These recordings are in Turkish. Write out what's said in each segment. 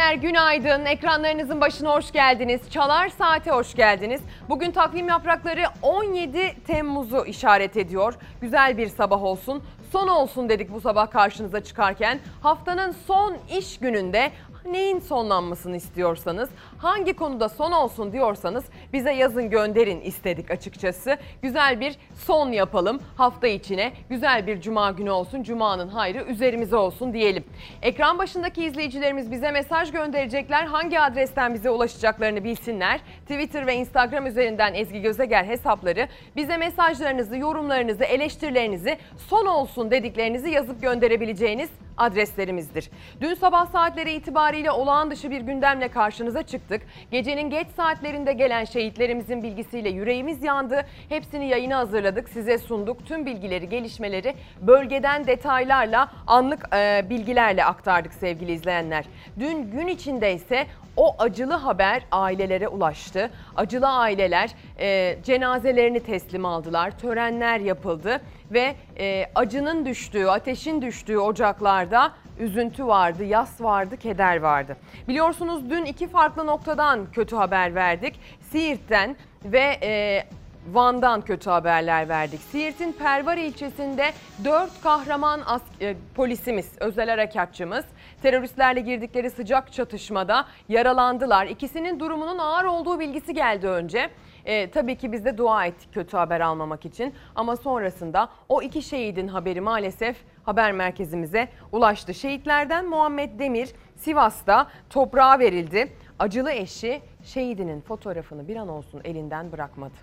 İzleyenler günaydın. Ekranlarınızın başına hoş geldiniz. Çalar Saat'e hoş geldiniz. Bugün takvim yaprakları 17 Temmuz'u işaret ediyor. Güzel bir sabah olsun. Son olsun dedik bu sabah karşınıza çıkarken. Haftanın son iş gününde neyin sonlanmasını istiyorsanız, hangi konuda son olsun diyorsanız bize yazın gönderin istedik açıkçası. Güzel bir son yapalım hafta içine. Güzel bir cuma günü olsun. Cuma'nın hayrı üzerimize olsun diyelim. Ekran başındaki izleyicilerimiz bize mesaj gönderecekler. Hangi adresten bize ulaşacaklarını bilsinler. Twitter ve Instagram üzerinden Ezgi Gözeger hesapları bize mesajlarınızı, yorumlarınızı, eleştirilerinizi son olsun dediklerinizi yazıp gönderebileceğiniz adreslerimizdir. Dün sabah saatleri itibariyle olağan dışı bir gündemle karşınıza çıktık. Gecenin geç saatlerinde gelen şehitlerimizin bilgisiyle yüreğimiz yandı. Hepsini yayına hazırladık, size sunduk. Tüm bilgileri, gelişmeleri bölgeden detaylarla, anlık e, bilgilerle aktardık sevgili izleyenler. Dün gün içinde ise o acılı haber ailelere ulaştı. Acılı aileler e, cenazelerini teslim aldılar. Törenler yapıldı ve e, acının düştüğü, ateşin düştüğü ocaklarda üzüntü vardı, yas vardı, keder vardı. Biliyorsunuz dün iki farklı noktadan kötü haber verdik. Siirt'ten ve e, Van'dan kötü haberler verdik. Siirt'in Pervar ilçesinde 4 kahraman e, polisimiz, özel harekatçımız teröristlerle girdikleri sıcak çatışmada yaralandılar. İkisinin durumunun ağır olduğu bilgisi geldi önce. E, tabii ki biz de dua ettik kötü haber almamak için ama sonrasında o iki şehidin haberi maalesef haber merkezimize ulaştı. Şehitlerden Muhammed Demir Sivas'ta toprağa verildi. Acılı eşi şehidinin fotoğrafını bir an olsun elinden bırakmadı.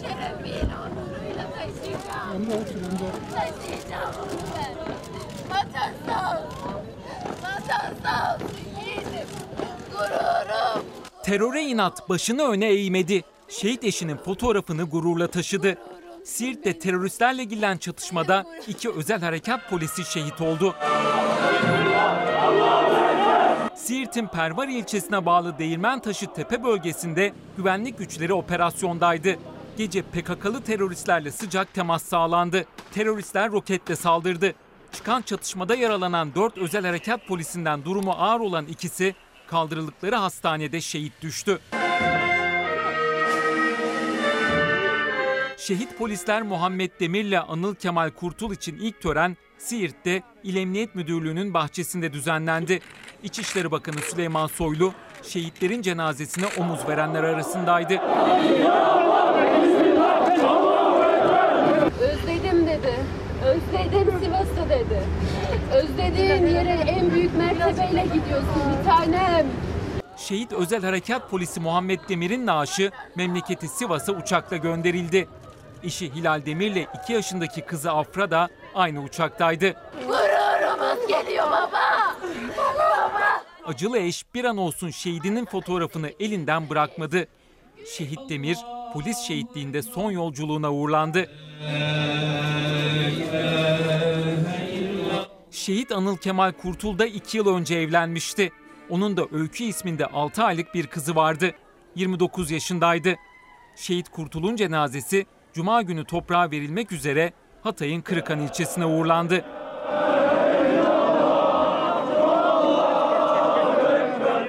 Şerefiyle onuruyla taşıyacağım. Taşıyacağım ben. Olsun. Vatan sağ olsun yiğidim. Gururum. Teröre inat başını öne eğmedi. Şehit eşinin fotoğrafını gururla taşıdı. Siirt'te teröristlerle girilen çatışmada iki özel harekat polisi şehit oldu. Siirt'in Pervar ilçesine bağlı Değirmentaşı Tepe bölgesinde güvenlik güçleri operasyondaydı. Gece PKK'lı teröristlerle sıcak temas sağlandı. Teröristler roketle saldırdı. Çıkan çatışmada yaralanan 4 özel harekat polisinden durumu ağır olan ikisi kaldırıldıkları hastanede şehit düştü. Şehit polisler Muhammed Demir'le Anıl Kemal Kurtul için ilk tören Siirt'te İl Emniyet Müdürlüğü'nün bahçesinde düzenlendi. İçişleri Bakanı Süleyman Soylu şehitlerin cenazesine omuz verenler arasındaydı. Özledim dedi. Özledim Sivas'ı dedi. Özlediğin yere en büyük mertebeyle gidiyorsun bir tanem. Şehit Özel Harekat Polisi Muhammed Demir'in naaşı memleketi Sivas'a uçakla gönderildi. Eşi Hilal Demir'le 2 yaşındaki kızı Afra da aynı uçaktaydı. Gururumuz geliyor baba. Acılı eş bir an olsun şehidinin fotoğrafını elinden bırakmadı. Şehit Demir polis şehitliğinde son yolculuğuna uğurlandı. Şehit Anıl Kemal Kurtul da 2 yıl önce evlenmişti. Onun da Öykü isminde 6 aylık bir kızı vardı. 29 yaşındaydı. Şehit Kurtul'un cenazesi Cuma günü toprağa verilmek üzere Hatay'ın Kırıkan ilçesine uğurlandı.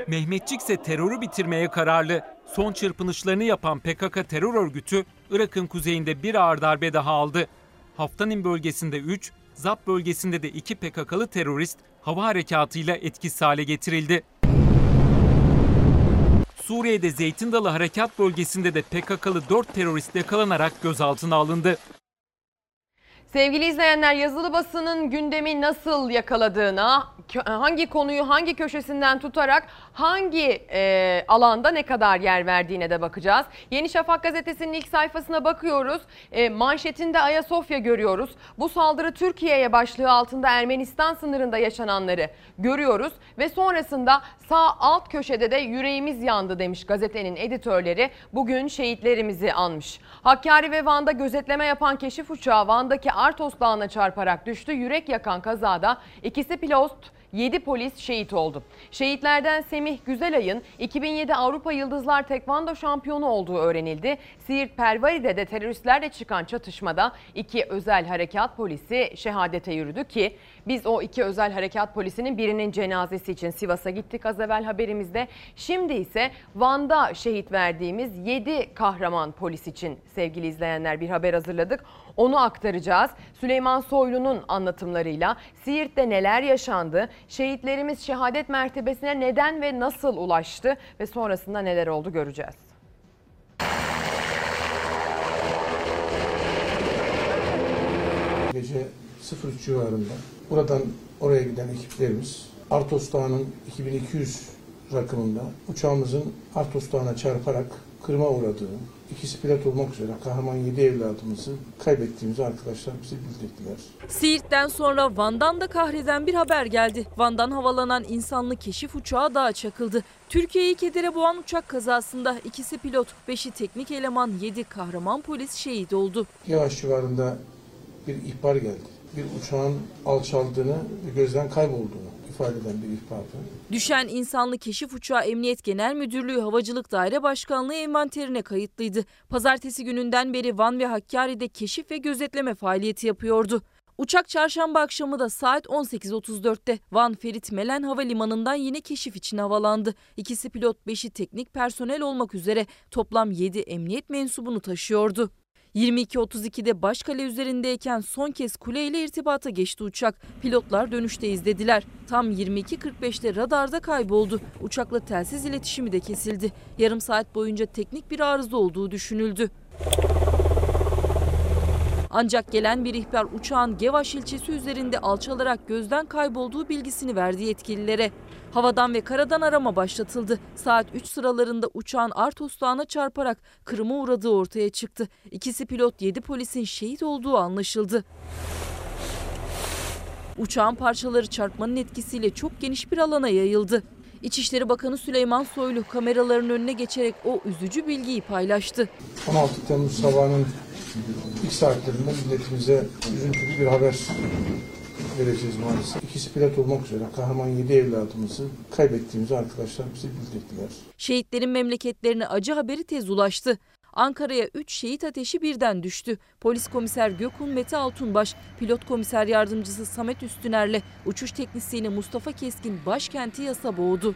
Mehmetçik ise terörü bitirmeye kararlı. Son çırpınışlarını yapan PKK terör örgütü Irak'ın kuzeyinde bir ağır darbe daha aldı. Haftanin bölgesinde 3, Zap bölgesinde de 2 PKK'lı terörist hava harekatıyla etkisiz hale getirildi. Suriye'de Zeytin Dalı Harekat bölgesinde de PKK'lı 4 terörist yakalanarak gözaltına alındı. Sevgili izleyenler yazılı basının gündemi nasıl yakaladığına, hangi konuyu hangi köşesinden tutarak hangi e, alanda ne kadar yer verdiğine de bakacağız. Yeni Şafak gazetesinin ilk sayfasına bakıyoruz. E, manşetinde Ayasofya görüyoruz. Bu saldırı Türkiye'ye başlığı altında Ermenistan sınırında yaşananları görüyoruz. Ve sonrasında sağ alt köşede de yüreğimiz yandı demiş gazetenin editörleri. Bugün şehitlerimizi anmış. Hakkari ve Van'da gözetleme yapan keşif uçağı Van'daki Artos Dağı'na çarparak düştü. Yürek yakan kazada ikisi pilot 7 polis şehit oldu. Şehitlerden Semih Güzelay'ın 2007 Avrupa Yıldızlar Tekvando şampiyonu olduğu öğrenildi. Siirt Pervari'de de teröristlerle çıkan çatışmada iki özel harekat polisi şehadete yürüdü ki biz o iki özel harekat polisinin birinin cenazesi için Sivas'a gittik az evvel haberimizde. Şimdi ise Van'da şehit verdiğimiz 7 kahraman polis için sevgili izleyenler bir haber hazırladık. Onu aktaracağız. Süleyman Soylu'nun anlatımlarıyla Siirt'te neler yaşandı, şehitlerimiz şehadet mertebesine neden ve nasıl ulaştı ve sonrasında neler oldu göreceğiz. Gece 03 civarında buradan oraya giden ekiplerimiz Artos Dağı'nın 2200 rakımında uçağımızın Artos Dağı'na çarparak kırma uğradığı, ikisi pilot olmak üzere kahraman 7 evladımızı kaybettiğimizi arkadaşlar bize bildirdiler. Siirt'ten sonra Van'dan da kahreden bir haber geldi. Van'dan havalanan insanlı keşif uçağı dağa çakıldı. Türkiye'yi kedere boğan uçak kazasında ikisi pilot, beşi teknik eleman, yedi kahraman polis şehit oldu. Yavaş civarında bir ihbar geldi. Bir uçağın alçaldığını gözden kaybolduğunu ifade eden bir ihbardı. Düşen insanlı keşif uçağı Emniyet Genel Müdürlüğü Havacılık Daire Başkanlığı envanterine kayıtlıydı. Pazartesi gününden beri Van ve Hakkari'de keşif ve gözetleme faaliyeti yapıyordu. Uçak çarşamba akşamı da saat 18.34'te Van Ferit Melen Havalimanı'ndan yine keşif için havalandı. İkisi pilot, beşi teknik personel olmak üzere toplam 7 emniyet mensubunu taşıyordu. 22.32'de Başkale üzerindeyken son kez kuleyle irtibata geçti uçak. Pilotlar dönüşte izlediler. Tam 22.45'te radarda kayboldu. Uçakla telsiz iletişimi de kesildi. Yarım saat boyunca teknik bir arıza olduğu düşünüldü. Ancak gelen bir ihbar uçağın Gevaş ilçesi üzerinde alçalarak gözden kaybolduğu bilgisini verdi yetkililere. Havadan ve karadan arama başlatıldı. Saat 3 sıralarında uçağın Artos Dağı'na çarparak kırıma uğradığı ortaya çıktı. İkisi pilot 7 polisin şehit olduğu anlaşıldı. Uçağın parçaları çarpmanın etkisiyle çok geniş bir alana yayıldı. İçişleri Bakanı Süleyman Soylu kameraların önüne geçerek o üzücü bilgiyi paylaştı. 16 Temmuz sabahının ilk saatlerinde milletimize üzüntülü bir haber vereceğiz maalesef. İkisi pilot olmak üzere kahraman 7 evladımızı kaybettiğimizi arkadaşlar bize bildirdiler. Şehitlerin memleketlerine acı haberi tez ulaştı. Ankara'ya 3 şehit ateşi birden düştü. Polis komiser Gökhan Mete Altunbaş, pilot komiser yardımcısı Samet Üstüner'le uçuş teknisyeni Mustafa Keskin başkenti yasa boğdu.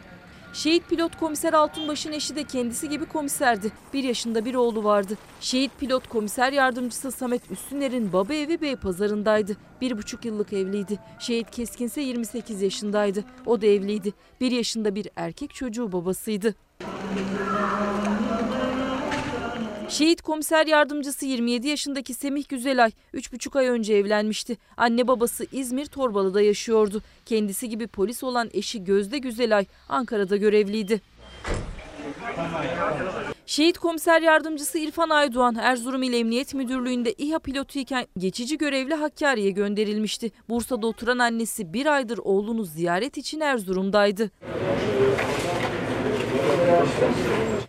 Şehit pilot komiser Altunbaş'ın eşi de kendisi gibi komiserdi. Bir yaşında bir oğlu vardı. Şehit pilot komiser yardımcısı Samet Üstüner'in baba evi Beypazarı'ndaydı. Bir buçuk yıllık evliydi. Şehit Keskin ise 28 yaşındaydı. O da evliydi. Bir yaşında bir erkek çocuğu babasıydı. Şehit komiser yardımcısı 27 yaşındaki Semih Güzelay 3,5 ay önce evlenmişti. Anne babası İzmir Torbalı'da yaşıyordu. Kendisi gibi polis olan eşi Gözde Güzelay Ankara'da görevliydi. Şehit komiser yardımcısı İrfan Aydoğan Erzurum İl Emniyet Müdürlüğü'nde İHA pilotu iken geçici görevli Hakkari'ye gönderilmişti. Bursa'da oturan annesi bir aydır oğlunu ziyaret için Erzurum'daydı.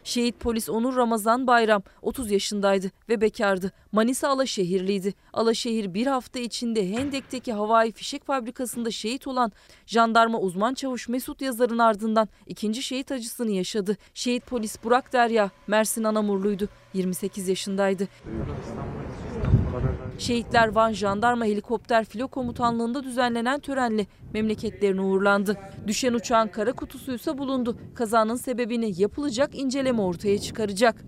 Şehit polis Onur Ramazan Bayram 30 yaşındaydı ve bekardı. Manisa Alaşehirliydi. Alaşehir bir hafta içinde Hendek'teki havai fişek fabrikasında şehit olan jandarma uzman çavuş Mesut Yazar'ın ardından ikinci şehit acısını yaşadı. Şehit polis Burak Derya Mersin Anamurluydu. 28 yaşındaydı. Şehitler Van Jandarma Helikopter Filo Komutanlığı'nda düzenlenen törenle memleketlerine uğurlandı. Düşen uçağın kara kutusuysa bulundu. Kazanın sebebini yapılacak inceleme ortaya çıkaracak.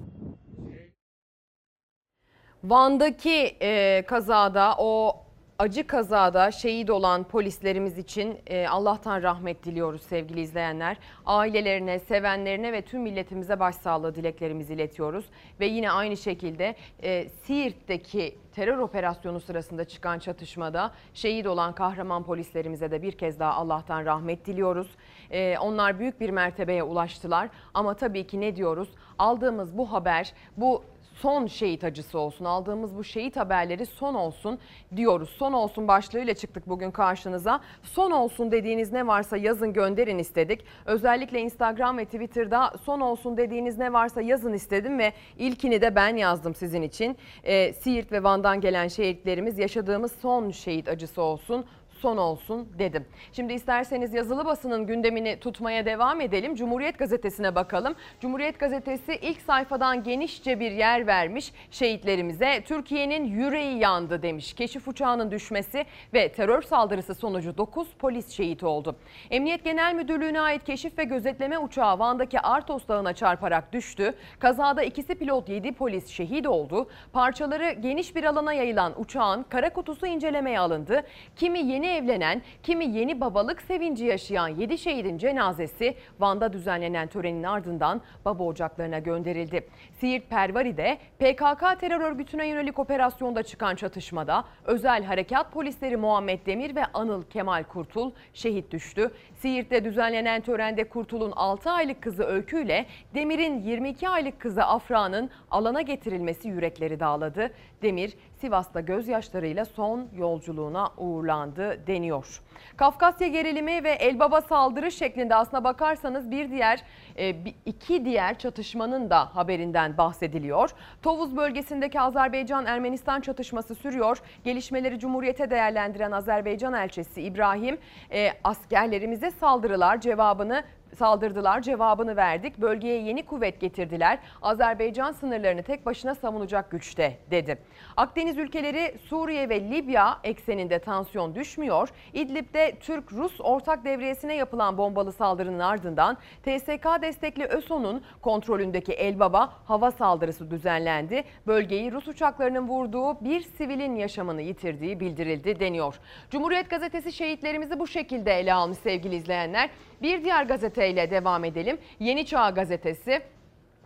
Van'daki e, kazada o acı kazada şehit olan polislerimiz için e, Allah'tan rahmet diliyoruz sevgili izleyenler. Ailelerine, sevenlerine ve tüm milletimize başsağlığı dileklerimizi iletiyoruz. Ve yine aynı şekilde e, Siirt'teki terör operasyonu sırasında çıkan çatışmada şehit olan kahraman polislerimize de bir kez daha Allah'tan rahmet diliyoruz. E, onlar büyük bir mertebeye ulaştılar ama tabii ki ne diyoruz? Aldığımız bu haber, bu son şehit acısı olsun. Aldığımız bu şehit haberleri son olsun diyoruz. Son olsun başlığıyla çıktık bugün karşınıza. Son olsun dediğiniz ne varsa yazın gönderin istedik. Özellikle Instagram ve Twitter'da son olsun dediğiniz ne varsa yazın istedim ve ilkini de ben yazdım sizin için. Ee, Siirt ve Van'dan gelen şehitlerimiz yaşadığımız son şehit acısı olsun son olsun dedim. Şimdi isterseniz yazılı basının gündemini tutmaya devam edelim. Cumhuriyet Gazetesi'ne bakalım. Cumhuriyet Gazetesi ilk sayfadan genişçe bir yer vermiş şehitlerimize. Türkiye'nin yüreği yandı demiş. Keşif uçağının düşmesi ve terör saldırısı sonucu 9 polis şehit oldu. Emniyet Genel Müdürlüğü'ne ait keşif ve gözetleme uçağı Van'daki Artos Dağı'na çarparak düştü. Kazada ikisi pilot 7 polis şehit oldu. Parçaları geniş bir alana yayılan uçağın kara kutusu incelemeye alındı. Kimi yeni evlenen, kimi yeni babalık sevinci yaşayan 7 şehidin cenazesi Van'da düzenlenen törenin ardından baba ocaklarına gönderildi. Siirt Pervari'de PKK terör örgütüne yönelik operasyonda çıkan çatışmada özel harekat polisleri Muhammed Demir ve Anıl Kemal Kurtul şehit düştü. Siirt'te düzenlenen törende Kurtul'un 6 aylık kızı Öykü ile Demir'in 22 aylık kızı Afra'nın alana getirilmesi yürekleri dağladı. Demir Sivas'ta gözyaşlarıyla son yolculuğuna uğurlandı deniyor. Kafkasya gerilimi ve Elbaba saldırı şeklinde aslına bakarsanız bir diğer e, iki diğer çatışmanın da haberinden bahsediliyor. Tovuz bölgesindeki Azerbaycan-Ermenistan çatışması sürüyor. Gelişmeleri Cumhuriyete değerlendiren Azerbaycan elçisi İbrahim e, askerlerimize saldırılar cevabını saldırdılar cevabını verdik. Bölgeye yeni kuvvet getirdiler. Azerbaycan sınırlarını tek başına savunacak güçte dedi. Akdeniz ülkeleri Suriye ve Libya ekseninde tansiyon düşmüyor. İdlib'de Türk-Rus ortak devriyesine yapılan bombalı saldırının ardından TSK destekli ÖSO'nun kontrolündeki Elbaba hava saldırısı düzenlendi. Bölgeyi Rus uçaklarının vurduğu bir sivilin yaşamını yitirdiği bildirildi deniyor. Cumhuriyet gazetesi şehitlerimizi bu şekilde ele almış sevgili izleyenler. Bir diğer gazeteyle devam edelim. Yeni Çağ gazetesi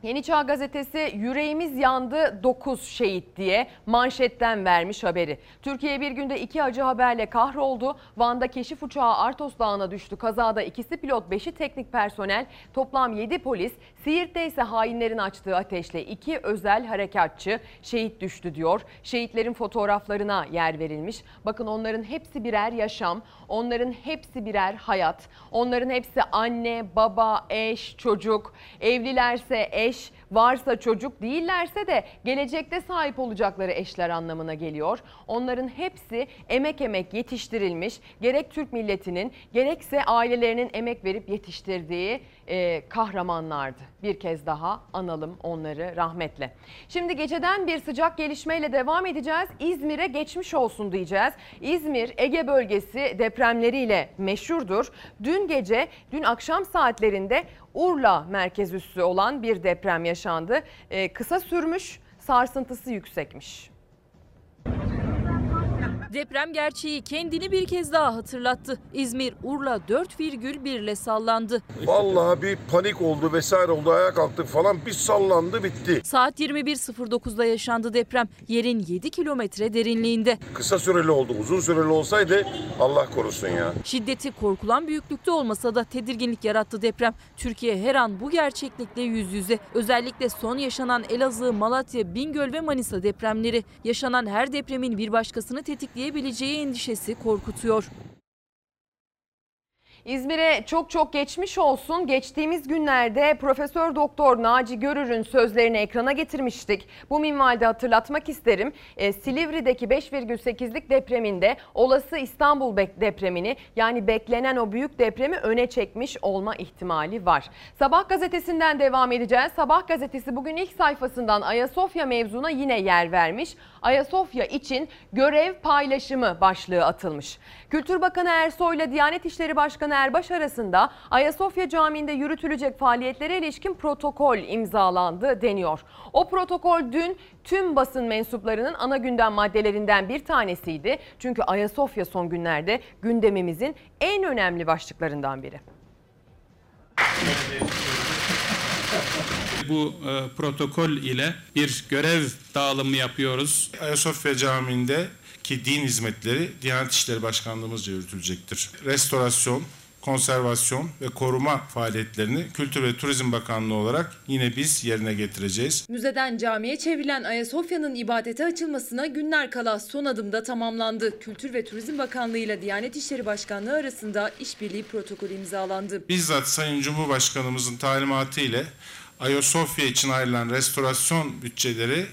Yeni Çağ Gazetesi yüreğimiz yandı 9 şehit diye manşetten vermiş haberi. Türkiye bir günde iki acı haberle kahroldu. Van'da keşif uçağı Artos Dağı'na düştü. Kazada ikisi pilot, beşi teknik personel, toplam 7 polis. Siirt'te ise hainlerin açtığı ateşle iki özel harekatçı şehit düştü diyor. Şehitlerin fotoğraflarına yer verilmiş. Bakın onların hepsi birer yaşam, onların hepsi birer hayat. Onların hepsi anne, baba, eş, çocuk. Evlilerse eş, varsa çocuk değillerse de gelecekte sahip olacakları eşler anlamına geliyor. Onların hepsi emek emek yetiştirilmiş. Gerek Türk milletinin gerekse ailelerinin emek verip yetiştirdiği e, kahramanlardı. Bir kez daha analım onları rahmetle. Şimdi geceden bir sıcak gelişmeyle devam edeceğiz. İzmir'e geçmiş olsun diyeceğiz. İzmir Ege bölgesi depremleriyle meşhurdur. Dün gece, dün akşam saatlerinde Urla merkez üssü olan bir deprem yaşandı. Ee, kısa sürmüş, sarsıntısı yüksekmiş. Deprem gerçeği kendini bir kez daha hatırlattı. İzmir Urla 4,1 ile sallandı. Vallahi bir panik oldu vesaire oldu ayağa kalktık falan bir sallandı bitti. Saat 21.09'da yaşandı deprem. Yerin 7 kilometre derinliğinde. Kısa süreli oldu uzun süreli olsaydı Allah korusun ya. Şiddeti korkulan büyüklükte olmasa da tedirginlik yarattı deprem. Türkiye her an bu gerçeklikle yüz yüze. Özellikle son yaşanan Elazığ, Malatya, Bingöl ve Manisa depremleri. Yaşanan her depremin bir başkasını tetikleyebileceği endişesi korkutuyor. İzmir'e çok çok geçmiş olsun. Geçtiğimiz günlerde Profesör Doktor Naci Görür'ün sözlerini ekrana getirmiştik. Bu minvalde hatırlatmak isterim. E, Silivri'deki 5,8'lik depreminde olası İstanbul depremini yani beklenen o büyük depremi öne çekmiş olma ihtimali var. Sabah gazetesinden devam edeceğiz. Sabah gazetesi bugün ilk sayfasından Ayasofya mevzuna yine yer vermiş. Ayasofya için görev paylaşımı başlığı atılmış. Kültür Bakanı Ersoy ile Diyanet İşleri Başkanı Erbaş arasında Ayasofya Camii'nde yürütülecek faaliyetlere ilişkin protokol imzalandı deniyor. O protokol dün tüm basın mensuplarının ana gündem maddelerinden bir tanesiydi. Çünkü Ayasofya son günlerde gündemimizin en önemli başlıklarından biri. Bu e, protokol ile bir görev dağılımı yapıyoruz. Ayasofya Camii'nde ki din hizmetleri Diyanet İşleri Başkanlığımızca yürütülecektir. Restorasyon, konservasyon ve koruma faaliyetlerini Kültür ve Turizm Bakanlığı olarak yine biz yerine getireceğiz. Müzeden camiye çevrilen Ayasofya'nın ibadete açılmasına günler kala son adımda tamamlandı. Kültür ve Turizm Bakanlığı ile Diyanet İşleri Başkanlığı arasında işbirliği protokolü imzalandı. Bizzat Sayın Cumhurbaşkanımızın talimatı ile Ayasofya için ayrılan restorasyon bütçeleri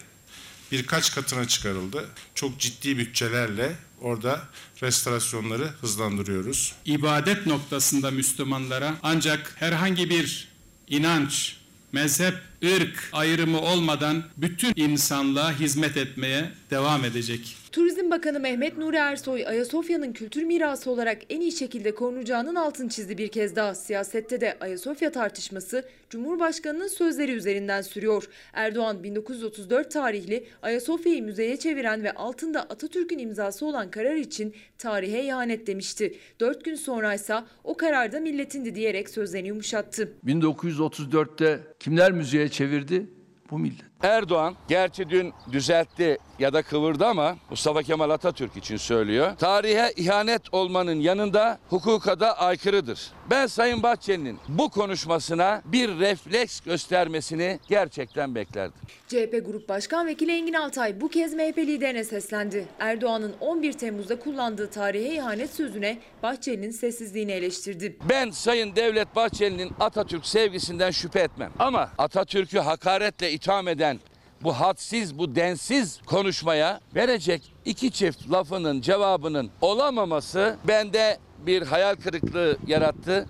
birkaç katına çıkarıldı. Çok ciddi bütçelerle orada restorasyonları hızlandırıyoruz. İbadet noktasında Müslümanlara ancak herhangi bir inanç, mezhep, ırk ayrımı olmadan bütün insanlığa hizmet etmeye devam edecek. Turizm Bakanı Mehmet Nuri Ersoy, Ayasofya'nın kültür mirası olarak en iyi şekilde korunacağının altını çizdi bir kez daha. Siyasette de Ayasofya tartışması Cumhurbaşkanı'nın sözleri üzerinden sürüyor. Erdoğan 1934 tarihli Ayasofya'yı müzeye çeviren ve altında Atatürk'ün imzası olan karar için tarihe ihanet demişti. Dört gün sonraysa o karar da milletindi diyerek sözlerini yumuşattı. 1934'te kimler müziğe çevirdi? Bu millet. Erdoğan gerçi dün düzeltti ya da kıvırdı ama Mustafa Kemal Atatürk için söylüyor. Tarihe ihanet olmanın yanında hukuka da aykırıdır. Ben Sayın Bahçeli'nin bu konuşmasına bir refleks göstermesini gerçekten beklerdim. CHP Grup Başkan Vekili Engin Altay bu kez MHP liderine seslendi. Erdoğan'ın 11 Temmuz'da kullandığı tarihe ihanet sözüne Bahçeli'nin sessizliğini eleştirdi. Ben Sayın Devlet Bahçeli'nin Atatürk sevgisinden şüphe etmem. Ama Atatürk'ü hakaretle itham eden bu hadsiz, bu densiz konuşmaya verecek iki çift lafının cevabının olamaması bende bir hayal kırıklığı yarattı.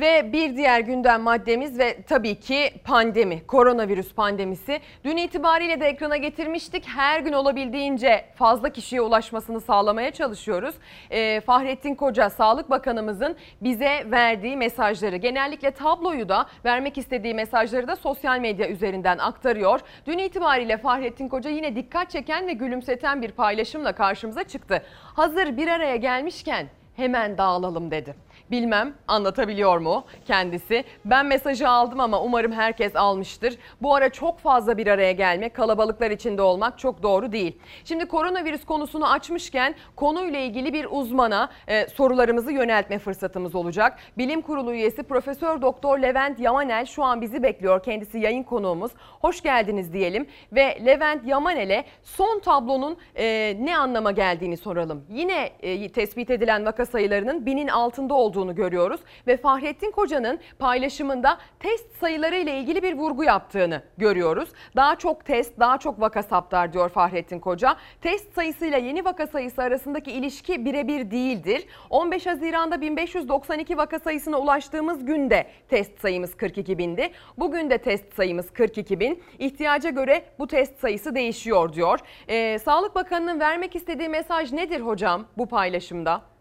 Ve bir diğer gündem maddemiz ve tabii ki pandemi, koronavirüs pandemisi. Dün itibariyle de ekrana getirmiştik. Her gün olabildiğince fazla kişiye ulaşmasını sağlamaya çalışıyoruz. Ee, Fahrettin Koca, Sağlık Bakanımızın bize verdiği mesajları, genellikle tabloyu da vermek istediği mesajları da sosyal medya üzerinden aktarıyor. Dün itibariyle Fahrettin Koca yine dikkat çeken ve gülümseten bir paylaşımla karşımıza çıktı. Hazır bir araya gelmişken hemen dağılalım dedi. Bilmem anlatabiliyor mu kendisi? Ben mesajı aldım ama umarım herkes almıştır. Bu ara çok fazla bir araya gelmek, kalabalıklar içinde olmak çok doğru değil. Şimdi koronavirüs konusunu açmışken konuyla ilgili bir uzmana e, sorularımızı yöneltme fırsatımız olacak. Bilim Kurulu üyesi Profesör Doktor Levent Yamanel şu an bizi bekliyor. Kendisi yayın konuğumuz. Hoş geldiniz diyelim ve Levent Yamanel'e son tablonun e, ne anlama geldiğini soralım. Yine e, tespit edilen vaka sayılarının binin altında olduğunu görüyoruz ve Fahrettin Koca'nın paylaşımında test sayıları ile ilgili bir vurgu yaptığını görüyoruz. Daha çok test, daha çok vaka saptar diyor Fahrettin Koca. Test sayısıyla yeni vaka sayısı arasındaki ilişki birebir değildir. 15 Haziran'da 1592 vaka sayısına ulaştığımız günde test sayımız 42 bindi. Bugün de test sayımız 42 bin. İhtiyaca göre bu test sayısı değişiyor diyor. Ee, Sağlık Bakanı'nın vermek istediği mesaj nedir hocam bu paylaşımda?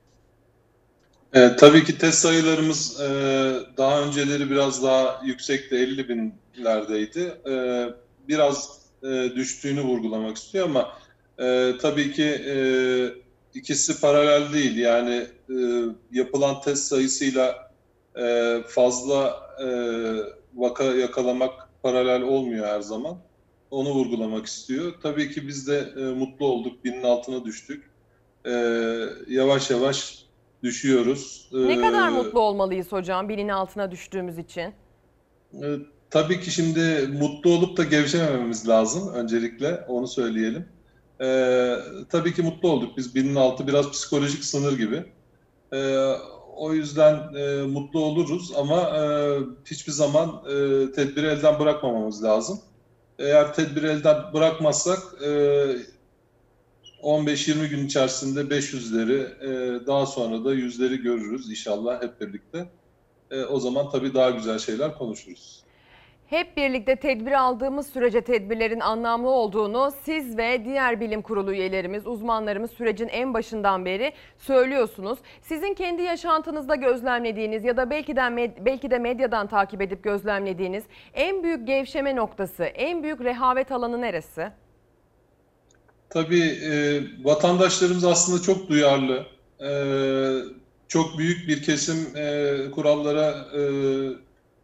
E, tabii ki test sayılarımız e, daha önceleri biraz daha yüksekti, 50 binlerdeydi. E, biraz e, düştüğünü vurgulamak istiyor ama e, tabii ki e, ikisi paralel değil. Yani e, yapılan test sayısıyla e, fazla e, vaka yakalamak paralel olmuyor her zaman. Onu vurgulamak istiyor. Tabii ki biz de e, mutlu olduk, binin altına düştük. E, yavaş yavaş düşüyoruz. Ne Ee, kadar mutlu olmalıyız hocam binin altına düştüğümüz için? e, tabii ki şimdi mutlu olup da gevşemememiz lazım öncelikle onu söyleyelim. Ee, tabii ki mutlu olduk biz binin altı biraz psikolojik sınır gibi. Ee, o yüzden e, mutlu oluruz ama e, hiçbir zaman e, tedbiri elden bırakmamamız lazım. Eğer tedbiri elden bırakmazsak e, 15-20 gün içerisinde 500'leri e, daha sonra da yüzleri görürüz inşallah hep birlikte. E, o zaman tabii daha güzel şeyler konuşuruz. Hep birlikte tedbir aldığımız sürece tedbirlerin anlamlı olduğunu siz ve diğer bilim kurulu üyelerimiz, uzmanlarımız sürecin en başından beri söylüyorsunuz. Sizin kendi yaşantınızda gözlemlediğiniz ya da belki de belki de medyadan takip edip gözlemlediğiniz en büyük gevşeme noktası, en büyük rehavet alanı neresi? Tabii e, vatandaşlarımız aslında çok duyarlı. E, çok büyük bir kesim e, kurallara e,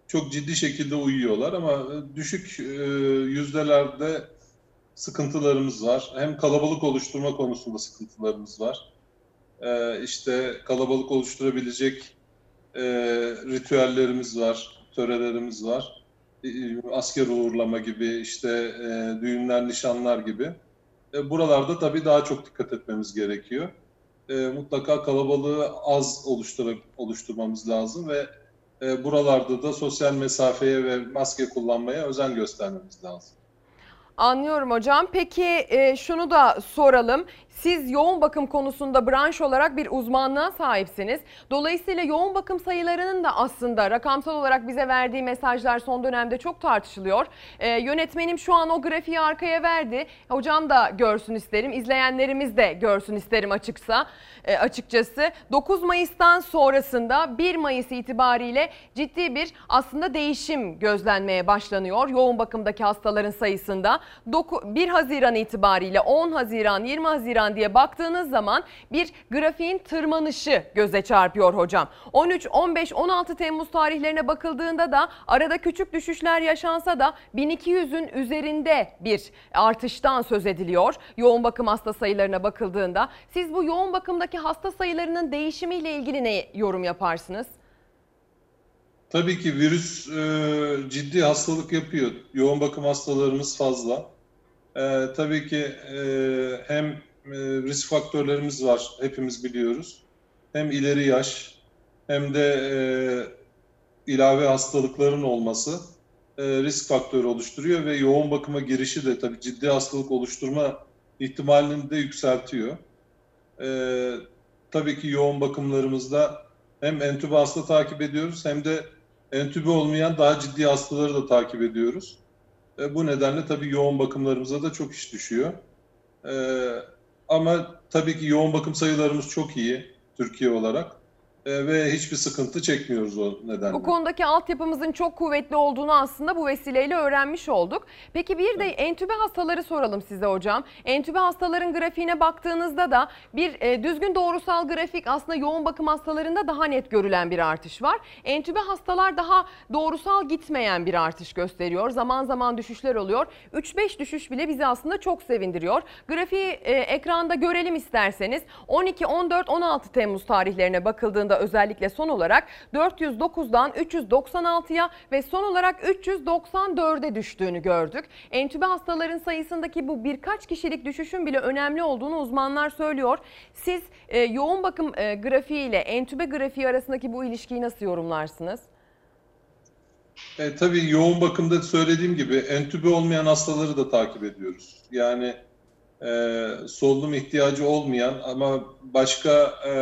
çok ciddi şekilde uyuyorlar ama düşük e, yüzdelerde sıkıntılarımız var. Hem kalabalık oluşturma konusunda sıkıntılarımız var. E, işte kalabalık oluşturabilecek e, ritüellerimiz var, törelerimiz var. E, asker uğurlama gibi, işte e, düğünler, nişanlar gibi. E, buralarda tabii daha çok dikkat etmemiz gerekiyor. E, mutlaka kalabalığı az oluştur oluşturmamız lazım ve e, buralarda da sosyal mesafeye ve maske kullanmaya özen göstermemiz lazım. Anlıyorum hocam. Peki e, şunu da soralım. Siz yoğun bakım konusunda branş olarak bir uzmanlığa sahipsiniz. Dolayısıyla yoğun bakım sayılarının da aslında rakamsal olarak bize verdiği mesajlar son dönemde çok tartışılıyor. E, yönetmenim şu an o grafiği arkaya verdi. Hocam da görsün isterim, izleyenlerimiz de görsün isterim açıksa e, açıkçası. 9 Mayıs'tan sonrasında 1 Mayıs itibariyle ciddi bir aslında değişim gözlenmeye başlanıyor yoğun bakımdaki hastaların sayısında. 1 Haziran itibariyle 10 Haziran, 20 Haziran diye baktığınız zaman bir grafiğin tırmanışı göze çarpıyor hocam. 13, 15, 16 Temmuz tarihlerine bakıldığında da arada küçük düşüşler yaşansa da 1200'ün üzerinde bir artıştan söz ediliyor. Yoğun bakım hasta sayılarına bakıldığında siz bu yoğun bakımdaki hasta sayılarının değişimiyle ilgili ne yorum yaparsınız? Tabii ki virüs e, ciddi hastalık yapıyor. Yoğun bakım hastalarımız fazla. E, tabii ki e, hem risk faktörlerimiz var, hepimiz biliyoruz. Hem ileri yaş hem de e, ilave hastalıkların olması e, risk faktörü oluşturuyor ve yoğun bakıma girişi de tabii ciddi hastalık oluşturma ihtimalini de yükseltiyor. E, tabii ki yoğun bakımlarımızda hem entübe hasta takip ediyoruz hem de entübe olmayan daha ciddi hastaları da takip ediyoruz. E, bu nedenle tabii yoğun bakımlarımıza da çok iş düşüyor. E, ama tabii ki yoğun bakım sayılarımız çok iyi Türkiye olarak e, ve hiçbir sıkıntı çekmiyoruz o nedenle. Bu konudaki altyapımızın çok kuvvetli olduğunu aslında bu vesileyle öğrenmiş olduk. Peki bir de entübe hastaları soralım size hocam. Entübe hastaların grafiğine baktığınızda da bir e, düzgün doğrusal grafik aslında yoğun bakım hastalarında daha net görülen bir artış var. Entübe hastalar daha doğrusal gitmeyen bir artış gösteriyor. Zaman zaman düşüşler oluyor. 3-5 düşüş bile bizi aslında çok sevindiriyor. Grafiği e, ekranda görelim isterseniz. 12, 14, 16 Temmuz tarihlerine bakıldığında özellikle son olarak 409'dan 396'ya ve son olarak 394'e düştüğünü gördük. Entübe hastaların sayısındaki bu birkaç kişilik düşüşün bile önemli olduğunu uzmanlar söylüyor. Siz e, yoğun bakım e, grafiği ile entübe grafiği arasındaki bu ilişkiyi nasıl yorumlarsınız? E, tabii yoğun bakımda söylediğim gibi entübe olmayan hastaları da takip ediyoruz. Yani e, solunum ihtiyacı olmayan ama başka e,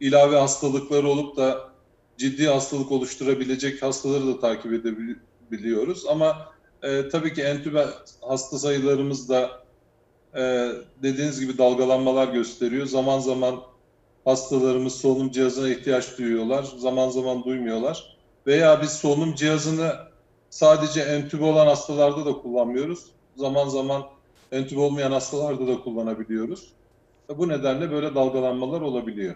ilave hastalıkları olup da ciddi hastalık oluşturabilecek hastaları da takip edebiliyoruz. Ama e, tabii ki entübe hasta sayılarımız da e, dediğiniz gibi dalgalanmalar gösteriyor. Zaman zaman hastalarımız solunum cihazına ihtiyaç duyuyorlar, zaman zaman duymuyorlar. Veya biz solunum cihazını sadece entübe olan hastalarda da kullanmıyoruz. Zaman zaman entübe olmayan hastalarda da kullanabiliyoruz. Bu nedenle böyle dalgalanmalar olabiliyor.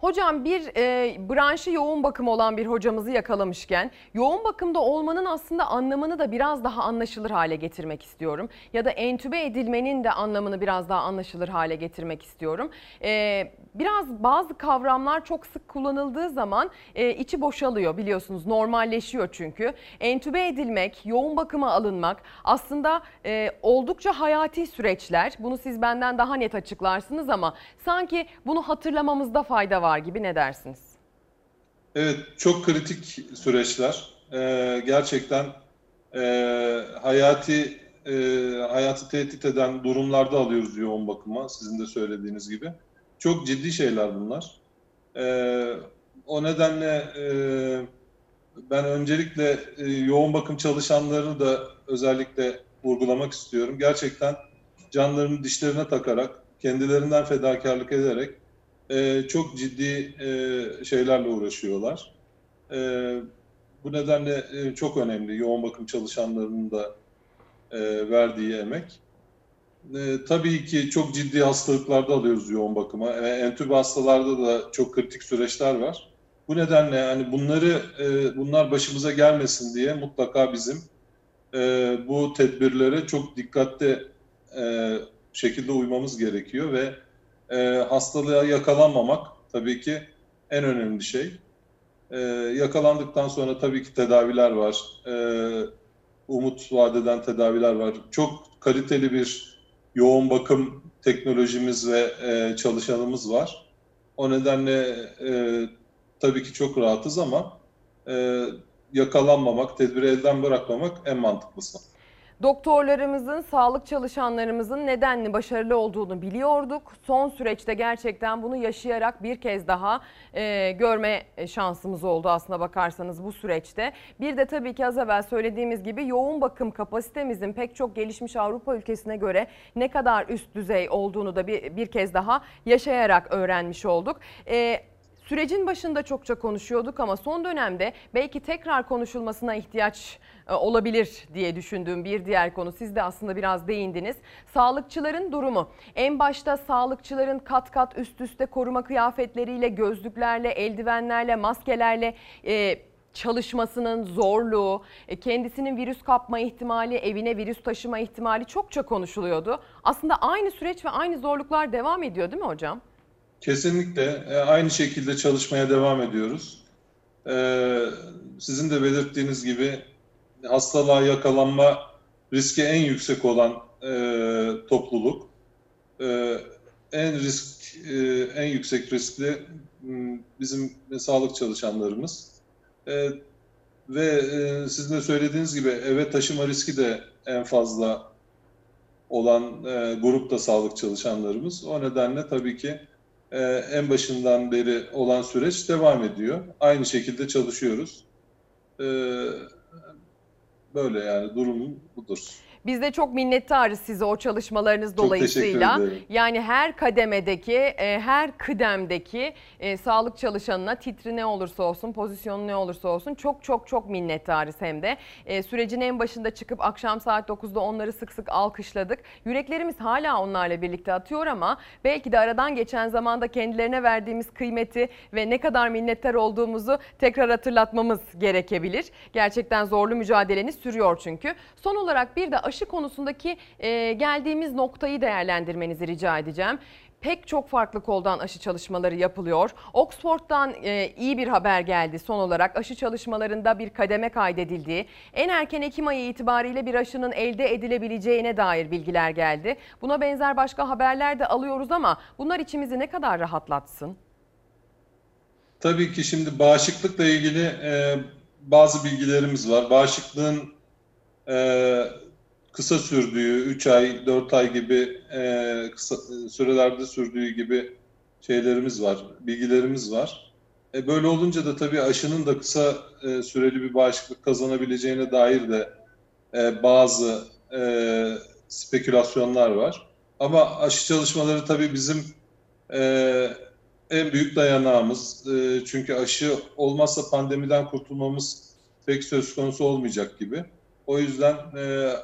Hocam bir e, branşı yoğun bakım olan bir hocamızı yakalamışken yoğun bakımda olmanın aslında anlamını da biraz daha anlaşılır hale getirmek istiyorum. Ya da entübe edilmenin de anlamını biraz daha anlaşılır hale getirmek istiyorum. E, biraz bazı kavramlar çok sık kullanıldığı zaman e, içi boşalıyor biliyorsunuz normalleşiyor çünkü. Entübe edilmek, yoğun bakıma alınmak aslında e, oldukça hayati süreçler. Bunu siz benden daha net açıklarsınız ama sanki bunu hatırlamamızda fayda var gibi ne dersiniz? Evet çok kritik süreçler. Ee, gerçekten e, hayati e, hayatı tehdit eden durumlarda alıyoruz yoğun bakıma sizin de söylediğiniz gibi. Çok ciddi şeyler bunlar. Ee, o nedenle e, ben öncelikle e, yoğun bakım çalışanlarını da özellikle vurgulamak istiyorum. Gerçekten canlarını dişlerine takarak, kendilerinden fedakarlık ederek e, çok ciddi e, şeylerle uğraşıyorlar. E, bu nedenle e, çok önemli yoğun bakım çalışanlarının da e, verdiği emek. E, tabii ki çok ciddi hastalıklarda alıyoruz yoğun bakıma. E, entübe hastalarda da çok kritik süreçler var. Bu nedenle yani bunları e, bunlar başımıza gelmesin diye mutlaka bizim e, bu tedbirlere çok dikkatli e, şekilde uymamız gerekiyor ve e, hastalığa yakalanmamak tabii ki en önemli şey. E, yakalandıktan sonra tabii ki tedaviler var. E, umut vadeden tedaviler var. Çok kaliteli bir yoğun bakım teknolojimiz ve e, çalışanımız var. O nedenle e, tabii ki çok rahatız ama e, yakalanmamak, tedbiri elden bırakmamak en mantıklısı. Doktorlarımızın, sağlık çalışanlarımızın nedenli başarılı olduğunu biliyorduk. Son süreçte gerçekten bunu yaşayarak bir kez daha e, görme şansımız oldu aslına bakarsanız bu süreçte. Bir de tabii ki az evvel söylediğimiz gibi yoğun bakım kapasitemizin pek çok gelişmiş Avrupa ülkesine göre ne kadar üst düzey olduğunu da bir, bir kez daha yaşayarak öğrenmiş olduk. E, Sürecin başında çokça konuşuyorduk ama son dönemde belki tekrar konuşulmasına ihtiyaç olabilir diye düşündüğüm bir diğer konu. Siz de aslında biraz değindiniz. Sağlıkçıların durumu. En başta sağlıkçıların kat kat üst üste koruma kıyafetleriyle, gözlüklerle, eldivenlerle, maskelerle e, çalışmasının zorluğu, e, kendisinin virüs kapma ihtimali, evine virüs taşıma ihtimali çokça konuşuluyordu. Aslında aynı süreç ve aynı zorluklar devam ediyor değil mi hocam? Kesinlikle e, aynı şekilde çalışmaya devam ediyoruz. E, sizin de belirttiğiniz gibi hastalığa yakalanma riski en yüksek olan e, topluluk. En risk en yüksek riskli bizim sağlık çalışanlarımız. Ve sizin de söylediğiniz gibi eve taşıma riski de en fazla olan grup da sağlık çalışanlarımız. O nedenle tabii ki e, en başından beri olan süreç devam ediyor. Aynı şekilde çalışıyoruz. E, böyle yani durum budur. Biz de çok minnettarız size o çalışmalarınız Çok dolayısıyla. Yani her kademedeki, e, her kıdemdeki e, sağlık çalışanına titri ne olursa olsun, pozisyonu ne olursa olsun çok çok çok minnettarız hem de. E, Sürecin en başında çıkıp akşam saat 9'da onları sık sık alkışladık. Yüreklerimiz hala onlarla birlikte atıyor ama belki de aradan geçen zamanda kendilerine verdiğimiz kıymeti ve ne kadar minnettar olduğumuzu tekrar hatırlatmamız gerekebilir. Gerçekten zorlu mücadeleniz sürüyor çünkü. Son olarak bir de aşı konusundaki e, geldiğimiz noktayı değerlendirmenizi rica edeceğim. Pek çok farklı koldan aşı çalışmaları yapılıyor. Oxford'dan e, iyi bir haber geldi son olarak. Aşı çalışmalarında bir kademe kaydedildiği, en erken Ekim ayı itibariyle bir aşının elde edilebileceğine dair bilgiler geldi. Buna benzer başka haberler de alıyoruz ama bunlar içimizi ne kadar rahatlatsın? Tabii ki şimdi bağışıklıkla ilgili e, bazı bilgilerimiz var. Bağışıklığın e, kısa sürdüğü, 3 ay, 4 ay gibi e, kısa e, sürelerde sürdüğü gibi şeylerimiz var, bilgilerimiz var. E, böyle olunca da tabii aşının da kısa e, süreli bir bağışıklık kazanabileceğine dair de e, bazı e, spekülasyonlar var. Ama aşı çalışmaları tabii bizim e, en büyük dayanağımız. E, çünkü aşı olmazsa pandemiden kurtulmamız pek söz konusu olmayacak gibi. O yüzden e,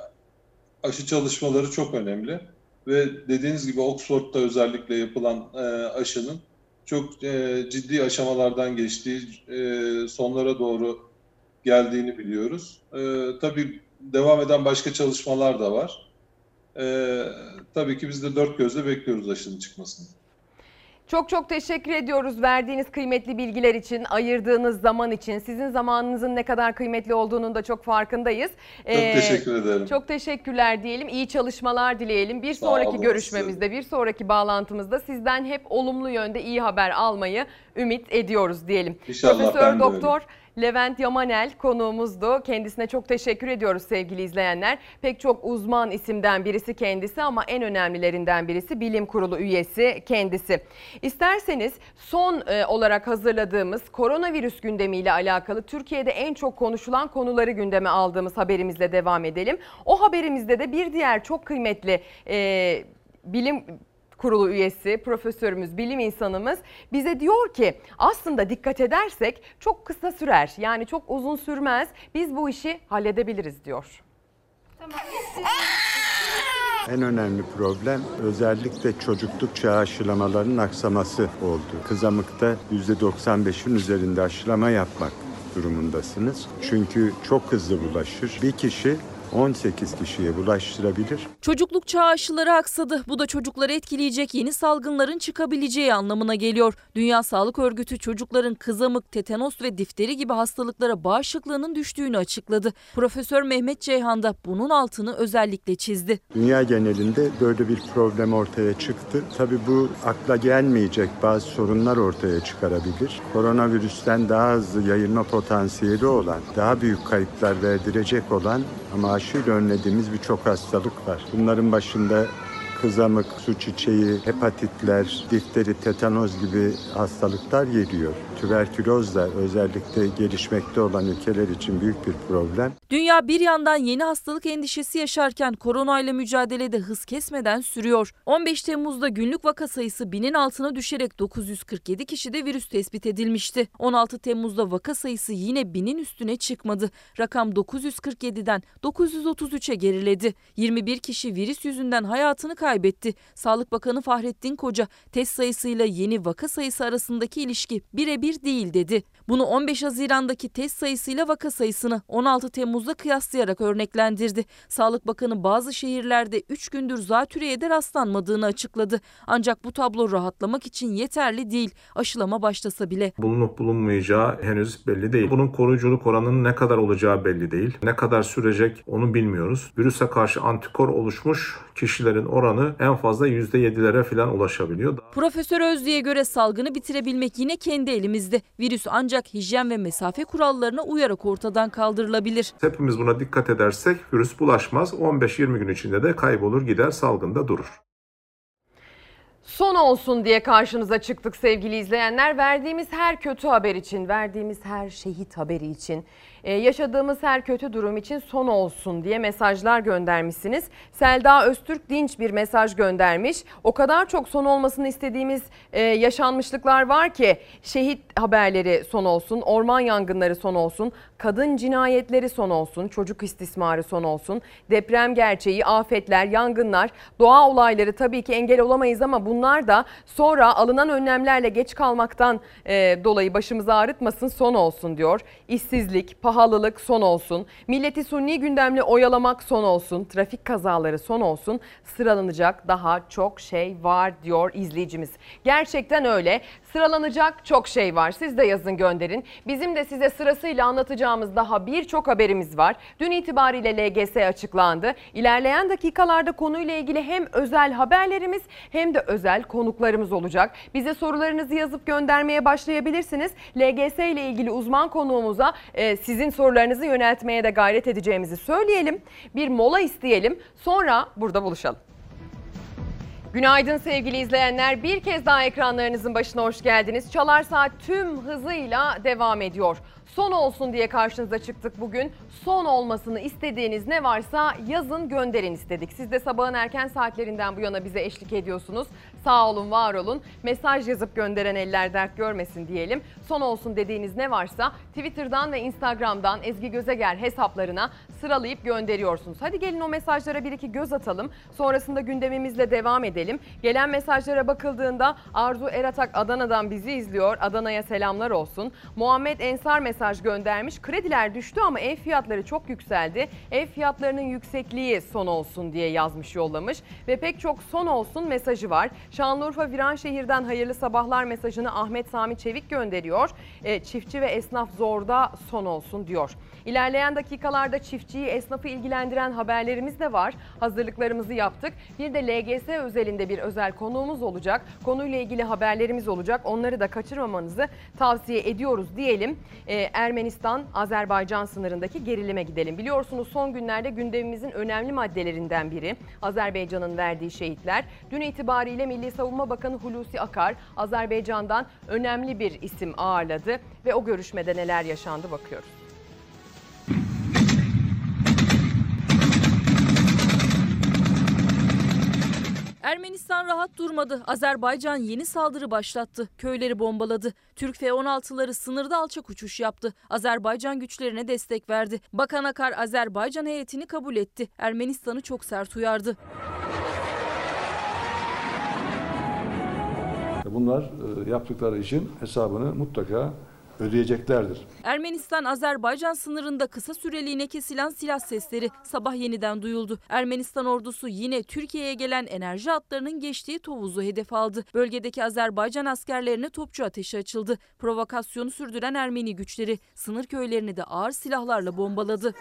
aşı çalışmaları çok önemli ve dediğiniz gibi Oxford'da özellikle yapılan e, aşının çok e, ciddi aşamalardan geçtiği, e, sonlara doğru geldiğini biliyoruz. E, tabii devam eden başka çalışmalar da var. E, tabii ki biz de dört gözle bekliyoruz aşının çıkmasını. Çok çok teşekkür ediyoruz verdiğiniz kıymetli bilgiler için, ayırdığınız zaman için. Sizin zamanınızın ne kadar kıymetli olduğunun da çok farkındayız. Çok ee, teşekkür ederim. Çok teşekkürler diyelim. İyi çalışmalar dileyelim. Bir Sağ sonraki görüşmemizde, bir sonraki bağlantımızda sizden hep olumlu yönde iyi haber almayı ümit ediyoruz diyelim. İnşallah Profesör ben de Doktor öyle. Levent Yamanel konuğumuzdu. Kendisine çok teşekkür ediyoruz sevgili izleyenler. Pek çok uzman isimden birisi kendisi ama en önemlilerinden birisi bilim kurulu üyesi kendisi. İsterseniz son e, olarak hazırladığımız koronavirüs gündemiyle alakalı Türkiye'de en çok konuşulan konuları gündeme aldığımız haberimizle devam edelim. O haberimizde de bir diğer çok kıymetli e, bilim Kurulu üyesi, profesörümüz, bilim insanımız bize diyor ki aslında dikkat edersek çok kısa sürer. Yani çok uzun sürmez. Biz bu işi halledebiliriz diyor. En önemli problem özellikle çocukluk çağı aşılamaların aksaması oldu. Kızamıkta %95'in üzerinde aşılama yapmak durumundasınız. Çünkü çok hızlı bulaşır. Bir kişi 18 kişiye bulaştırabilir. Çocukluk çağı aşıları aksadı. Bu da çocukları etkileyecek yeni salgınların çıkabileceği anlamına geliyor. Dünya Sağlık Örgütü çocukların kızamık, tetanos ve difteri gibi hastalıklara bağışıklığının düştüğünü açıkladı. Profesör Mehmet Ceyhan da bunun altını özellikle çizdi. Dünya genelinde böyle bir problem ortaya çıktı. Tabii bu akla gelmeyecek bazı sorunlar ortaya çıkarabilir. Koronavirüsten daha hızlı yayılma potansiyeli olan, daha büyük kayıplar verdirecek olan ama aşıyla önlediğimiz birçok hastalık var. Bunların başında kızamık, su çiçeği, hepatitler, difteri, tetanoz gibi hastalıklar geliyor. Tüberküloz da özellikle gelişmekte olan ülkeler için büyük bir problem. Dünya bir yandan yeni hastalık endişesi yaşarken koronayla mücadelede hız kesmeden sürüyor. 15 Temmuz'da günlük vaka sayısı binin altına düşerek 947 kişide virüs tespit edilmişti. 16 Temmuz'da vaka sayısı yine binin üstüne çıkmadı. Rakam 947'den 933'e geriledi. 21 kişi virüs yüzünden hayatını kaybetti. Sağlık Bakanı Fahrettin Koca test sayısıyla yeni vaka sayısı arasındaki ilişki birebir değil dedi. Bunu 15 Haziran'daki test sayısıyla vaka sayısını 16 Temmuz'da kıyaslayarak örneklendirdi. Sağlık Bakanı bazı şehirlerde 3 gündür zatürreye de rastlanmadığını açıkladı. Ancak bu tablo rahatlamak için yeterli değil. Aşılama başlasa bile. Bulunup bulunmayacağı henüz belli değil. Bunun koruyuculuk oranının ne kadar olacağı belli değil. Ne kadar sürecek onu bilmiyoruz. Virüse karşı antikor oluşmuş kişilerin oranı en fazla %7'lere falan ulaşabiliyor. Profesör Özlü'ye göre salgını bitirebilmek yine kendi elimizde. Virüs ancak hijyen ve mesafe kurallarına uyarak ortadan kaldırılabilir. Hepimiz buna dikkat edersek virüs bulaşmaz. 15-20 gün içinde de kaybolur gider salgında durur. Son olsun diye karşınıza çıktık sevgili izleyenler. Verdiğimiz her kötü haber için, verdiğimiz her şehit haberi için, e, yaşadığımız her kötü durum için son olsun diye mesajlar göndermişsiniz. Selda Öztürk Dinç bir mesaj göndermiş. O kadar çok son olmasını istediğimiz e, yaşanmışlıklar var ki şehit haberleri son olsun, orman yangınları son olsun, kadın cinayetleri son olsun, çocuk istismarı son olsun, deprem gerçeği, afetler, yangınlar, doğa olayları tabii ki engel olamayız ama bunlar da sonra alınan önlemlerle geç kalmaktan e, dolayı başımızı ağrıtmasın son olsun diyor. İşsizlik, pahalılık son olsun, milleti sunni gündemle oyalamak son olsun, trafik kazaları son olsun, sıralanacak daha çok şey var diyor izleyicimiz. Gerçekten öyle. Sıralanacak çok şey var. Siz de yazın gönderin. Bizim de size sırasıyla anlatacağımız daha birçok haberimiz var. Dün itibariyle LGS açıklandı. İlerleyen dakikalarda konuyla ilgili hem özel haberlerimiz hem de özel konuklarımız olacak. Bize sorularınızı yazıp göndermeye başlayabilirsiniz. LGS ile ilgili uzman konuğumuza e, sizin sorularınızı yöneltmeye de gayret edeceğimizi söyleyelim. Bir mola isteyelim. Sonra burada buluşalım. Günaydın sevgili izleyenler. Bir kez daha ekranlarınızın başına hoş geldiniz. Çalar Saat tüm hızıyla devam ediyor. Son olsun diye karşınıza çıktık bugün. Son olmasını istediğiniz ne varsa yazın gönderin istedik. Siz de sabahın erken saatlerinden bu yana bize eşlik ediyorsunuz. Sağ olun, var olun. Mesaj yazıp gönderen eller dert görmesin diyelim. Son olsun dediğiniz ne varsa Twitter'dan ve Instagram'dan Ezgi Gözeger hesaplarına sıralayıp gönderiyorsunuz. Hadi gelin o mesajlara bir iki göz atalım. Sonrasında gündemimizle devam edelim. Gelen mesajlara bakıldığında Arzu Eratak Adana'dan bizi izliyor. Adana'ya selamlar olsun. Muhammed Ensar mesaj göndermiş. Krediler düştü ama ev fiyatları çok yükseldi. Ev fiyatlarının yüksekliği son olsun diye yazmış yollamış. Ve pek çok son olsun mesajı var. Şanlıurfa Viranşehir'den hayırlı sabahlar mesajını Ahmet Sami Çevik gönderiyor. E, çiftçi ve esnaf zorda son olsun diyor. İlerleyen dakikalarda çiftçiyi, esnafı ilgilendiren haberlerimiz de var. Hazırlıklarımızı yaptık. Bir de LGS özelinde bir özel konuğumuz olacak. Konuyla ilgili haberlerimiz olacak. Onları da kaçırmamanızı tavsiye ediyoruz diyelim. Ee, Ermenistan-Azerbaycan sınırındaki gerilime gidelim. Biliyorsunuz son günlerde gündemimizin önemli maddelerinden biri Azerbaycan'ın verdiği şehitler. Dün itibariyle Milli Savunma Bakanı Hulusi Akar Azerbaycan'dan önemli bir isim ağırladı ve o görüşmede neler yaşandı bakıyoruz. Ermenistan rahat durmadı. Azerbaycan yeni saldırı başlattı. Köyleri bombaladı. Türk F-16'ları sınırda alçak uçuş yaptı. Azerbaycan güçlerine destek verdi. Bakan Akar Azerbaycan heyetini kabul etti. Ermenistan'ı çok sert uyardı. Bunlar e, yaptıkları için hesabını mutlaka ödeyeceklerdir. Ermenistan Azerbaycan sınırında kısa süreliğine kesilen silah sesleri sabah yeniden duyuldu. Ermenistan ordusu yine Türkiye'ye gelen enerji hatlarının geçtiği Tovuz'u hedef aldı. Bölgedeki Azerbaycan askerlerine topçu ateşi açıldı. Provokasyonu sürdüren Ermeni güçleri sınır köylerini de ağır silahlarla bombaladı.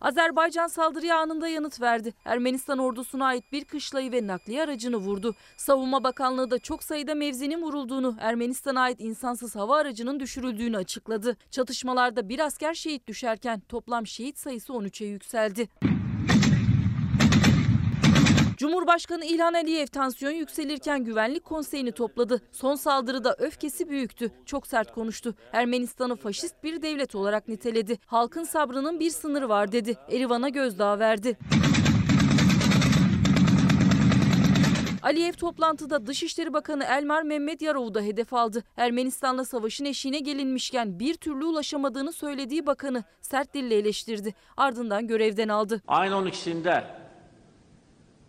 Azerbaycan saldırıya anında yanıt verdi. Ermenistan ordusuna ait bir kışlayı ve nakliye aracını vurdu. Savunma Bakanlığı da çok sayıda mevzinin vurulduğunu, Ermenistan'a ait insansız hava aracının düşürüldüğünü açıkladı. Çatışmalarda bir asker şehit düşerken toplam şehit sayısı 13'e yükseldi. Cumhurbaşkanı İlhan Aliyev tansiyon yükselirken güvenlik konseyini topladı. Son saldırıda öfkesi büyüktü. Çok sert konuştu. Ermenistan'ı faşist bir devlet olarak niteledi. Halkın sabrının bir sınırı var dedi. Erivan'a gözdağı verdi. Aliyev toplantıda Dışişleri Bakanı Elmar Mehmet Yarov'u da hedef aldı. Ermenistan'la savaşın eşiğine gelinmişken bir türlü ulaşamadığını söylediği bakanı sert dille eleştirdi. Ardından görevden aldı. Ayın 12'sinde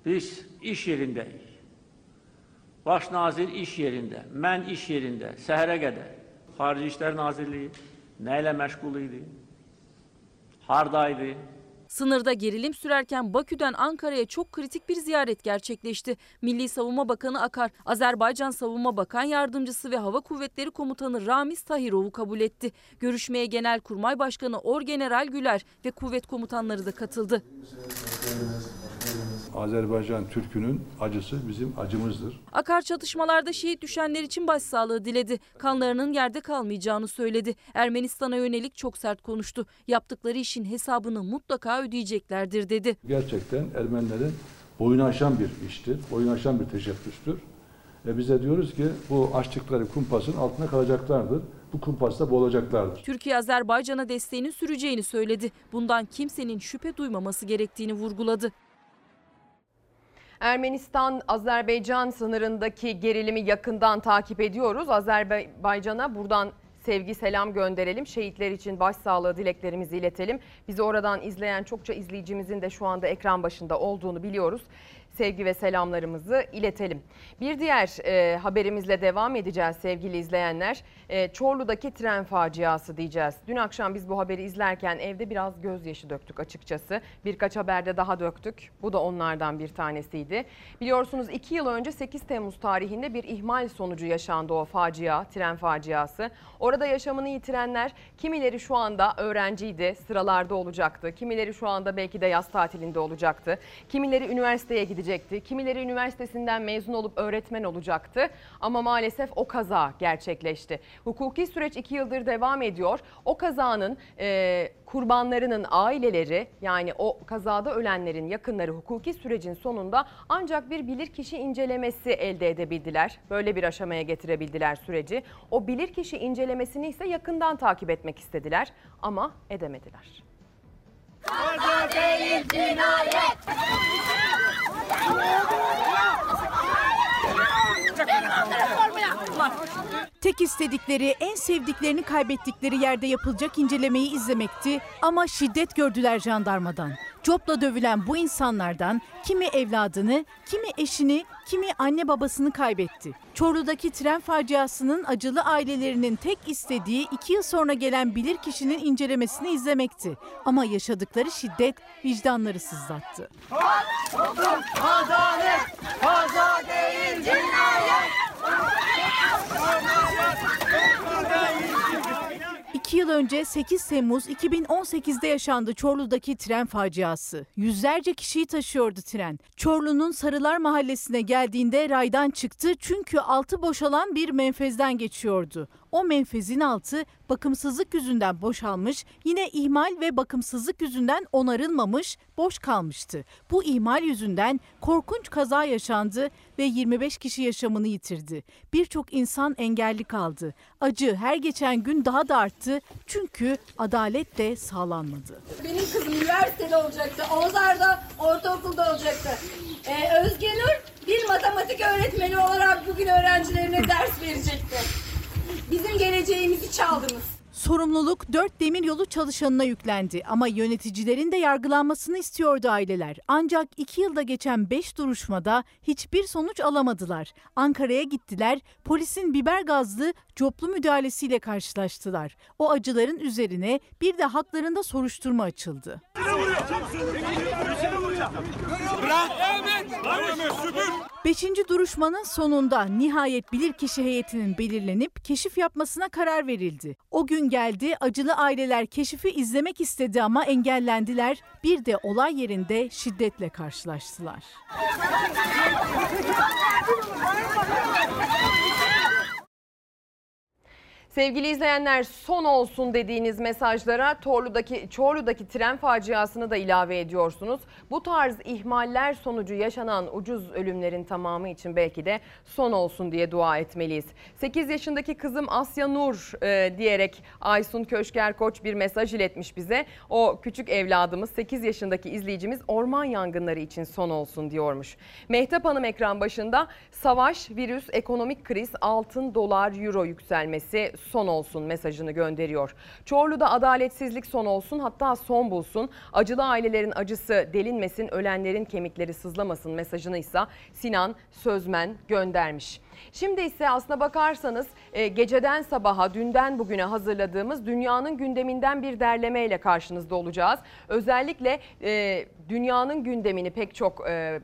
biz iş yerindeyik. Baş nazir iş yerinde, mən iş yerində, səhərə qədər Xarici İşlər Nazirliyi nə ilə məşğul idi? Hardaydı? Sınırda gerilim sürerken Bakü'den Ankara'ya çok kritik bir ziyaret gerçekleşti. Milli Savunma Bakanı Akar, Azerbaycan Savunma Bakan Yardımcısı ve Hava Kuvvetleri Komutanı Ramiz Tahirov'u kabul etti. Görüşmeye Genelkurmay Başkanı Orgeneral Güler ve kuvvet komutanları da katıldı. Azerbaycan Türk'ünün acısı bizim acımızdır. Akar çatışmalarda şehit düşenler için başsağlığı diledi. Kanlarının yerde kalmayacağını söyledi. Ermenistan'a yönelik çok sert konuştu. Yaptıkları işin hesabını mutlaka ödeyeceklerdir dedi. Gerçekten Ermenilerin boyunu aşan bir iştir, boyunu aşan bir teşebbüstür. Ve biz de diyoruz ki bu açtıkları kumpasın altına kalacaklardır. Bu kumpasta boğulacaklardır. Türkiye Azerbaycan'a desteğinin süreceğini söyledi. Bundan kimsenin şüphe duymaması gerektiğini vurguladı. Ermenistan-Azerbaycan sınırındaki gerilimi yakından takip ediyoruz. Azerbaycan'a buradan sevgi selam gönderelim. Şehitler için başsağlığı dileklerimizi iletelim. Bizi oradan izleyen çokça izleyicimizin de şu anda ekran başında olduğunu biliyoruz. Sevgi ve selamlarımızı iletelim. Bir diğer e, haberimizle devam edeceğiz sevgili izleyenler. E, Çorlu'daki tren faciası diyeceğiz. Dün akşam biz bu haberi izlerken evde biraz gözyaşı döktük açıkçası. Birkaç haberde daha döktük. Bu da onlardan bir tanesiydi. Biliyorsunuz 2 yıl önce 8 Temmuz tarihinde bir ihmal sonucu yaşandı o facia, tren faciası. Orada yaşamını yitirenler kimileri şu anda öğrenciydi, sıralarda olacaktı. Kimileri şu anda belki de yaz tatilinde olacaktı. Kimileri üniversiteye gidecekti. Kimileri üniversitesinden mezun olup öğretmen olacaktı. Ama maalesef o kaza gerçekleşti. Hukuki süreç 2 yıldır devam ediyor. O kazanın e, kurbanlarının aileleri yani o kazada ölenlerin yakınları hukuki sürecin sonunda ancak bir bilirkişi incelemesi elde edebildiler. Böyle bir aşamaya getirebildiler süreci. O bilirkişi incelemesini ise yakından takip etmek istediler ama edemediler. Kaza değil cinayet. Tek istedikleri, en sevdiklerini kaybettikleri yerde yapılacak incelemeyi izlemekti ama şiddet gördüler jandarmadan. Copla dövülen bu insanlardan kimi evladını, kimi eşini, kimi anne babasını kaybetti. Çorlu'daki tren faciasının acılı ailelerinin tek istediği iki yıl sonra gelen bilirkişinin incelemesini izlemekti. Ama yaşadıkları şiddet vicdanları sızlattı. Adalet, kaza değil cinayet. İki yıl önce 8 Temmuz 2018'de yaşandı Çorlu'daki tren faciası. Yüzlerce kişiyi taşıyordu tren. Çorlu'nun Sarılar Mahallesi'ne geldiğinde raydan çıktı çünkü altı boşalan bir menfezden geçiyordu. O menfezin altı bakımsızlık yüzünden boşalmış, yine ihmal ve bakımsızlık yüzünden onarılmamış, boş kalmıştı. Bu ihmal yüzünden korkunç kaza yaşandı ve 25 kişi yaşamını yitirdi. Birçok insan engelli kaldı. Acı her geçen gün daha da arttı çünkü adalet de sağlanmadı. Benim kızım üniversitede olacaktı. Ozar'da ortaokulda olacaktı. Ee, Özge Nur bir matematik öğretmeni olarak bugün öğrencilerine ders verecekti. Bizim geleceğimizi çaldınız. Sorumluluk dört demiryolu çalışanına yüklendi ama yöneticilerin de yargılanmasını istiyordu aileler. Ancak iki yılda geçen beş duruşmada hiçbir sonuç alamadılar. Ankara'ya gittiler, polisin biber gazlı coplu müdahalesiyle karşılaştılar. O acıların üzerine bir de haklarında soruşturma açıldı. Beşinci duruşmanın sonunda nihayet bilirkişi heyetinin belirlenip keşif yapmasına karar verildi. O gün geldi acılı aileler keşifi izlemek istedi ama engellendiler. Bir de olay yerinde şiddetle karşılaştılar. Sevgili izleyenler son olsun dediğiniz mesajlara Torlu'daki Çorlu'daki tren faciasını da ilave ediyorsunuz. Bu tarz ihmaller sonucu yaşanan ucuz ölümlerin tamamı için belki de son olsun diye dua etmeliyiz. 8 yaşındaki kızım Asya Nur e, diyerek Aysun Köşker Koç bir mesaj iletmiş bize. O küçük evladımız 8 yaşındaki izleyicimiz orman yangınları için son olsun diyormuş. Mehtap Hanım ekran başında savaş, virüs, ekonomik kriz, altın, dolar, euro yükselmesi son olsun mesajını gönderiyor. Çorlu'da adaletsizlik son olsun hatta son bulsun. Acılı ailelerin acısı delinmesin, ölenlerin kemikleri sızlamasın mesajını ise Sinan Sözmen göndermiş. Şimdi ise aslına bakarsanız e, geceden sabaha, dünden bugüne hazırladığımız dünyanın gündeminden bir derlemeyle karşınızda olacağız. Özellikle e, dünyanın gündemini pek çok e,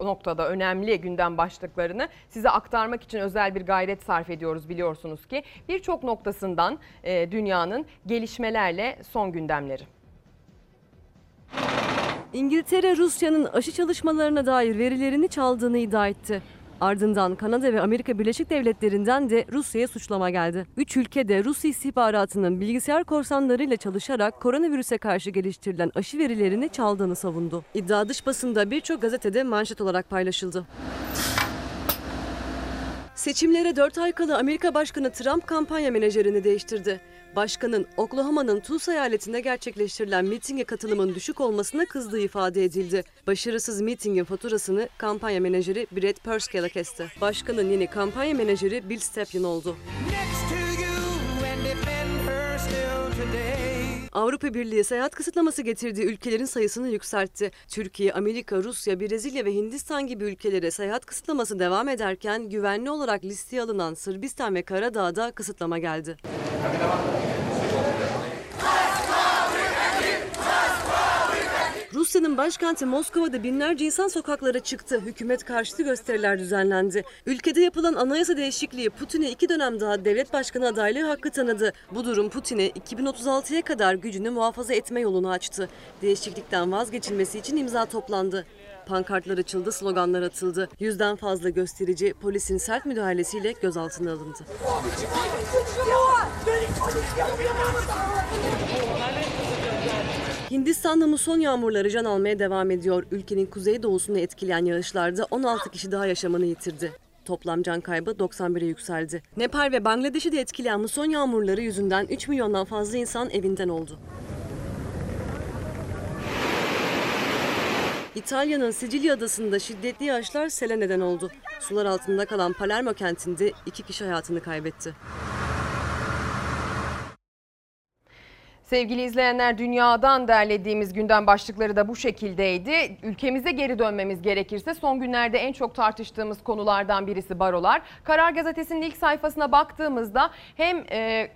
noktada önemli gündem başlıklarını size aktarmak için özel bir gayret sarf ediyoruz biliyorsunuz ki. Birçok noktasından e, dünyanın gelişmelerle son gündemleri. İngiltere Rusya'nın aşı çalışmalarına dair verilerini çaldığını iddia etti. Ardından Kanada ve Amerika Birleşik Devletleri'nden de Rusya'ya suçlama geldi. Üç ülke de Rus istihbaratının bilgisayar korsanlarıyla çalışarak koronavirüse karşı geliştirilen aşı verilerini çaldığını savundu. İddia dış basında birçok gazetede manşet olarak paylaşıldı. Seçimlere 4 ay kala Amerika Başkanı Trump kampanya menajerini değiştirdi. Başkanın Oklahoma'nın Tulsa eyaletinde gerçekleştirilen mitinge katılımın düşük olmasına kızdığı ifade edildi. Başarısız mitingin faturasını kampanya menajeri Brett Perskel'e kesti. Başkanın yeni kampanya menajeri Bill Stepien oldu. Avrupa Birliği seyahat kısıtlaması getirdiği ülkelerin sayısını yükseltti. Türkiye, Amerika, Rusya, Brezilya ve Hindistan gibi ülkelere seyahat kısıtlaması devam ederken güvenli olarak listeye alınan Sırbistan ve Karadağ'da kısıtlama geldi. Rusya'nın başkenti Moskova'da binlerce insan sokaklara çıktı. Hükümet karşıtı gösteriler düzenlendi. Ülkede yapılan anayasa değişikliği Putin'e iki dönem daha devlet başkanı adaylığı hakkı tanıdı. Bu durum Putin'e 2036'ya kadar gücünü muhafaza etme yolunu açtı. Değişiklikten vazgeçilmesi için imza toplandı. Pankartlar açıldı, sloganlar atıldı. Yüzden fazla gösterici polisin sert müdahalesiyle gözaltına alındı. Hindistan'da muson yağmurları can almaya devam ediyor. Ülkenin kuzeydoğusunu etkileyen yağışlarda 16 kişi daha yaşamını yitirdi. Toplam can kaybı 91'e yükseldi. Nepal ve Bangladeş'i de etkileyen muson yağmurları yüzünden 3 milyondan fazla insan evinden oldu. İtalya'nın Sicilya adasında şiddetli yağışlar sele neden oldu. Sular altında kalan Palermo kentinde iki kişi hayatını kaybetti. Sevgili izleyenler dünyadan derlediğimiz gündem başlıkları da bu şekildeydi. Ülkemize geri dönmemiz gerekirse son günlerde en çok tartıştığımız konulardan birisi barolar. Karar Gazetesi'nin ilk sayfasına baktığımızda hem e,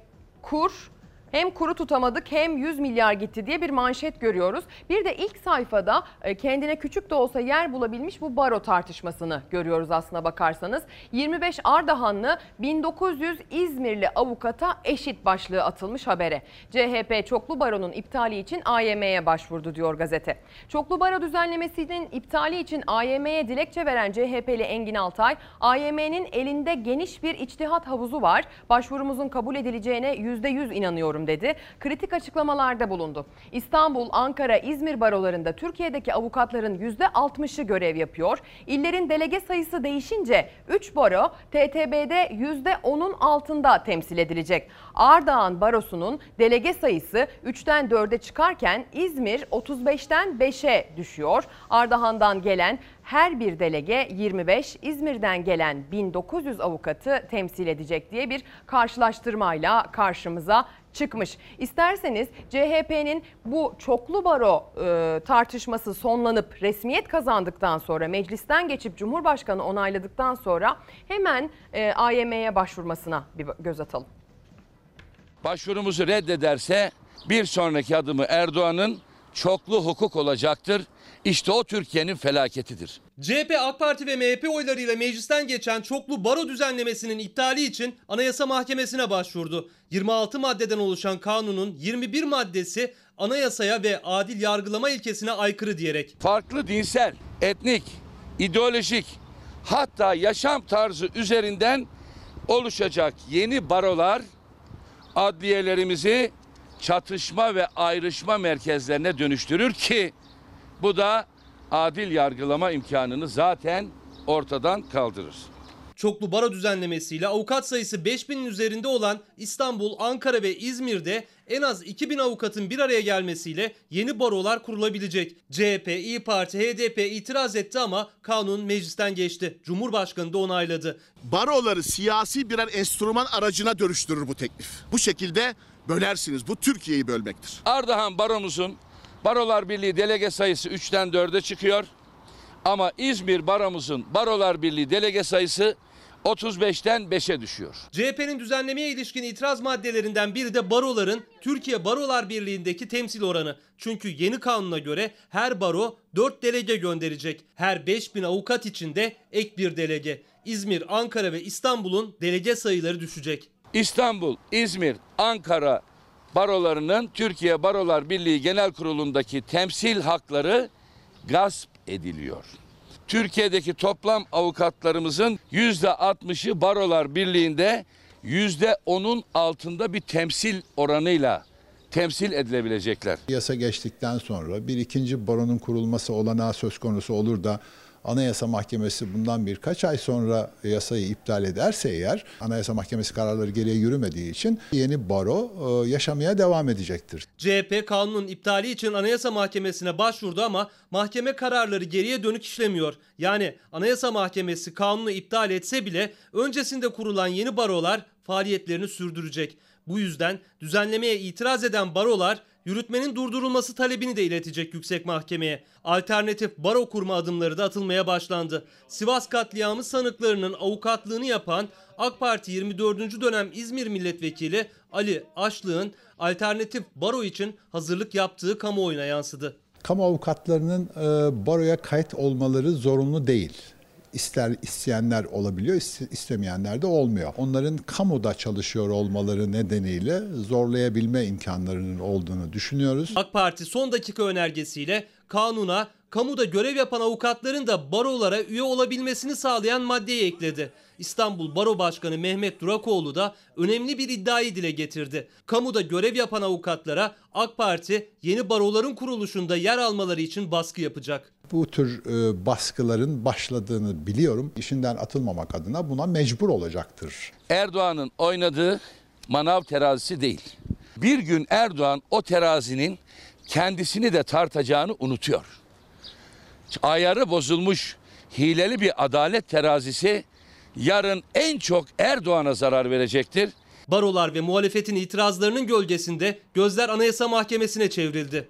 kur hem kuru tutamadık hem 100 milyar gitti diye bir manşet görüyoruz. Bir de ilk sayfada e, kendine küçük de olsa yer bulabilmiş bu baro tartışmasını görüyoruz aslına bakarsanız. 25 Ardahanlı 1900 İzmirli avukata eşit başlığı atılmış habere. CHP çoklu baronun iptali için AYM'ye başvurdu diyor gazete. Çoklu baro düzenlemesinin iptali için AYM'ye dilekçe veren CHP'li Engin Altay, AYM'nin elinde geniş bir içtihat havuzu var. Başvurumuzun kabul edileceğine %100 inanıyorum dedi. Kritik açıklamalarda bulundu. İstanbul, Ankara, İzmir barolarında Türkiye'deki avukatların %60'ı görev yapıyor. İllerin delege sayısı değişince 3 baro TTB'de %10'un altında temsil edilecek. Ardahan Barosu'nun delege sayısı 3'ten 4'e çıkarken İzmir 35'ten 5'e düşüyor. Ardahan'dan gelen her bir delege 25, İzmir'den gelen 1900 avukatı temsil edecek diye bir karşılaştırmayla karşımıza çıkmış. İsterseniz CHP'nin bu çoklu baro e, tartışması sonlanıp resmiyet kazandıktan sonra meclisten geçip Cumhurbaşkanı onayladıktan sonra hemen e, AYM'ye başvurmasına bir göz atalım. Başvurumuzu reddederse bir sonraki adımı Erdoğan'ın çoklu hukuk olacaktır. İşte o Türkiye'nin felaketidir. CHP, AK Parti ve MHP oylarıyla meclisten geçen çoklu baro düzenlemesinin iptali için Anayasa Mahkemesi'ne başvurdu. 26 maddeden oluşan kanunun 21 maddesi anayasaya ve adil yargılama ilkesine aykırı diyerek. Farklı dinsel, etnik, ideolojik hatta yaşam tarzı üzerinden oluşacak yeni barolar adliyelerimizi çatışma ve ayrışma merkezlerine dönüştürür ki bu da adil yargılama imkanını zaten ortadan kaldırır. Çoklu baro düzenlemesiyle avukat sayısı 5000'in üzerinde olan İstanbul, Ankara ve İzmir'de en az 2000 avukatın bir araya gelmesiyle yeni barolar kurulabilecek. CHP, İyi Parti, HDP itiraz etti ama kanun meclisten geçti. Cumhurbaşkanı da onayladı. Baroları siyasi birer enstrüman aracına dönüştürür bu teklif. Bu şekilde bölersiniz. Bu Türkiye'yi bölmektir. Ardahan baromuzun Barolar Birliği delege sayısı 3'ten 4'e çıkıyor. Ama İzmir baromuzun Barolar Birliği delege sayısı 35'ten 5'e düşüyor. CHP'nin düzenlemeye ilişkin itiraz maddelerinden biri de baroların Türkiye Barolar Birliği'ndeki temsil oranı. Çünkü yeni kanuna göre her baro 4 delege gönderecek. Her 5000 avukat için de ek bir delege. İzmir, Ankara ve İstanbul'un delege sayıları düşecek. İstanbul, İzmir, Ankara barolarının Türkiye Barolar Birliği Genel Kurulu'ndaki temsil hakları gasp ediliyor. Türkiye'deki toplam avukatlarımızın %60'ı Barolar Birliği'nde %10'un altında bir temsil oranıyla temsil edilebilecekler. Yasa geçtikten sonra bir ikinci baronun kurulması olanağı söz konusu olur da Anayasa Mahkemesi bundan birkaç ay sonra yasayı iptal ederse eğer Anayasa Mahkemesi kararları geriye yürümediği için yeni baro e, yaşamaya devam edecektir. CHP kanunun iptali için Anayasa Mahkemesi'ne başvurdu ama mahkeme kararları geriye dönük işlemiyor. Yani Anayasa Mahkemesi kanunu iptal etse bile öncesinde kurulan yeni barolar faaliyetlerini sürdürecek. Bu yüzden düzenlemeye itiraz eden barolar yürütmenin durdurulması talebini de iletecek yüksek mahkemeye. Alternatif baro kurma adımları da atılmaya başlandı. Sivas katliamı sanıklarının avukatlığını yapan AK Parti 24. dönem İzmir Milletvekili Ali Aşlık'ın alternatif baro için hazırlık yaptığı kamuoyuna yansıdı. Kamu avukatlarının e, baroya kayıt olmaları zorunlu değil. İster isteyenler olabiliyor, istemeyenler de olmuyor. Onların kamuda çalışıyor olmaları nedeniyle zorlayabilme imkanlarının olduğunu düşünüyoruz. AK Parti son dakika önergesiyle kanuna kamuda görev yapan avukatların da barolara üye olabilmesini sağlayan maddeyi ekledi. İstanbul Baro Başkanı Mehmet Durakoğlu da önemli bir iddiayı dile getirdi. Kamuda görev yapan avukatlara AK Parti yeni baroların kuruluşunda yer almaları için baskı yapacak. Bu tür e, baskıların başladığını biliyorum. İşinden atılmamak adına buna mecbur olacaktır. Erdoğan'ın oynadığı manav terazisi değil. Bir gün Erdoğan o terazinin kendisini de tartacağını unutuyor. Ayarı bozulmuş hileli bir adalet terazisi yarın en çok Erdoğan'a zarar verecektir. Barolar ve muhalefetin itirazlarının gölgesinde gözler Anayasa Mahkemesi'ne çevrildi.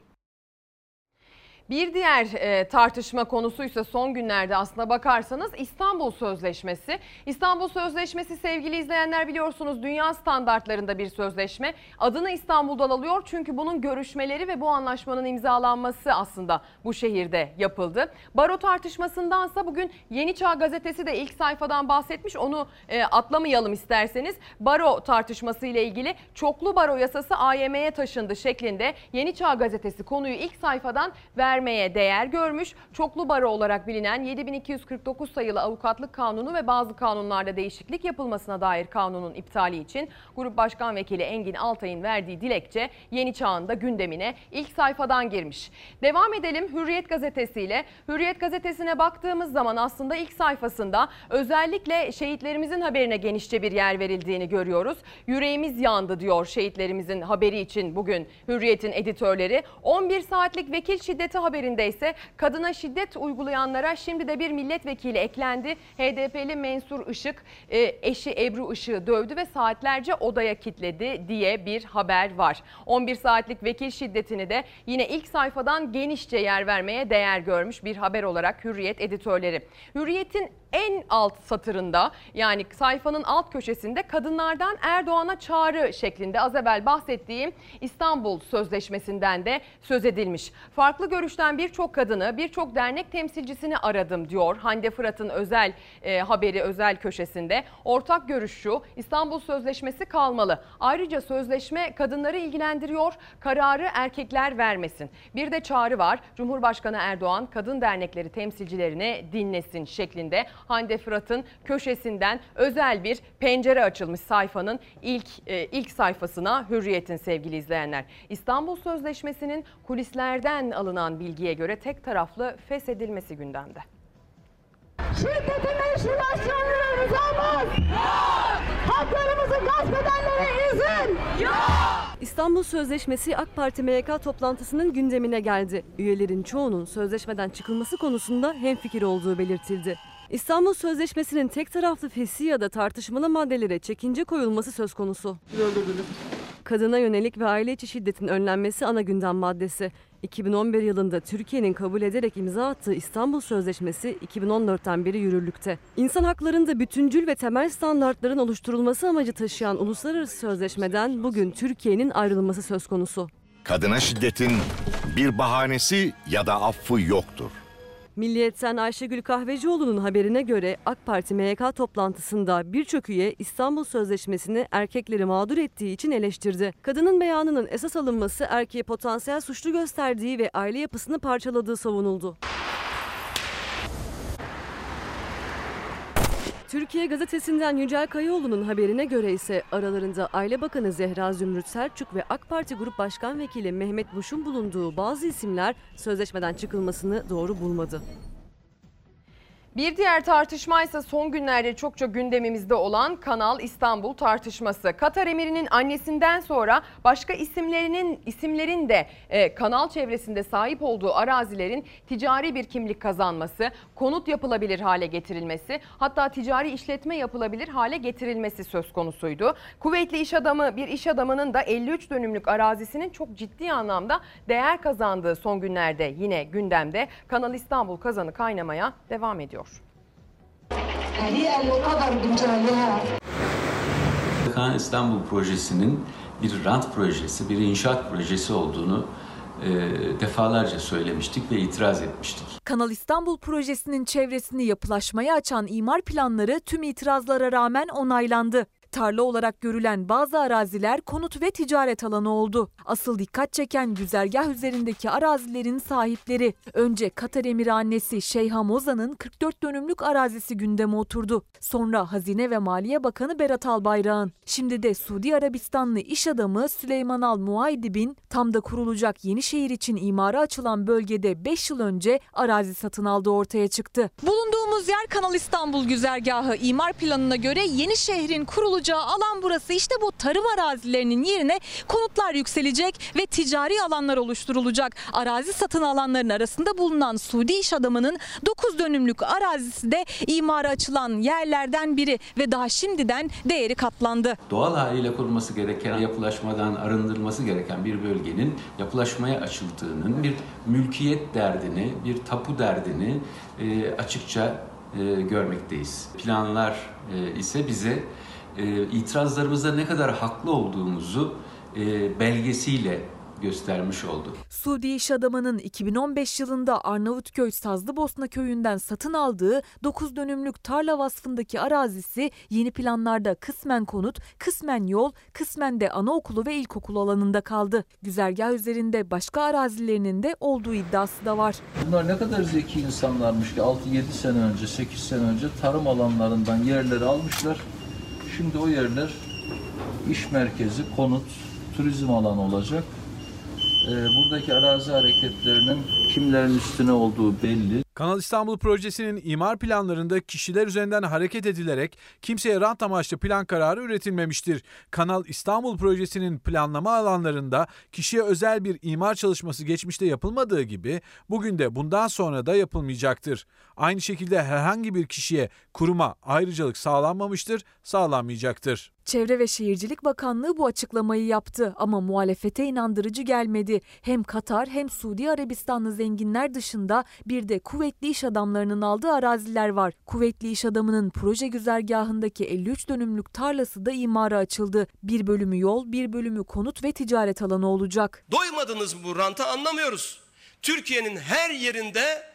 Bir diğer e, tartışma konusuysa son günlerde aslına bakarsanız İstanbul Sözleşmesi. İstanbul Sözleşmesi sevgili izleyenler biliyorsunuz dünya standartlarında bir sözleşme. Adını İstanbul'dan alıyor çünkü bunun görüşmeleri ve bu anlaşmanın imzalanması aslında bu şehirde yapıldı. Baro tartışmasındansa bugün Yeni Çağ gazetesi de ilk sayfadan bahsetmiş. Onu e, atlamayalım isterseniz. Baro tartışması ile ilgili çoklu baro yasası AYM'ye taşındı şeklinde Yeni Çağ gazetesi konuyu ilk sayfadan ver vermeye değer görmüş. Çoklu baro olarak bilinen 7249 sayılı avukatlık kanunu ve bazı kanunlarda değişiklik yapılmasına dair kanunun iptali için Grup Başkan Vekili Engin Altay'ın verdiği dilekçe Yeni Çağ'ın da gündemine ilk sayfadan girmiş. Devam edelim Hürriyet gazetesiyle. Hürriyet gazetesine baktığımız zaman aslında ilk sayfasında özellikle şehitlerimizin haberine genişçe bir yer verildiğini görüyoruz. Yüreğimiz yandı diyor şehitlerimizin haberi için bugün Hürriyet'in editörleri. 11 saatlik vekil şiddeti haberi haberinde ise kadına şiddet uygulayanlara şimdi de bir milletvekili eklendi. HDP'li Mensur Işık e, eşi Ebru Işık'ı dövdü ve saatlerce odaya kilitledi diye bir haber var. 11 saatlik vekil şiddetini de yine ilk sayfadan genişçe yer vermeye değer görmüş bir haber olarak Hürriyet editörleri. Hürriyet'in en alt satırında yani sayfanın alt köşesinde kadınlardan Erdoğan'a çağrı şeklinde az evvel bahsettiğim İstanbul Sözleşmesi'nden de söz edilmiş. Farklı görüşten birçok kadını, birçok dernek temsilcisini aradım diyor Hande Fırat'ın özel e, haberi özel köşesinde. Ortak görüş şu İstanbul Sözleşmesi kalmalı. Ayrıca sözleşme kadınları ilgilendiriyor. Kararı erkekler vermesin. Bir de çağrı var. Cumhurbaşkanı Erdoğan kadın dernekleri temsilcilerini dinlesin şeklinde Hande Fırat'ın köşesinden özel bir pencere açılmış sayfanın ilk e, ilk sayfasına Hürriyet'in sevgili izleyenler. İstanbul Sözleşmesi'nin kulislerden alınan bilgiye göre tek taraflı feshedilmesi gündemde. Şiddetin meşrulaştırılır rızamız. Haklarımızı gasp edenlere izin. İstanbul Sözleşmesi AK Parti MYK toplantısının gündemine geldi. Üyelerin çoğunun sözleşmeden çıkılması konusunda hemfikir olduğu belirtildi. İstanbul Sözleşmesi'nin tek taraflı fesih ya da tartışmalı maddelere çekince koyulması söz konusu. Kadına yönelik ve aile içi şiddetin önlenmesi ana gündem maddesi. 2011 yılında Türkiye'nin kabul ederek imza attığı İstanbul Sözleşmesi 2014'ten beri yürürlükte. İnsan haklarında bütüncül ve temel standartların oluşturulması amacı taşıyan uluslararası sözleşmeden bugün Türkiye'nin ayrılması söz konusu. Kadına şiddetin bir bahanesi ya da affı yoktur. Milliyet'ten Ayşegül Kahvecioğlu'nun haberine göre AK Parti MYK toplantısında birçok üye İstanbul Sözleşmesi'ni erkekleri mağdur ettiği için eleştirdi. Kadının beyanının esas alınması erkeği potansiyel suçlu gösterdiği ve aile yapısını parçaladığı savunuldu. Türkiye Gazetesi'nden Yücel Kayaoğlu'nun haberine göre ise aralarında Aile Bakanı Zehra Zümrüt Selçuk ve AK Parti Grup Başkan Vekili Mehmet Buş'un bulunduğu bazı isimler sözleşmeden çıkılmasını doğru bulmadı. Bir diğer tartışma ise son günlerde çokça gündemimizde olan Kanal İstanbul tartışması. Katar emirinin annesinden sonra başka isimlerinin isimlerin de e, kanal çevresinde sahip olduğu arazilerin ticari bir kimlik kazanması, konut yapılabilir hale getirilmesi, hatta ticari işletme yapılabilir hale getirilmesi söz konusuydu. Kuvvetli iş adamı bir iş adamının da 53 dönümlük arazisinin çok ciddi anlamda değer kazandığı son günlerde yine gündemde. Kanal İstanbul kazanı kaynamaya devam ediyor. Kanal İstanbul projesinin bir rant projesi, bir inşaat projesi olduğunu e, defalarca söylemiştik ve itiraz etmiştik. Kanal İstanbul projesinin çevresini yapılaşmaya açan imar planları tüm itirazlara rağmen onaylandı. Tarla olarak görülen bazı araziler konut ve ticaret alanı oldu. Asıl dikkat çeken güzergah üzerindeki arazilerin sahipleri. Önce Katar Emiri annesi Şeyha Moza'nın 44 dönümlük arazisi gündeme oturdu. Sonra Hazine ve Maliye Bakanı Berat Albayrak'ın. Şimdi de Suudi Arabistanlı iş adamı Süleyman Al Muaydib'in tam da kurulacak yeni şehir için imara açılan bölgede 5 yıl önce arazi satın aldığı ortaya çıktı. Bulunduğumuz yer Kanal İstanbul güzergahı. İmar planına göre yeni şehrin kurulacağı alan burası. İşte bu tarım arazilerinin yerine konutlar yükselecek ve ticari alanlar oluşturulacak. Arazi satın alanların arasında bulunan Suudi iş adamının 9 dönümlük arazisi de imara açılan yerlerden biri ve daha şimdiden değeri katlandı. Doğal haliyle kurulması gereken, yapılaşmadan arındırılması gereken bir bölgenin yapılaşmaya açıldığının bir mülkiyet derdini, bir tapu derdini e, açıkça e, görmekteyiz. Planlar e, ise bize e, itirazlarımızda ne kadar haklı olduğumuzu e, belgesiyle göstermiş oldu. Suudi iş adamının 2015 yılında Arnavutköy Sazlıbosna köyünden satın aldığı 9 dönümlük tarla vasfındaki arazisi yeni planlarda kısmen konut, kısmen yol, kısmen de anaokulu ve ilkokul alanında kaldı. Güzergah üzerinde başka arazilerinin de olduğu iddiası da var. Bunlar ne kadar zeki insanlarmış ki 6-7 sene önce, 8 sene önce tarım alanlarından yerleri almışlar. Şimdi o yerler iş merkezi, konut, turizm alanı olacak. Ee, buradaki arazi hareketlerinin kimlerin üstüne olduğu belli. Kanal İstanbul projesinin imar planlarında kişiler üzerinden hareket edilerek kimseye rant amaçlı plan kararı üretilmemiştir. Kanal İstanbul projesinin planlama alanlarında kişiye özel bir imar çalışması geçmişte yapılmadığı gibi bugün de bundan sonra da yapılmayacaktır. Aynı şekilde herhangi bir kişiye, kuruma ayrıcalık sağlanmamıştır, sağlanmayacaktır. Çevre ve Şehircilik Bakanlığı bu açıklamayı yaptı ama muhalefete inandırıcı gelmedi. Hem Katar hem Suudi Arabistanlı zenginler dışında bir de Kuveyt kuvvetli iş adamlarının aldığı araziler var. Kuvvetli iş adamının proje güzergahındaki 53 dönümlük tarlası da imara açıldı. Bir bölümü yol, bir bölümü konut ve ticaret alanı olacak. Doymadınız mı bu ranta anlamıyoruz. Türkiye'nin her yerinde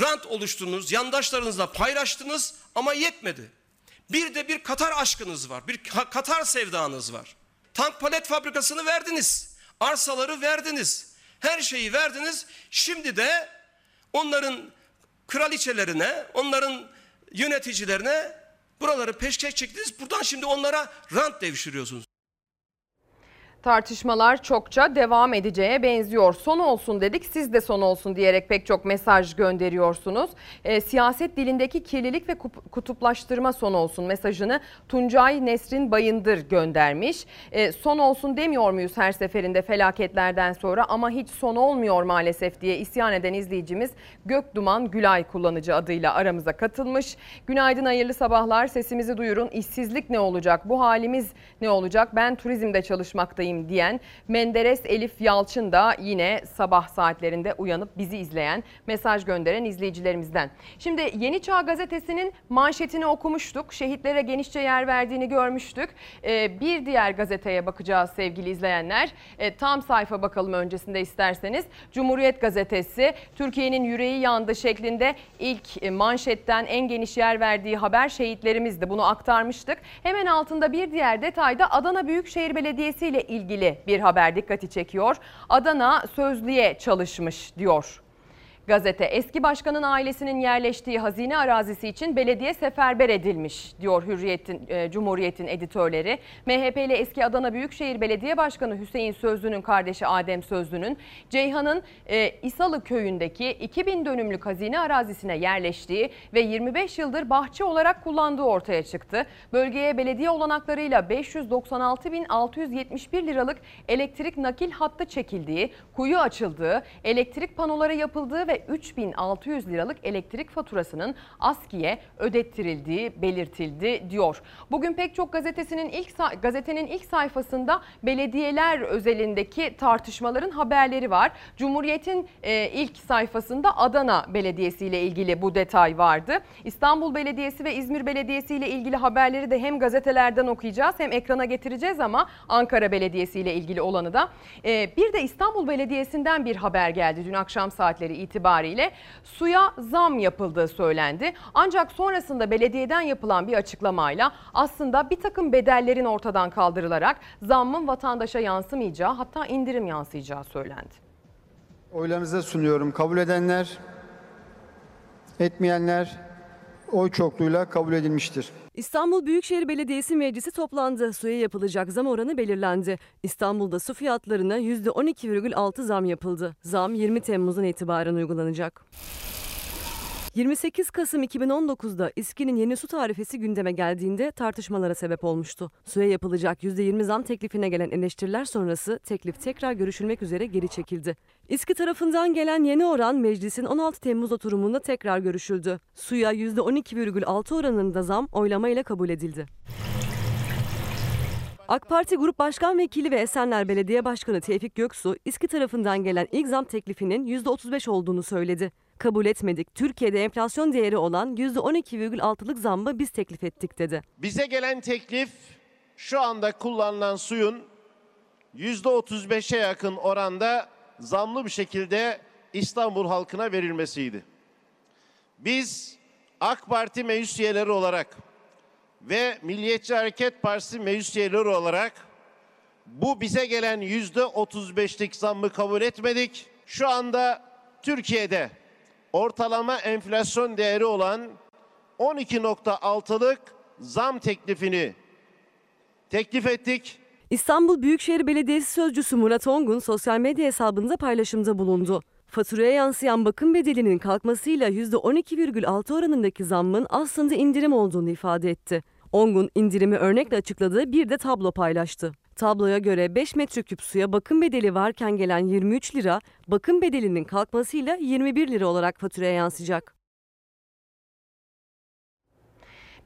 rant oluşturdunuz, yandaşlarınızla paylaştınız ama yetmedi. Bir de bir Katar aşkınız var, bir Katar sevdanız var. Tank palet fabrikasını verdiniz, arsaları verdiniz, her şeyi verdiniz. Şimdi de onların kraliçelerine, onların yöneticilerine buraları peşkeş çektiniz. Buradan şimdi onlara rant devşiriyorsunuz. Tartışmalar çokça devam edeceğe benziyor. Son olsun dedik siz de son olsun diyerek pek çok mesaj gönderiyorsunuz. E, siyaset dilindeki kirlilik ve kutuplaştırma son olsun mesajını Tuncay Nesrin Bayındır göndermiş. E, son olsun demiyor muyuz her seferinde felaketlerden sonra ama hiç son olmuyor maalesef diye isyan eden izleyicimiz Gökduman Gülay kullanıcı adıyla aramıza katılmış. Günaydın hayırlı sabahlar sesimizi duyurun işsizlik ne olacak bu halimiz ne olacak ben turizmde çalışmaktayım buradayım diyen Menderes Elif Yalçın da yine sabah saatlerinde uyanıp bizi izleyen, mesaj gönderen izleyicilerimizden. Şimdi Yeni Çağ Gazetesi'nin manşetini okumuştuk. Şehitlere genişçe yer verdiğini görmüştük. Ee, bir diğer gazeteye bakacağız sevgili izleyenler. Ee, tam sayfa bakalım öncesinde isterseniz. Cumhuriyet Gazetesi Türkiye'nin yüreği yandı şeklinde ilk e, manşetten en geniş yer verdiği haber şehitlerimizdi. Bunu aktarmıştık. Hemen altında bir diğer detayda Adana Büyükşehir Belediyesi ile ilgili ilgili bir haber dikkati çekiyor. Adana sözlüğe çalışmış diyor. Gazete eski başkanın ailesinin yerleştiği hazine arazisi için belediye seferber edilmiş diyor Hürriyet'in e, Cumhuriyet'in editörleri. MHP'li eski Adana Büyükşehir Belediye Başkanı Hüseyin Sözlü'nün kardeşi Adem Sözlü'nün Ceyhan'ın e, İsalı köyündeki 2000 dönümlük hazine arazisine yerleştiği ve 25 yıldır bahçe olarak kullandığı ortaya çıktı. Bölgeye belediye olanaklarıyla 596.671 liralık elektrik nakil hattı çekildiği, kuyu açıldığı, elektrik panoları yapıldığı ve 3600 liralık elektrik faturasının ASKİ'ye ödettirildiği belirtildi diyor. Bugün pek çok gazetesinin ilk gazetenin ilk sayfasında belediyeler özelindeki tartışmaların haberleri var. Cumhuriyet'in e, ilk sayfasında Adana Belediyesi ile ilgili bu detay vardı. İstanbul Belediyesi ve İzmir Belediyesi ile ilgili haberleri de hem gazetelerden okuyacağız hem ekrana getireceğiz ama Ankara Belediyesi ile ilgili olanı da. E, bir de İstanbul Belediyesi'nden bir haber geldi dün akşam saatleri itibariyle itibariyle suya zam yapıldığı söylendi. Ancak sonrasında belediyeden yapılan bir açıklamayla aslında bir takım bedellerin ortadan kaldırılarak zammın vatandaşa yansımayacağı hatta indirim yansıyacağı söylendi. Oylarınıza sunuyorum. Kabul edenler, etmeyenler oy çokluğuyla kabul edilmiştir. İstanbul Büyükşehir Belediyesi Meclisi toplandı. Suya yapılacak zam oranı belirlendi. İstanbul'da su fiyatlarına %12,6 zam yapıldı. Zam 20 Temmuz'un itibaren uygulanacak. 28 Kasım 2019'da İSKİ'nin yeni su tarifesi gündeme geldiğinde tartışmalara sebep olmuştu. Suya yapılacak %20 zam teklifine gelen eleştiriler sonrası teklif tekrar görüşülmek üzere geri çekildi. İSKİ tarafından gelen yeni oran meclisin 16 Temmuz oturumunda tekrar görüşüldü. Suya %12,6 oranında zam oylamayla kabul edildi. AK Parti Grup Başkan Vekili ve Esenler Belediye Başkanı Tevfik Göksu, İSKİ tarafından gelen ilk zam teklifinin %35 olduğunu söyledi kabul etmedik. Türkiye'de enflasyon değeri olan %12,6'lık zammı biz teklif ettik dedi. Bize gelen teklif şu anda kullanılan suyun %35'e yakın oranda zamlı bir şekilde İstanbul halkına verilmesiydi. Biz AK Parti meclis üyeleri olarak ve Milliyetçi Hareket Partisi meclis üyeleri olarak bu bize gelen yüzde 35'lik zammı kabul etmedik. Şu anda Türkiye'de ortalama enflasyon değeri olan 12.6'lık zam teklifini teklif ettik. İstanbul Büyükşehir Belediyesi Sözcüsü Murat Ongun sosyal medya hesabında paylaşımda bulundu. Faturaya yansıyan bakım bedelinin kalkmasıyla %12,6 oranındaki zammın aslında indirim olduğunu ifade etti. Ongun indirimi örnekle açıkladığı bir de tablo paylaştı. Tabloya göre 5 metreküp suya bakım bedeli varken gelen 23 lira bakım bedelinin kalkmasıyla 21 lira olarak faturaya yansıyacak.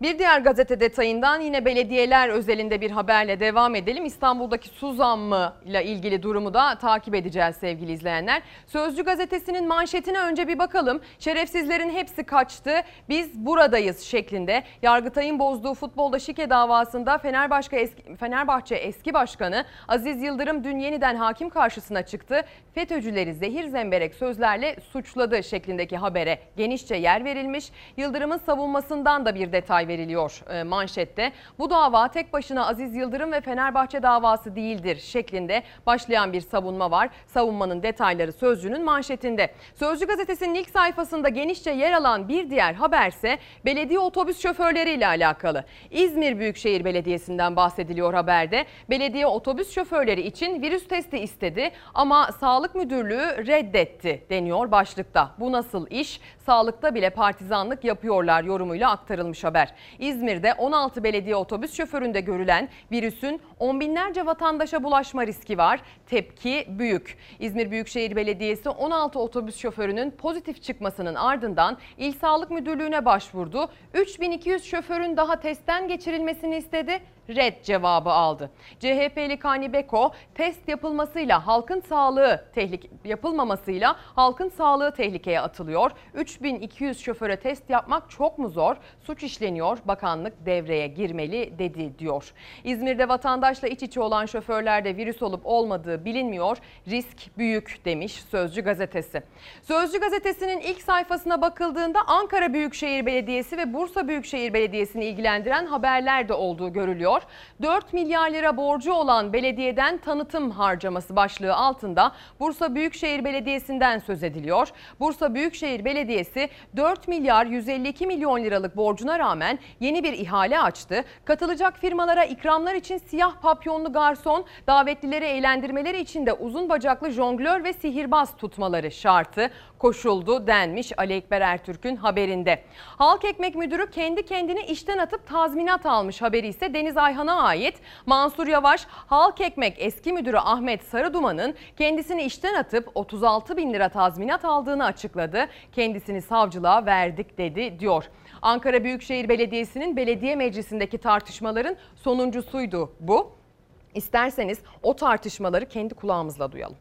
Bir diğer gazete detayından yine belediyeler özelinde bir haberle devam edelim. İstanbul'daki su zammı ile ilgili durumu da takip edeceğiz sevgili izleyenler. Sözcü gazetesinin manşetine önce bir bakalım. Şerefsizlerin hepsi kaçtı. Biz buradayız şeklinde. Yargıtay'ın bozduğu futbolda şike davasında Fenerbahçe eski, Fenerbahçe eski başkanı Aziz Yıldırım dün yeniden hakim karşısına çıktı. FETÖ'cüleri zehir zemberek sözlerle suçladı şeklindeki habere genişçe yer verilmiş. Yıldırım'ın savunmasından da bir detay veriliyor e, manşette. Bu dava tek başına Aziz Yıldırım ve Fenerbahçe davası değildir şeklinde başlayan bir savunma var. Savunmanın detayları Sözcü'nün manşetinde. Sözcü gazetesinin ilk sayfasında genişçe yer alan bir diğer haberse belediye otobüs şoförleriyle alakalı. İzmir Büyükşehir Belediyesi'nden bahsediliyor haberde. Belediye otobüs şoförleri için virüs testi istedi ama Sağlık Müdürlüğü reddetti deniyor başlıkta. Bu nasıl iş? Sağlıkta bile partizanlık yapıyorlar yorumuyla aktarılmış haber. İzmir'de 16 belediye otobüs şoföründe görülen virüsün on binlerce vatandaşa bulaşma riski var. Tepki büyük. İzmir Büyükşehir Belediyesi 16 otobüs şoförünün pozitif çıkmasının ardından İl Sağlık Müdürlüğü'ne başvurdu. 3200 şoförün daha testten geçirilmesini istedi red cevabı aldı. CHP'li Kani Beko test yapılmasıyla halkın sağlığı tehlike yapılmamasıyla halkın sağlığı tehlikeye atılıyor. 3200 şoföre test yapmak çok mu zor? Suç işleniyor. Bakanlık devreye girmeli dedi diyor. İzmir'de vatandaşla iç içe olan şoförlerde virüs olup olmadığı bilinmiyor. Risk büyük demiş Sözcü gazetesi. Sözcü gazetesinin ilk sayfasına bakıldığında Ankara Büyükşehir Belediyesi ve Bursa Büyükşehir Belediyesi'ni ilgilendiren haberler de olduğu görülüyor. 4 milyar lira borcu olan belediyeden tanıtım harcaması başlığı altında Bursa Büyükşehir Belediyesi'nden söz ediliyor. Bursa Büyükşehir Belediyesi 4 milyar 152 milyon liralık borcuna rağmen yeni bir ihale açtı. Katılacak firmalara ikramlar için siyah papyonlu garson, davetlileri eğlendirmeleri için de uzun bacaklı jonglör ve sihirbaz tutmaları şartı koşuldu denmiş Ali Ekber Ertürk'ün haberinde. Halk Ekmek Müdürü kendi kendini işten atıp tazminat almış haberi ise Deniz Ayhan'a ait. Mansur Yavaş, Halk Ekmek eski müdürü Ahmet Sarıduman'ın kendisini işten atıp 36 bin lira tazminat aldığını açıkladı. Kendisini savcılığa verdik dedi diyor. Ankara Büyükşehir Belediyesi'nin belediye meclisindeki tartışmaların sonuncusuydu bu. İsterseniz o tartışmaları kendi kulağımızla duyalım.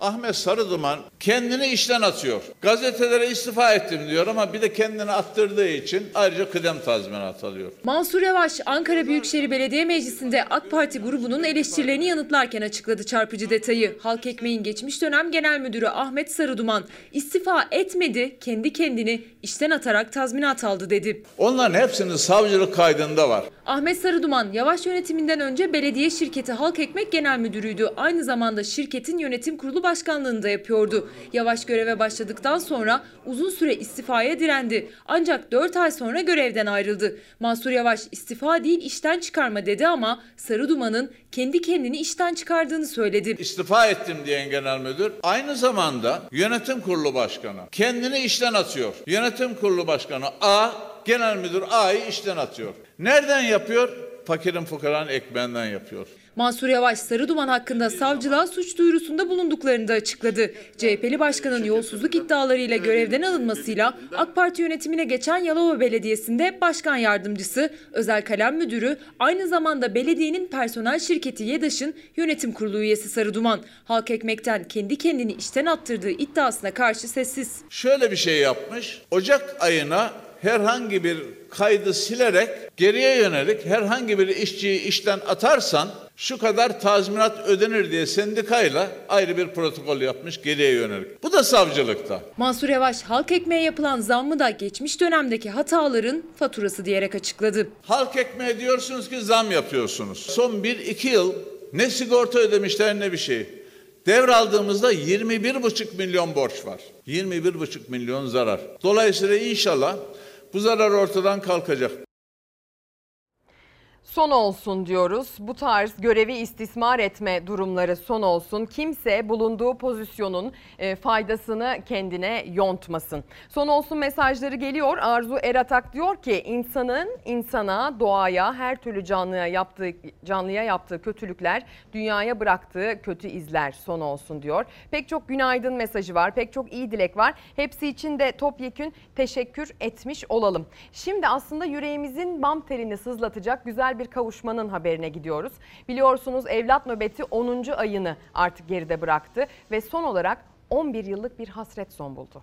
Ahmet Sarıduman kendini işten atıyor. Gazetelere istifa ettim diyor ama bir de kendini attırdığı için ayrıca kıdem tazminatı alıyor. Mansur Yavaş Ankara Büyükşehir Belediye Meclisi'nde AK Parti grubunun eleştirilerini yanıtlarken açıkladı çarpıcı detayı. Halk Ekmeğin geçmiş dönem genel müdürü Ahmet Sarıduman istifa etmedi, kendi kendini işten atarak tazminat aldı dedi. Onların hepsinin savcılık kaydında var. Ahmet Sarıduman Yavaş yönetiminden önce belediye şirketi Halk Ekmek Genel Müdürüydü. Aynı zamanda şirketin yönetim kurulu başkanlığını da yapıyordu. Yavaş göreve başladıktan sonra uzun süre istifaya direndi. Ancak 4 ay sonra görevden ayrıldı. Mansur Yavaş istifa değil işten çıkarma dedi ama Sarıduman'ın kendi kendini işten çıkardığını söyledi. İstifa ettim diyen genel müdür aynı zamanda yönetim kurulu başkanı kendini işten atıyor. Yönetim kurulu başkanı A, genel müdür A'yı işten atıyor. Nereden yapıyor? Fakirin fukaranın ekmeğinden yapıyor. Mansur Yavaş Sarıduman hakkında savcılığa suç duyurusunda bulunduklarını da açıkladı. CHP'li başkanın yolsuzluk iddialarıyla görevden alınmasıyla AK Parti yönetimine geçen Yalova Belediyesi'nde başkan yardımcısı, özel kalem müdürü, aynı zamanda belediyenin personel şirketi YEDAŞ'ın yönetim kurulu üyesi Sarıduman, Halk Ekmek'ten kendi kendini işten attırdığı iddiasına karşı sessiz. Şöyle bir şey yapmış. Ocak ayına herhangi bir kaydı silerek geriye yönelik herhangi bir işçiyi işten atarsan şu kadar tazminat ödenir diye sendikayla ayrı bir protokol yapmış geriye yönelik. Bu da savcılıkta. Mansur Yavaş halk ekmeğe yapılan zammı da geçmiş dönemdeki hataların faturası diyerek açıkladı. Halk ekmeğe diyorsunuz ki zam yapıyorsunuz. Son 1-2 yıl ne sigorta ödemişler ne bir şey. Devraldığımızda 21,5 milyon borç var. 21,5 milyon zarar. Dolayısıyla inşallah bu zarar ortadan kalkacak. Son olsun diyoruz. Bu tarz görevi istismar etme durumları son olsun. Kimse bulunduğu pozisyonun e, faydasını kendine yontmasın. Son olsun mesajları geliyor. Arzu Eratak diyor ki insanın insana, doğaya, her türlü canlıya yaptığı canlıya yaptığı kötülükler dünyaya bıraktığı kötü izler son olsun diyor. Pek çok günaydın mesajı var. Pek çok iyi dilek var. Hepsi için de topyekün teşekkür etmiş olalım. Şimdi aslında yüreğimizin bam telini sızlatacak güzel bir kavuşmanın haberine gidiyoruz. Biliyorsunuz evlat nöbeti 10. ayını artık geride bıraktı ve son olarak 11 yıllık bir hasret son buldu.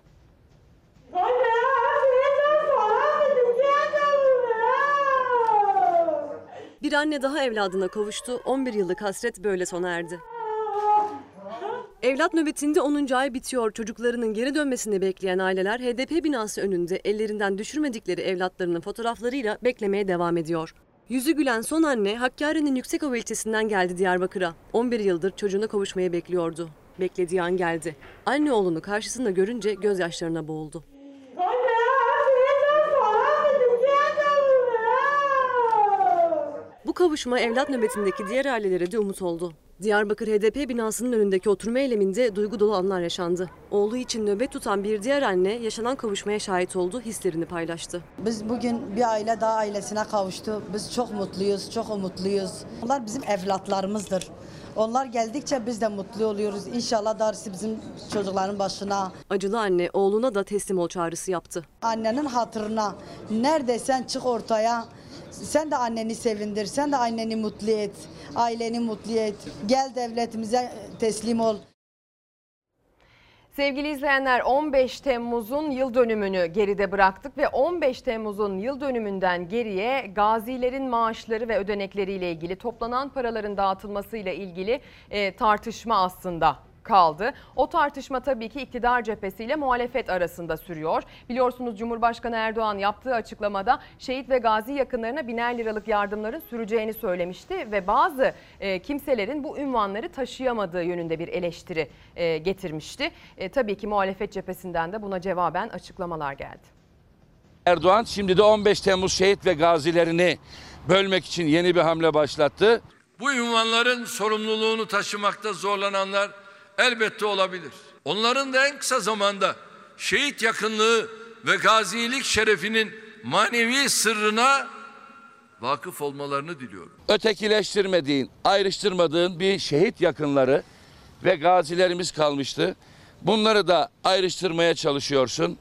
Bir anne daha evladına kavuştu. 11 yıllık hasret böyle sona erdi. Evlat nöbetinde 10. ay bitiyor. Çocuklarının geri dönmesini bekleyen aileler HDP binası önünde ellerinden düşürmedikleri evlatlarının fotoğraflarıyla beklemeye devam ediyor. Yüzü gülen son anne Hakkari'nin Yüksekova ilçesinden geldi Diyarbakır'a. 11 yıldır çocuğuna kavuşmaya bekliyordu. Beklediği an geldi. Anne oğlunu karşısında görünce gözyaşlarına boğuldu. Bu kavuşma evlat nöbetindeki diğer ailelere de umut oldu. Diyarbakır HDP binasının önündeki oturma eyleminde duygu dolu anlar yaşandı. Oğlu için nöbet tutan bir diğer anne yaşanan kavuşmaya şahit oldu, hislerini paylaştı. Biz bugün bir aile daha ailesine kavuştu. Biz çok mutluyuz, çok umutluyuz. Onlar bizim evlatlarımızdır. Onlar geldikçe biz de mutlu oluyoruz. İnşallah darısı bizim çocukların başına. Acılı anne oğluna da teslim ol çağrısı yaptı. Annenin hatırına neredeysen çık ortaya. Sen de anneni sevindir, sen de anneni mutlu et, aileni mutlu et. Gel devletimize teslim ol. Sevgili izleyenler 15 Temmuz'un yıl dönümünü geride bıraktık ve 15 Temmuz'un yıl dönümünden geriye gazilerin maaşları ve ödenekleriyle ilgili toplanan paraların dağıtılmasıyla ilgili e, tartışma aslında kaldı. O tartışma tabii ki iktidar cephesiyle muhalefet arasında sürüyor. Biliyorsunuz Cumhurbaşkanı Erdoğan yaptığı açıklamada şehit ve gazi yakınlarına biner liralık yardımların süreceğini söylemişti ve bazı e, kimselerin bu ünvanları taşıyamadığı yönünde bir eleştiri e, getirmişti. E, tabii ki muhalefet cephesinden de buna cevaben açıklamalar geldi. Erdoğan şimdi de 15 Temmuz şehit ve gazilerini bölmek için yeni bir hamle başlattı. Bu ünvanların sorumluluğunu taşımakta zorlananlar elbette olabilir. Onların da en kısa zamanda şehit yakınlığı ve gazilik şerefinin manevi sırrına vakıf olmalarını diliyorum. Ötekileştirmediğin, ayrıştırmadığın bir şehit yakınları ve gazilerimiz kalmıştı. Bunları da ayrıştırmaya çalışıyorsun.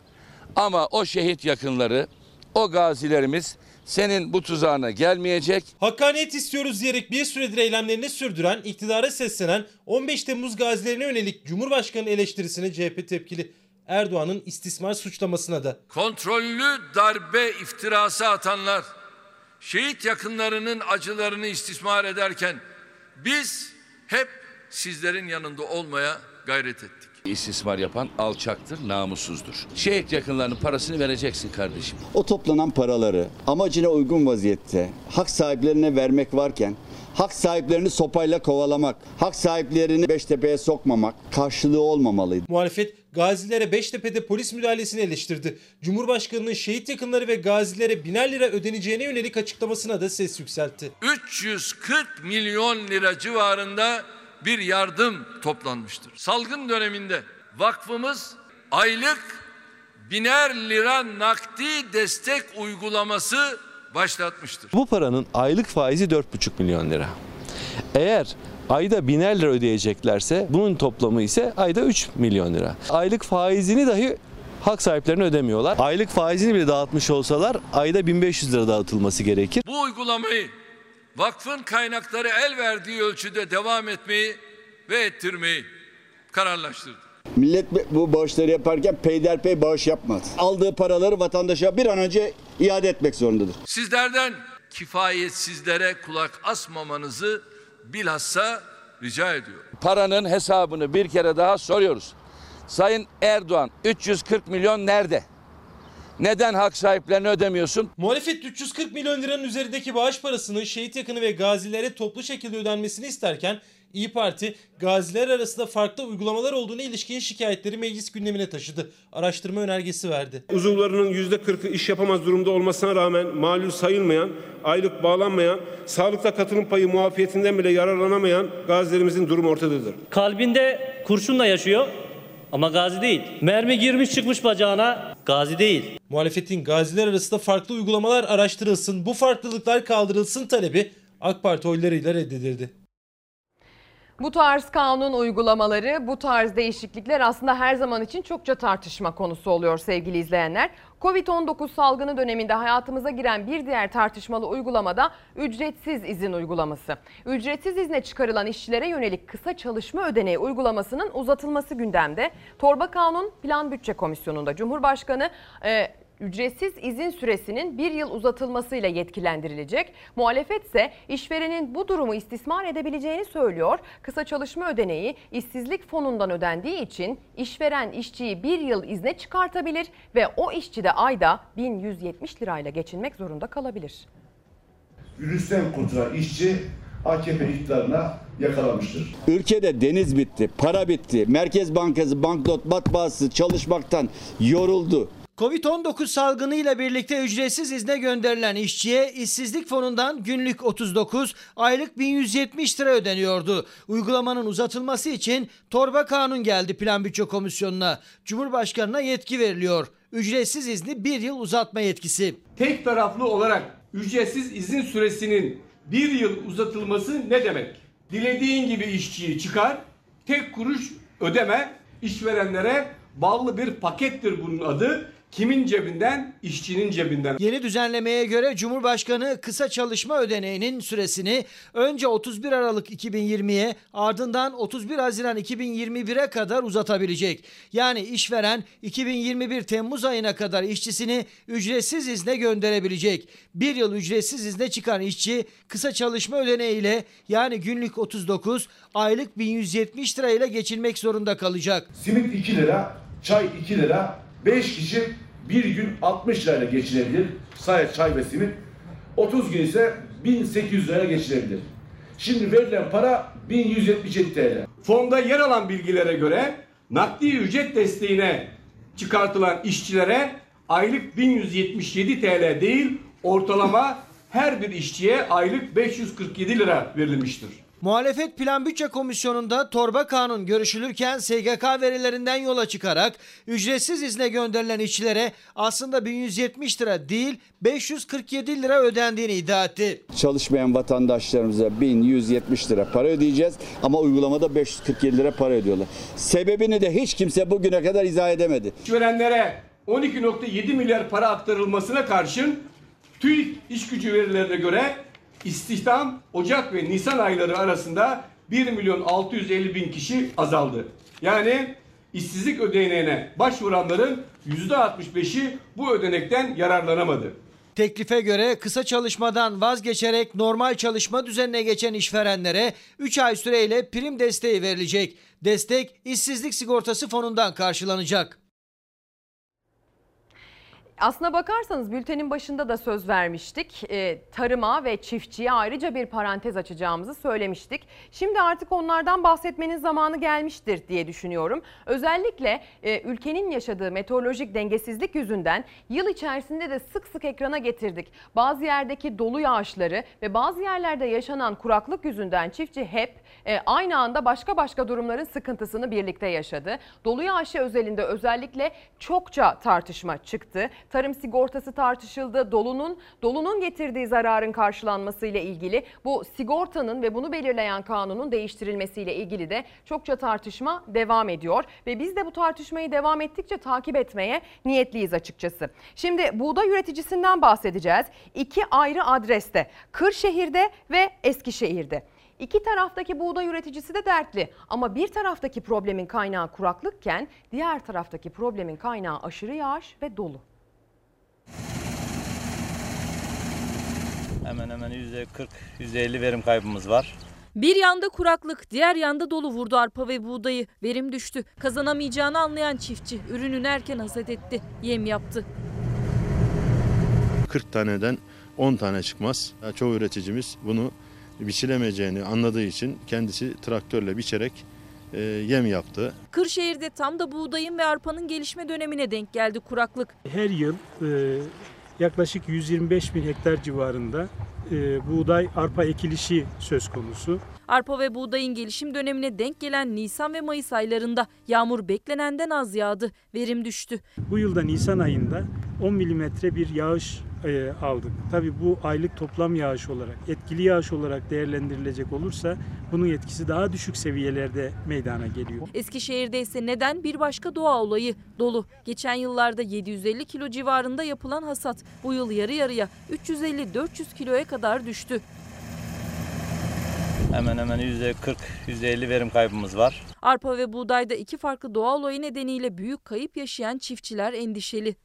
Ama o şehit yakınları, o gazilerimiz senin bu tuzağına gelmeyecek. Hakkaniyet istiyoruz diyerek bir süredir eylemlerini sürdüren, iktidara seslenen 15 Temmuz gazilerine yönelik Cumhurbaşkanı eleştirisine CHP tepkili. Erdoğan'ın istismar suçlamasına da. Kontrollü darbe iftirası atanlar şehit yakınlarının acılarını istismar ederken biz hep sizlerin yanında olmaya gayret ettik. İstismar yapan alçaktır, namussuzdur. Şehit yakınlarının parasını vereceksin kardeşim. O toplanan paraları amacına uygun vaziyette hak sahiplerine vermek varken hak sahiplerini sopayla kovalamak, hak sahiplerini Beştepe'ye sokmamak karşılığı olmamalıydı. Muhalefet gazilere Beştepe'de polis müdahalesini eleştirdi. Cumhurbaşkanının şehit yakınları ve gazilere biner lira ödeneceğine yönelik açıklamasına da ses yükseltti. 340 milyon lira civarında bir yardım toplanmıştır. Salgın döneminde vakfımız aylık biner lira nakdi destek uygulaması başlatmıştır. Bu paranın aylık faizi 4,5 milyon lira. Eğer ayda biner lira ödeyeceklerse bunun toplamı ise ayda 3 milyon lira. Aylık faizini dahi hak sahiplerine ödemiyorlar. Aylık faizini bile dağıtmış olsalar ayda 1500 lira dağıtılması gerekir. Bu uygulamayı vakfın kaynakları el verdiği ölçüde devam etmeyi ve ettirmeyi kararlaştırdı. Millet bu bağışları yaparken peyderpey bağış yapmaz. Aldığı paraları vatandaşa bir an önce iade etmek zorundadır. Sizlerden kifayetsizlere kulak asmamanızı bilhassa rica ediyorum. Paranın hesabını bir kere daha soruyoruz. Sayın Erdoğan 340 milyon nerede? Neden hak sahiplerini ödemiyorsun? Muhalefet 340 milyon liranın üzerindeki bağış parasının şehit yakını ve gazilere toplu şekilde ödenmesini isterken İyi Parti gaziler arasında farklı uygulamalar olduğuna ilişkin şikayetleri meclis gündemine taşıdı. Araştırma önergesi verdi. Uzuvlarının %40'ı iş yapamaz durumda olmasına rağmen malul sayılmayan, aylık bağlanmayan, sağlıkta katılım payı muafiyetinden bile yararlanamayan gazilerimizin durumu ortadadır. Kalbinde kurşunla yaşıyor ama gazi değil. Mermi girmiş çıkmış bacağına gazi değil. Muhalefetin gaziler arasında farklı uygulamalar araştırılsın, bu farklılıklar kaldırılsın talebi AK Parti oylarıyla reddedildi. Bu tarz kanun uygulamaları, bu tarz değişiklikler aslında her zaman için çokça tartışma konusu oluyor sevgili izleyenler. Covid-19 salgını döneminde hayatımıza giren bir diğer tartışmalı uygulamada ücretsiz izin uygulaması. Ücretsiz izne çıkarılan işçilere yönelik kısa çalışma ödeneği uygulamasının uzatılması gündemde. Torba Kanun Plan Bütçe Komisyonu'nda Cumhurbaşkanı e, ücretsiz izin süresinin bir yıl uzatılmasıyla yetkilendirilecek. Muhalefet ise işverenin bu durumu istismar edebileceğini söylüyor. Kısa çalışma ödeneği işsizlik fonundan ödendiği için işveren işçiyi bir yıl izne çıkartabilir ve o işçi de ayda 1170 lirayla geçinmek zorunda kalabilir. Virüsten kurtulan işçi AKP iktidarına yakalanmıştır. Ülkede deniz bitti, para bitti. Merkez Bankası, banknot matbaası çalışmaktan yoruldu. Covid-19 salgını ile birlikte ücretsiz izne gönderilen işçiye işsizlik fonundan günlük 39, aylık 1170 lira ödeniyordu. Uygulamanın uzatılması için torba kanun geldi Plan Bütçe Komisyonu'na. Cumhurbaşkanına yetki veriliyor. Ücretsiz izni bir yıl uzatma yetkisi. Tek taraflı olarak ücretsiz izin süresinin bir yıl uzatılması ne demek? Dilediğin gibi işçiyi çıkar, tek kuruş ödeme, işverenlere bağlı bir pakettir bunun adı. Kimin cebinden? İşçinin cebinden. Yeni düzenlemeye göre Cumhurbaşkanı kısa çalışma ödeneğinin süresini önce 31 Aralık 2020'ye ardından 31 Haziran 2021'e kadar uzatabilecek. Yani işveren 2021 Temmuz ayına kadar işçisini ücretsiz izne gönderebilecek. Bir yıl ücretsiz izne çıkan işçi kısa çalışma ödeneğiyle yani günlük 39, aylık 1170 lirayla geçinmek zorunda kalacak. Simit 2 lira, çay 2 lira, 5 kişi bir gün 60 lirayla geçinebilir. Sadece çay ve simit. 30 gün ise 1800 liraya geçinebilir. Şimdi verilen para 1177 TL. Fonda yer alan bilgilere göre nakdi ücret desteğine çıkartılan işçilere aylık 1177 TL değil ortalama her bir işçiye aylık 547 lira verilmiştir. Muhalefet Plan Bütçe Komisyonu'nda torba kanun görüşülürken SGK verilerinden yola çıkarak ücretsiz izne gönderilen işçilere aslında 1170 lira değil 547 lira ödendiğini iddia etti. Çalışmayan vatandaşlarımıza 1170 lira para ödeyeceğiz ama uygulamada 547 lira para ödüyorlar. Sebebini de hiç kimse bugüne kadar izah edemedi. İşverenlere 12.7 milyar para aktarılmasına karşın TÜİK iş gücü verilerine göre istihdam Ocak ve Nisan ayları arasında 1 milyon 650 bin kişi azaldı. Yani işsizlik ödeneğine başvuranların %65'i bu ödenekten yararlanamadı. Teklife göre kısa çalışmadan vazgeçerek normal çalışma düzenine geçen işverenlere 3 ay süreyle prim desteği verilecek. Destek işsizlik sigortası fonundan karşılanacak. Aslına bakarsanız bültenin başında da söz vermiştik. E, tarıma ve çiftçiye ayrıca bir parantez açacağımızı söylemiştik. Şimdi artık onlardan bahsetmenin zamanı gelmiştir diye düşünüyorum. Özellikle e, ülkenin yaşadığı meteorolojik dengesizlik yüzünden yıl içerisinde de sık sık ekrana getirdik. Bazı yerdeki dolu yağışları ve bazı yerlerde yaşanan kuraklık yüzünden çiftçi hep e, aynı anda başka başka durumların sıkıntısını birlikte yaşadı. Dolu yağışı özelinde özellikle çokça tartışma çıktı. Tarım sigortası tartışıldı. Dolunun dolunun getirdiği zararın karşılanması ile ilgili bu sigortanın ve bunu belirleyen kanunun değiştirilmesiyle ilgili de çokça tartışma devam ediyor ve biz de bu tartışmayı devam ettikçe takip etmeye niyetliyiz açıkçası. Şimdi buğday üreticisinden bahsedeceğiz. İki ayrı adreste Kırşehir'de ve Eskişehir'de. İki taraftaki buğday üreticisi de dertli ama bir taraftaki problemin kaynağı kuraklıkken diğer taraftaki problemin kaynağı aşırı yağış ve dolu. Hemen hemen %40-%50 verim kaybımız var. Bir yanda kuraklık, diğer yanda dolu vurdu arpa ve buğdayı. Verim düştü. Kazanamayacağını anlayan çiftçi ürünün erken hasat etti. Yem yaptı. 40 taneden 10 tane çıkmaz. Çoğu üreticimiz bunu biçilemeyeceğini anladığı için kendisi traktörle biçerek e, yem yaptı. Kırşehir'de tam da buğdayın ve arpanın gelişme dönemine denk geldi kuraklık. Her yıl e, yaklaşık 125 bin hektar civarında e, buğday arpa ekilişi söz konusu. Arpa ve buğdayın gelişim dönemine denk gelen Nisan ve Mayıs aylarında yağmur beklenenden az yağdı, verim düştü. Bu yılda Nisan ayında 10 milimetre bir yağış e, aldık. Tabii bu aylık toplam yağış olarak, etkili yağış olarak değerlendirilecek olursa bunun etkisi daha düşük seviyelerde meydana geliyor. Eskişehir'de ise neden bir başka doğa olayı dolu. Geçen yıllarda 750 kilo civarında yapılan hasat bu yıl yarı yarıya 350-400 kiloya kadar düştü. Hemen hemen %40-%50 verim kaybımız var. Arpa ve buğdayda iki farklı doğa olayı nedeniyle büyük kayıp yaşayan çiftçiler endişeli.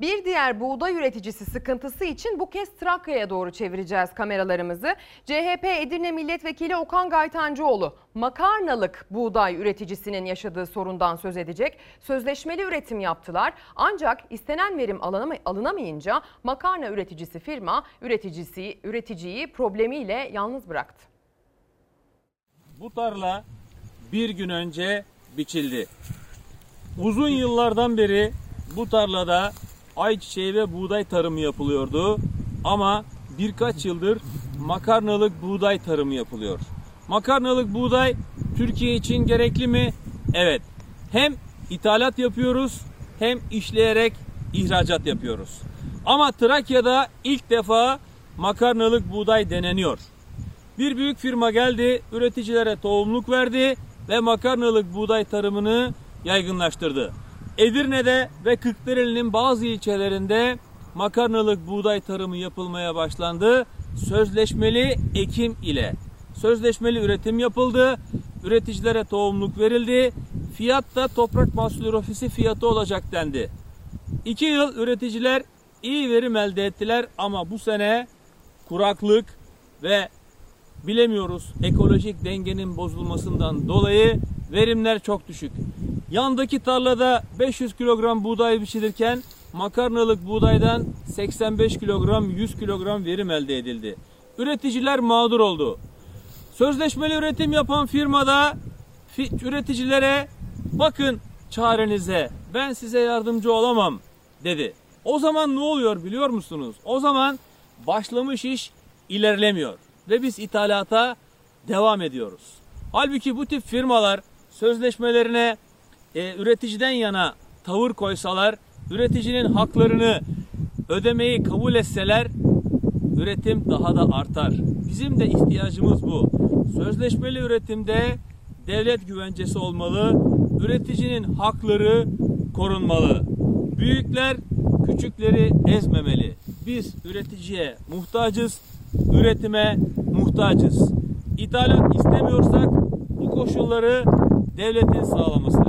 Bir diğer buğday üreticisi sıkıntısı için bu kez Trakya'ya doğru çevireceğiz kameralarımızı. CHP Edirne Milletvekili Okan Gaytancıoğlu makarnalık buğday üreticisinin yaşadığı sorundan söz edecek. Sözleşmeli üretim yaptılar ancak istenen verim alınamayınca makarna üreticisi firma üreticisi üreticiyi problemiyle yalnız bıraktı. Bu tarla bir gün önce biçildi. Uzun yıllardan beri bu tarlada ayçiçeği ve buğday tarımı yapılıyordu. Ama birkaç yıldır makarnalık buğday tarımı yapılıyor. Makarnalık buğday Türkiye için gerekli mi? Evet. Hem ithalat yapıyoruz hem işleyerek ihracat yapıyoruz. Ama Trakya'da ilk defa makarnalık buğday deneniyor. Bir büyük firma geldi, üreticilere tohumluk verdi ve makarnalık buğday tarımını yaygınlaştırdı. Edirne'de ve Kırklareli'nin bazı ilçelerinde makarnalık buğday tarımı yapılmaya başlandı. Sözleşmeli ekim ile sözleşmeli üretim yapıldı. Üreticilere tohumluk verildi. Fiyat da Toprak Mahsulleri Ofisi fiyatı olacak dendi. İki yıl üreticiler iyi verim elde ettiler ama bu sene kuraklık ve bilemiyoruz ekolojik dengenin bozulmasından dolayı verimler çok düşük. Yandaki tarlada 500 kilogram buğday biçilirken makarnalık buğdaydan 85 kilogram 100 kilogram verim elde edildi. Üreticiler mağdur oldu. Sözleşmeli üretim yapan firmada üreticilere bakın çarenize ben size yardımcı olamam dedi. O zaman ne oluyor biliyor musunuz? O zaman başlamış iş ilerlemiyor ve biz ithalata devam ediyoruz. Halbuki bu tip firmalar sözleşmelerine e, üreticiden yana tavır koysalar, üreticinin haklarını ödemeyi kabul etseler üretim daha da artar. Bizim de ihtiyacımız bu. Sözleşmeli üretimde devlet güvencesi olmalı, üreticinin hakları korunmalı. Büyükler küçükleri ezmemeli. Biz üreticiye muhtacız, üretime muhtacız. İthalat istemiyorsak bu koşulları devletin sağlaması.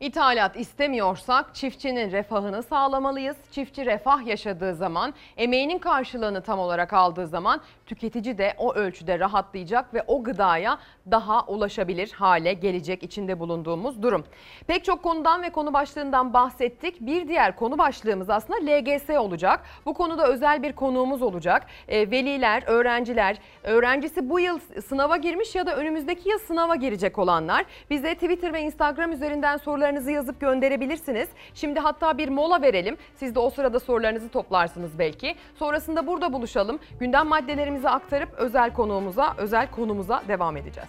İthalat istemiyorsak çiftçinin refahını sağlamalıyız. Çiftçi refah yaşadığı zaman, emeğinin karşılığını tam olarak aldığı zaman tüketici de o ölçüde rahatlayacak ve o gıdaya daha ulaşabilir hale gelecek içinde bulunduğumuz durum. Pek çok konudan ve konu başlığından bahsettik. Bir diğer konu başlığımız aslında LGS olacak. Bu konuda özel bir konuğumuz olacak. E, veliler, öğrenciler, öğrencisi bu yıl sınava girmiş ya da önümüzdeki yıl sınava girecek olanlar bize Twitter ve Instagram üzerinden sorularınızı yazıp gönderebilirsiniz. Şimdi hatta bir mola verelim. Siz de o sırada sorularınızı toplarsınız belki. Sonrasında burada buluşalım. Gündem maddelerimizi aktarıp özel konuğumuza, özel konumuza devam edeceğiz.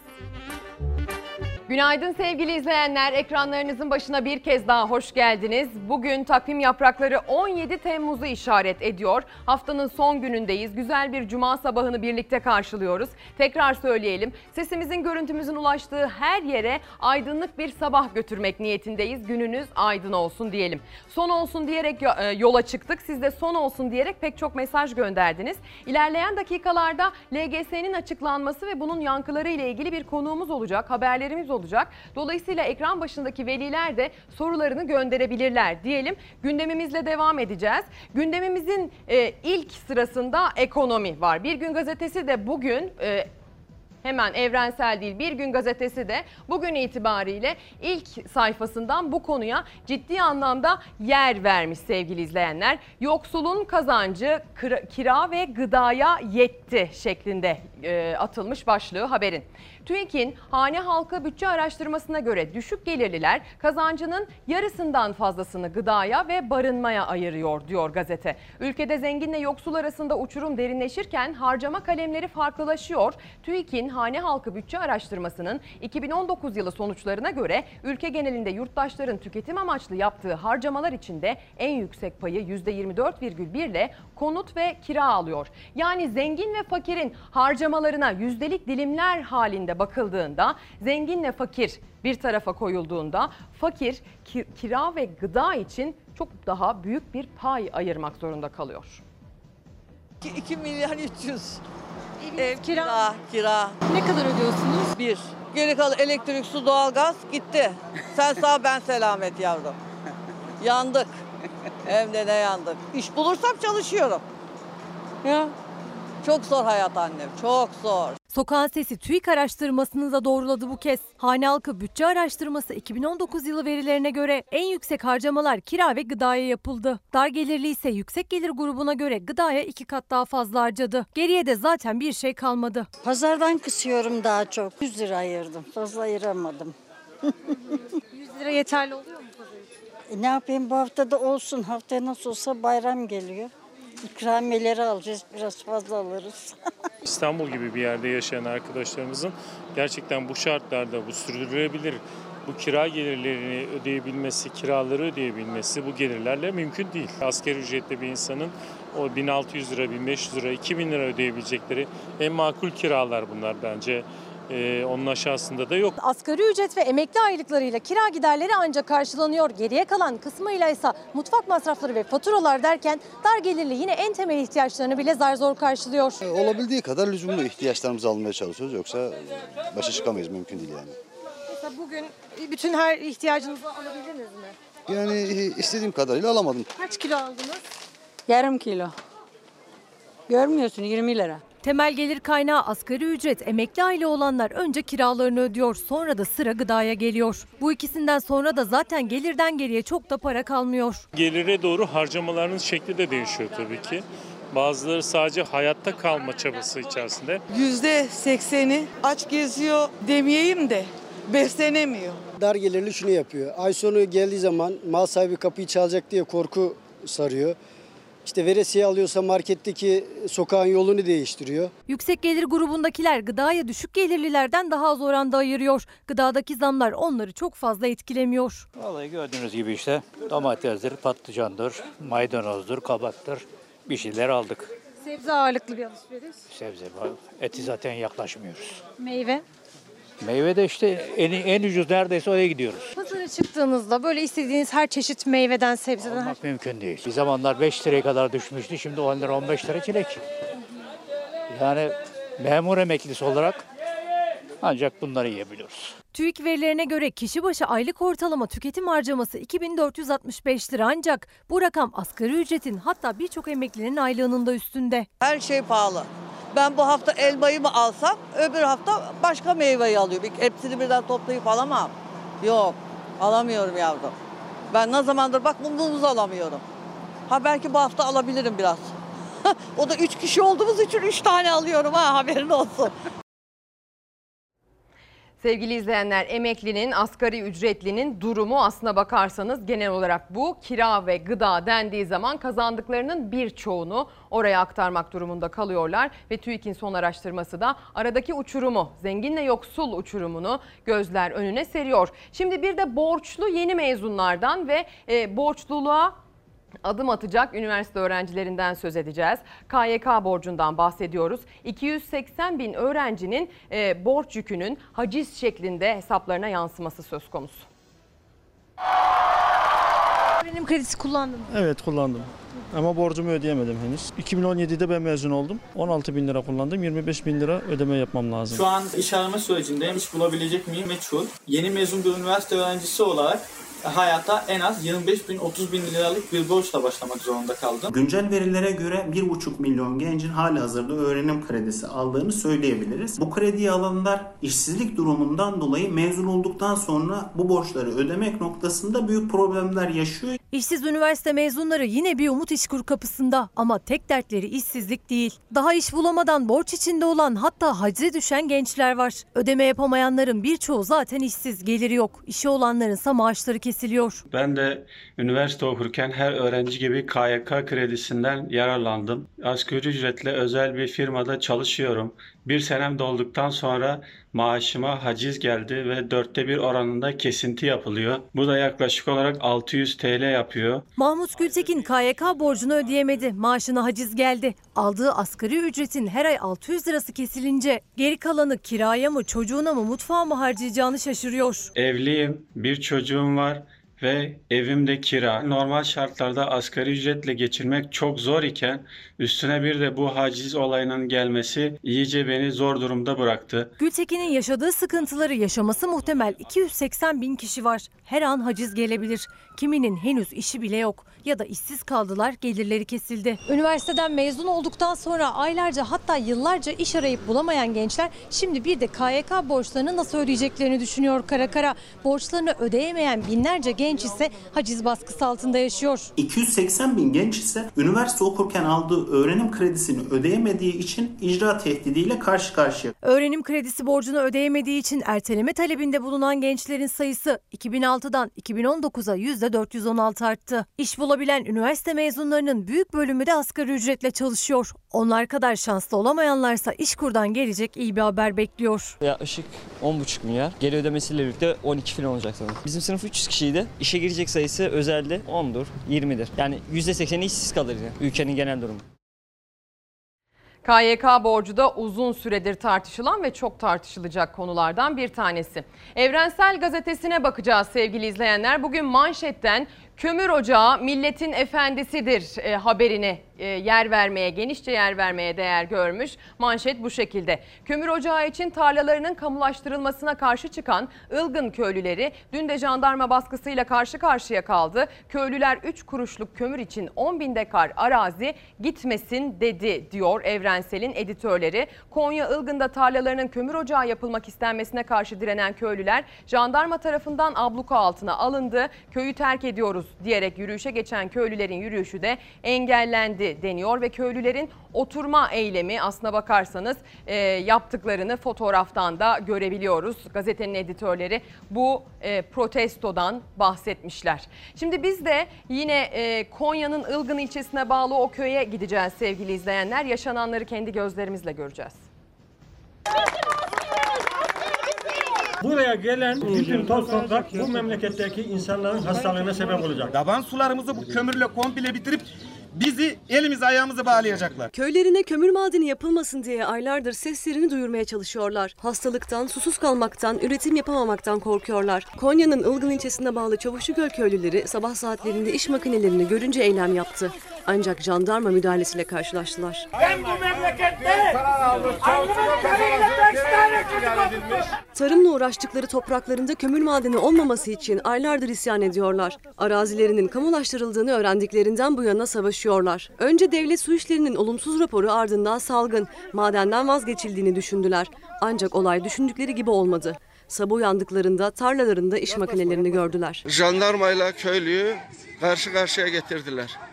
Günaydın sevgili izleyenler. Ekranlarınızın başına bir kez daha hoş geldiniz. Bugün takvim yaprakları 17 Temmuz'u işaret ediyor. Haftanın son günündeyiz. Güzel bir cuma sabahını birlikte karşılıyoruz. Tekrar söyleyelim. Sesimizin, görüntümüzün ulaştığı her yere aydınlık bir sabah götürmek niyetindeyiz. Gününüz aydın olsun diyelim. Son olsun diyerek e, yola çıktık. Siz de son olsun diyerek pek çok mesaj gönderdiniz. İlerleyen dakikalarda LGS'nin açıklanması ve bunun yankıları ile ilgili bir konuğumuz olacak. Haberlerimiz olacak olacak. Dolayısıyla ekran başındaki veliler de sorularını gönderebilirler diyelim. Gündemimizle devam edeceğiz. Gündemimizin e, ilk sırasında ekonomi var. Bir gün gazetesi de bugün e, Hemen evrensel değil bir gün gazetesi de bugün itibariyle ilk sayfasından bu konuya ciddi anlamda yer vermiş sevgili izleyenler. Yoksulun kazancı kira- ve gıdaya yetti şeklinde e, atılmış başlığı haberin. TÜİK'in hane halkı bütçe araştırmasına göre düşük gelirliler kazancının yarısından fazlasını gıdaya ve barınmaya ayırıyor diyor gazete. Ülkede zenginle yoksul arasında uçurum derinleşirken harcama kalemleri farklılaşıyor. TÜİK'in hane halkı bütçe araştırmasının 2019 yılı sonuçlarına göre ülke genelinde yurttaşların tüketim amaçlı yaptığı harcamalar içinde en yüksek payı %24,1 ile konut ve kira alıyor. Yani zengin ve fakirin harcamalarına yüzdelik dilimler halinde bakıldığında zenginle fakir bir tarafa koyulduğunda fakir ki- kira ve gıda için çok daha büyük bir pay ayırmak zorunda kalıyor. 2 milyar 300. Ev kira. kira. Ne kadar ödüyorsunuz? Bir. Geri kalan elektrik, su, doğalgaz gitti. Sen sağ ben selamet yavrum. Yandık. Hem de ne yandık. İş bulursam çalışıyorum. Ya. Çok zor hayat annem. Çok zor. Sokağın Sesi TÜİK araştırmasını da doğruladı bu kez. Hane halkı bütçe araştırması 2019 yılı verilerine göre en yüksek harcamalar kira ve gıdaya yapıldı. Dar gelirli ise yüksek gelir grubuna göre gıdaya iki kat daha fazla harcadı. Geriye de zaten bir şey kalmadı. Pazardan kısıyorum daha çok. 100 lira ayırdım. Fazla ayıramadım. 100 lira yeterli oluyor mu? E ne yapayım bu hafta da olsun. Haftaya nasıl olsa bayram geliyor. İkramiyeleri alacağız. Biraz fazla alırız. İstanbul gibi bir yerde yaşayan arkadaşlarımızın gerçekten bu şartlarda bu sürdürülebilir bu kira gelirlerini ödeyebilmesi, kiraları ödeyebilmesi bu gelirlerle mümkün değil. Asgari ücretli bir insanın o 1600 lira, 1500 lira, 2000 lira ödeyebilecekleri en makul kiralar bunlar bence. Ee, onun aşağısında da yok. Asgari ücret ve emekli aylıklarıyla kira giderleri ancak karşılanıyor. Geriye kalan kısmıyla ise mutfak masrafları ve faturalar derken dar gelirli yine en temel ihtiyaçlarını bile zar zor karşılıyor. Olabildiği kadar lüzumlu ihtiyaçlarımızı almaya çalışıyoruz. Yoksa başa çıkamayız mümkün değil yani. Mesela bugün bütün her ihtiyacınızı alabildiniz mi? Yani istediğim kadarıyla alamadım. Kaç kilo aldınız? Yarım kilo. Görmüyorsun 20 lira. Temel gelir kaynağı asgari ücret, emekli aile olanlar önce kiralarını ödüyor, sonra da sıra gıdaya geliyor. Bu ikisinden sonra da zaten gelirden geriye çok da para kalmıyor. Gelire doğru harcamalarının şekli de değişiyor tabii ki. Bazıları sadece hayatta kalma çabası içerisinde. Yüzde sekseni aç geziyor demeyeyim de beslenemiyor. Dar gelirli şunu yapıyor. Ay sonu geldiği zaman mal sahibi kapıyı çalacak diye korku sarıyor. İşte veresiye alıyorsa marketteki sokağın yolunu değiştiriyor. Yüksek gelir grubundakiler gıdaya düşük gelirlilerden daha az oranda ayırıyor. Gıdadaki zamlar onları çok fazla etkilemiyor. Vallahi gördüğünüz gibi işte domatesdir, patlıcandır, maydanozdur, kabaktır bir şeyler aldık. Sebze ağırlıklı bir alışveriş. Sebze, eti zaten yaklaşmıyoruz. Meyve. Meyve de işte en, en ucuz neredeyse oraya gidiyoruz. Pazara çıktığınızda böyle istediğiniz her çeşit meyveden, sebzeden her Almak mümkün değil. Bir zamanlar 5 liraya kadar düşmüştü. Şimdi 10 lira 15 lira çilek. Yani memur emeklisi olarak ancak bunları yiyebiliyoruz. TÜİK verilerine göre kişi başı aylık ortalama tüketim harcaması 2465 lira ancak bu rakam asgari ücretin hatta birçok emeklinin aylığının da üstünde. Her şey pahalı. Ben bu hafta elmayı mı alsam öbür hafta başka meyveyi alıyorum. Hepsini birden toplayıp alamam. Yok alamıyorum yavrum. Ben ne zamandır bak muz alamıyorum. Ha belki bu hafta alabilirim biraz. o da üç kişi olduğumuz için üç tane alıyorum ha haberin olsun. Sevgili izleyenler emeklinin, asgari ücretlinin durumu aslına bakarsanız genel olarak bu. Kira ve gıda dendiği zaman kazandıklarının birçoğunu oraya aktarmak durumunda kalıyorlar. Ve TÜİK'in son araştırması da aradaki uçurumu, zenginle yoksul uçurumunu gözler önüne seriyor. Şimdi bir de borçlu yeni mezunlardan ve e, borçluluğa adım atacak üniversite öğrencilerinden söz edeceğiz. KYK borcundan bahsediyoruz. 280 bin öğrencinin e, borç yükünün haciz şeklinde hesaplarına yansıması söz konusu. Öğrenim kredisi kullandın mı? Evet kullandım. Ama borcumu ödeyemedim henüz. 2017'de ben mezun oldum. 16 bin lira kullandım. 25 bin lira ödeme yapmam lazım. Şu an iş arama sürecindeyim. İş bulabilecek miyim meçhul. Yeni mezun bir üniversite öğrencisi olarak hayata en az 25 bin 30 bin liralık bir borçla başlamak zorunda kaldım. Güncel verilere göre 1,5 milyon gencin hali hazırda öğrenim kredisi aldığını söyleyebiliriz. Bu krediyi alanlar işsizlik durumundan dolayı mezun olduktan sonra bu borçları ödemek noktasında büyük problemler yaşıyor. İşsiz üniversite mezunları yine bir umut işkur kapısında ama tek dertleri işsizlik değil. Daha iş bulamadan borç içinde olan hatta hacize düşen gençler var. Ödeme yapamayanların birçoğu zaten işsiz, geliri yok. İşi olanlarınsa maaşları kesiliyor. Ben de üniversite okurken her öğrenci gibi KYK kredisinden yararlandım. Asgari ücretle özel bir firmada çalışıyorum. Bir senem dolduktan sonra maaşıma haciz geldi ve dörtte bir oranında kesinti yapılıyor. Bu da yaklaşık olarak 600 TL yapıyor. Mahmut Gültekin KYK borcunu ödeyemedi. Maaşına haciz geldi. Aldığı asgari ücretin her ay 600 lirası kesilince geri kalanı kiraya mı, çocuğuna mı, mutfağa mı harcayacağını şaşırıyor. Evliyim, bir çocuğum var ve evimde kira. Normal şartlarda asgari ücretle geçirmek çok zor iken üstüne bir de bu haciz olayının gelmesi iyice beni zor durumda bıraktı. Gültekin'in yaşadığı sıkıntıları yaşaması muhtemel 280 bin kişi var. Her an haciz gelebilir. Kiminin henüz işi bile yok ya da işsiz kaldılar gelirleri kesildi. Üniversiteden mezun olduktan sonra aylarca hatta yıllarca iş arayıp bulamayan gençler şimdi bir de KYK borçlarını nasıl ödeyeceklerini düşünüyor kara kara. Borçlarını ödeyemeyen binlerce genç ise haciz baskısı altında yaşıyor. 280 bin genç ise üniversite okurken aldığı öğrenim kredisini ödeyemediği için icra tehdidiyle karşı karşıya. Öğrenim kredisi borcunu ödeyemediği için erteleme talebinde bulunan gençlerin sayısı 2006'dan 2019'a %416 arttı. İş bulabilen üniversite mezunlarının büyük bölümü de asgari ücretle çalışıyor. Onlar kadar şanslı olamayanlarsa İşkur'dan gelecek iyi bir haber bekliyor. Yaklaşık 10,5 milyar. Geri ödemesiyle birlikte 12 falan olacak sanırım. Bizim sınıf 300 kişiydi. İşe girecek sayısı özelde 10'dur, 20'dir. Yani %80'i işsiz kalır. Ülkenin genel durumu. KYK borcu da uzun süredir tartışılan ve çok tartışılacak konulardan bir tanesi. Evrensel Gazetesi'ne bakacağız sevgili izleyenler. Bugün manşetten kömür ocağı milletin efendisidir e, haberine e, yer vermeye, genişçe yer vermeye değer görmüş. Manşet bu şekilde. Kömür ocağı için tarlalarının kamulaştırılmasına karşı çıkan Ilgın köylüleri dün de jandarma baskısıyla karşı karşıya kaldı. Köylüler 3 kuruşluk kömür için 10 bin dekar arazi gitmesin dedi diyor Evrensel'in editörleri. Konya Ilgın'da tarlalarının kömür ocağı yapılmak istenmesine karşı direnen köylüler jandarma tarafından abluka altına alındı. Köyü terk ediyoruz diyerek yürüyüşe geçen köylülerin yürüyüşü de engellendi deniyor ve köylülerin oturma eylemi aslına bakarsanız e, yaptıklarını fotoğraftan da görebiliyoruz. Gazetenin editörleri bu e, protestodan bahsetmişler. Şimdi biz de yine e, Konya'nın Ilgın ilçesine bağlı o köye gideceğiz sevgili izleyenler. Yaşananları kendi gözlerimizle göreceğiz. Buraya gelen bütün toz toprak bu memleketteki insanların hastalığına sebep olacak. Daban sularımızı bu kömürle komple bitirip bizi elimizi ayağımızı bağlayacaklar. Köylerine kömür madeni yapılmasın diye aylardır seslerini duyurmaya çalışıyorlar. Hastalıktan, susuz kalmaktan, üretim yapamamaktan korkuyorlar. Konya'nın Ilgın ilçesine bağlı Çavuşugöl köylüleri sabah saatlerinde iş makinelerini görünce eylem yaptı. Ancak jandarma müdahalesiyle karşılaştılar. Ben bu memlekette Tarımla uğraştıkları topraklarında kömür madeni olmaması için aylardır isyan ediyorlar. Arazilerinin kamulaştırıldığını öğrendiklerinden bu yana savaşıyorlar. Önce devlet su işlerinin olumsuz raporu ardından salgın, madenden vazgeçildiğini düşündüler. Ancak olay düşündükleri gibi olmadı. Sabah uyandıklarında tarlalarında iş makinelerini gördüler. Jandarmayla köylüyü karşı karşıya getirdiler.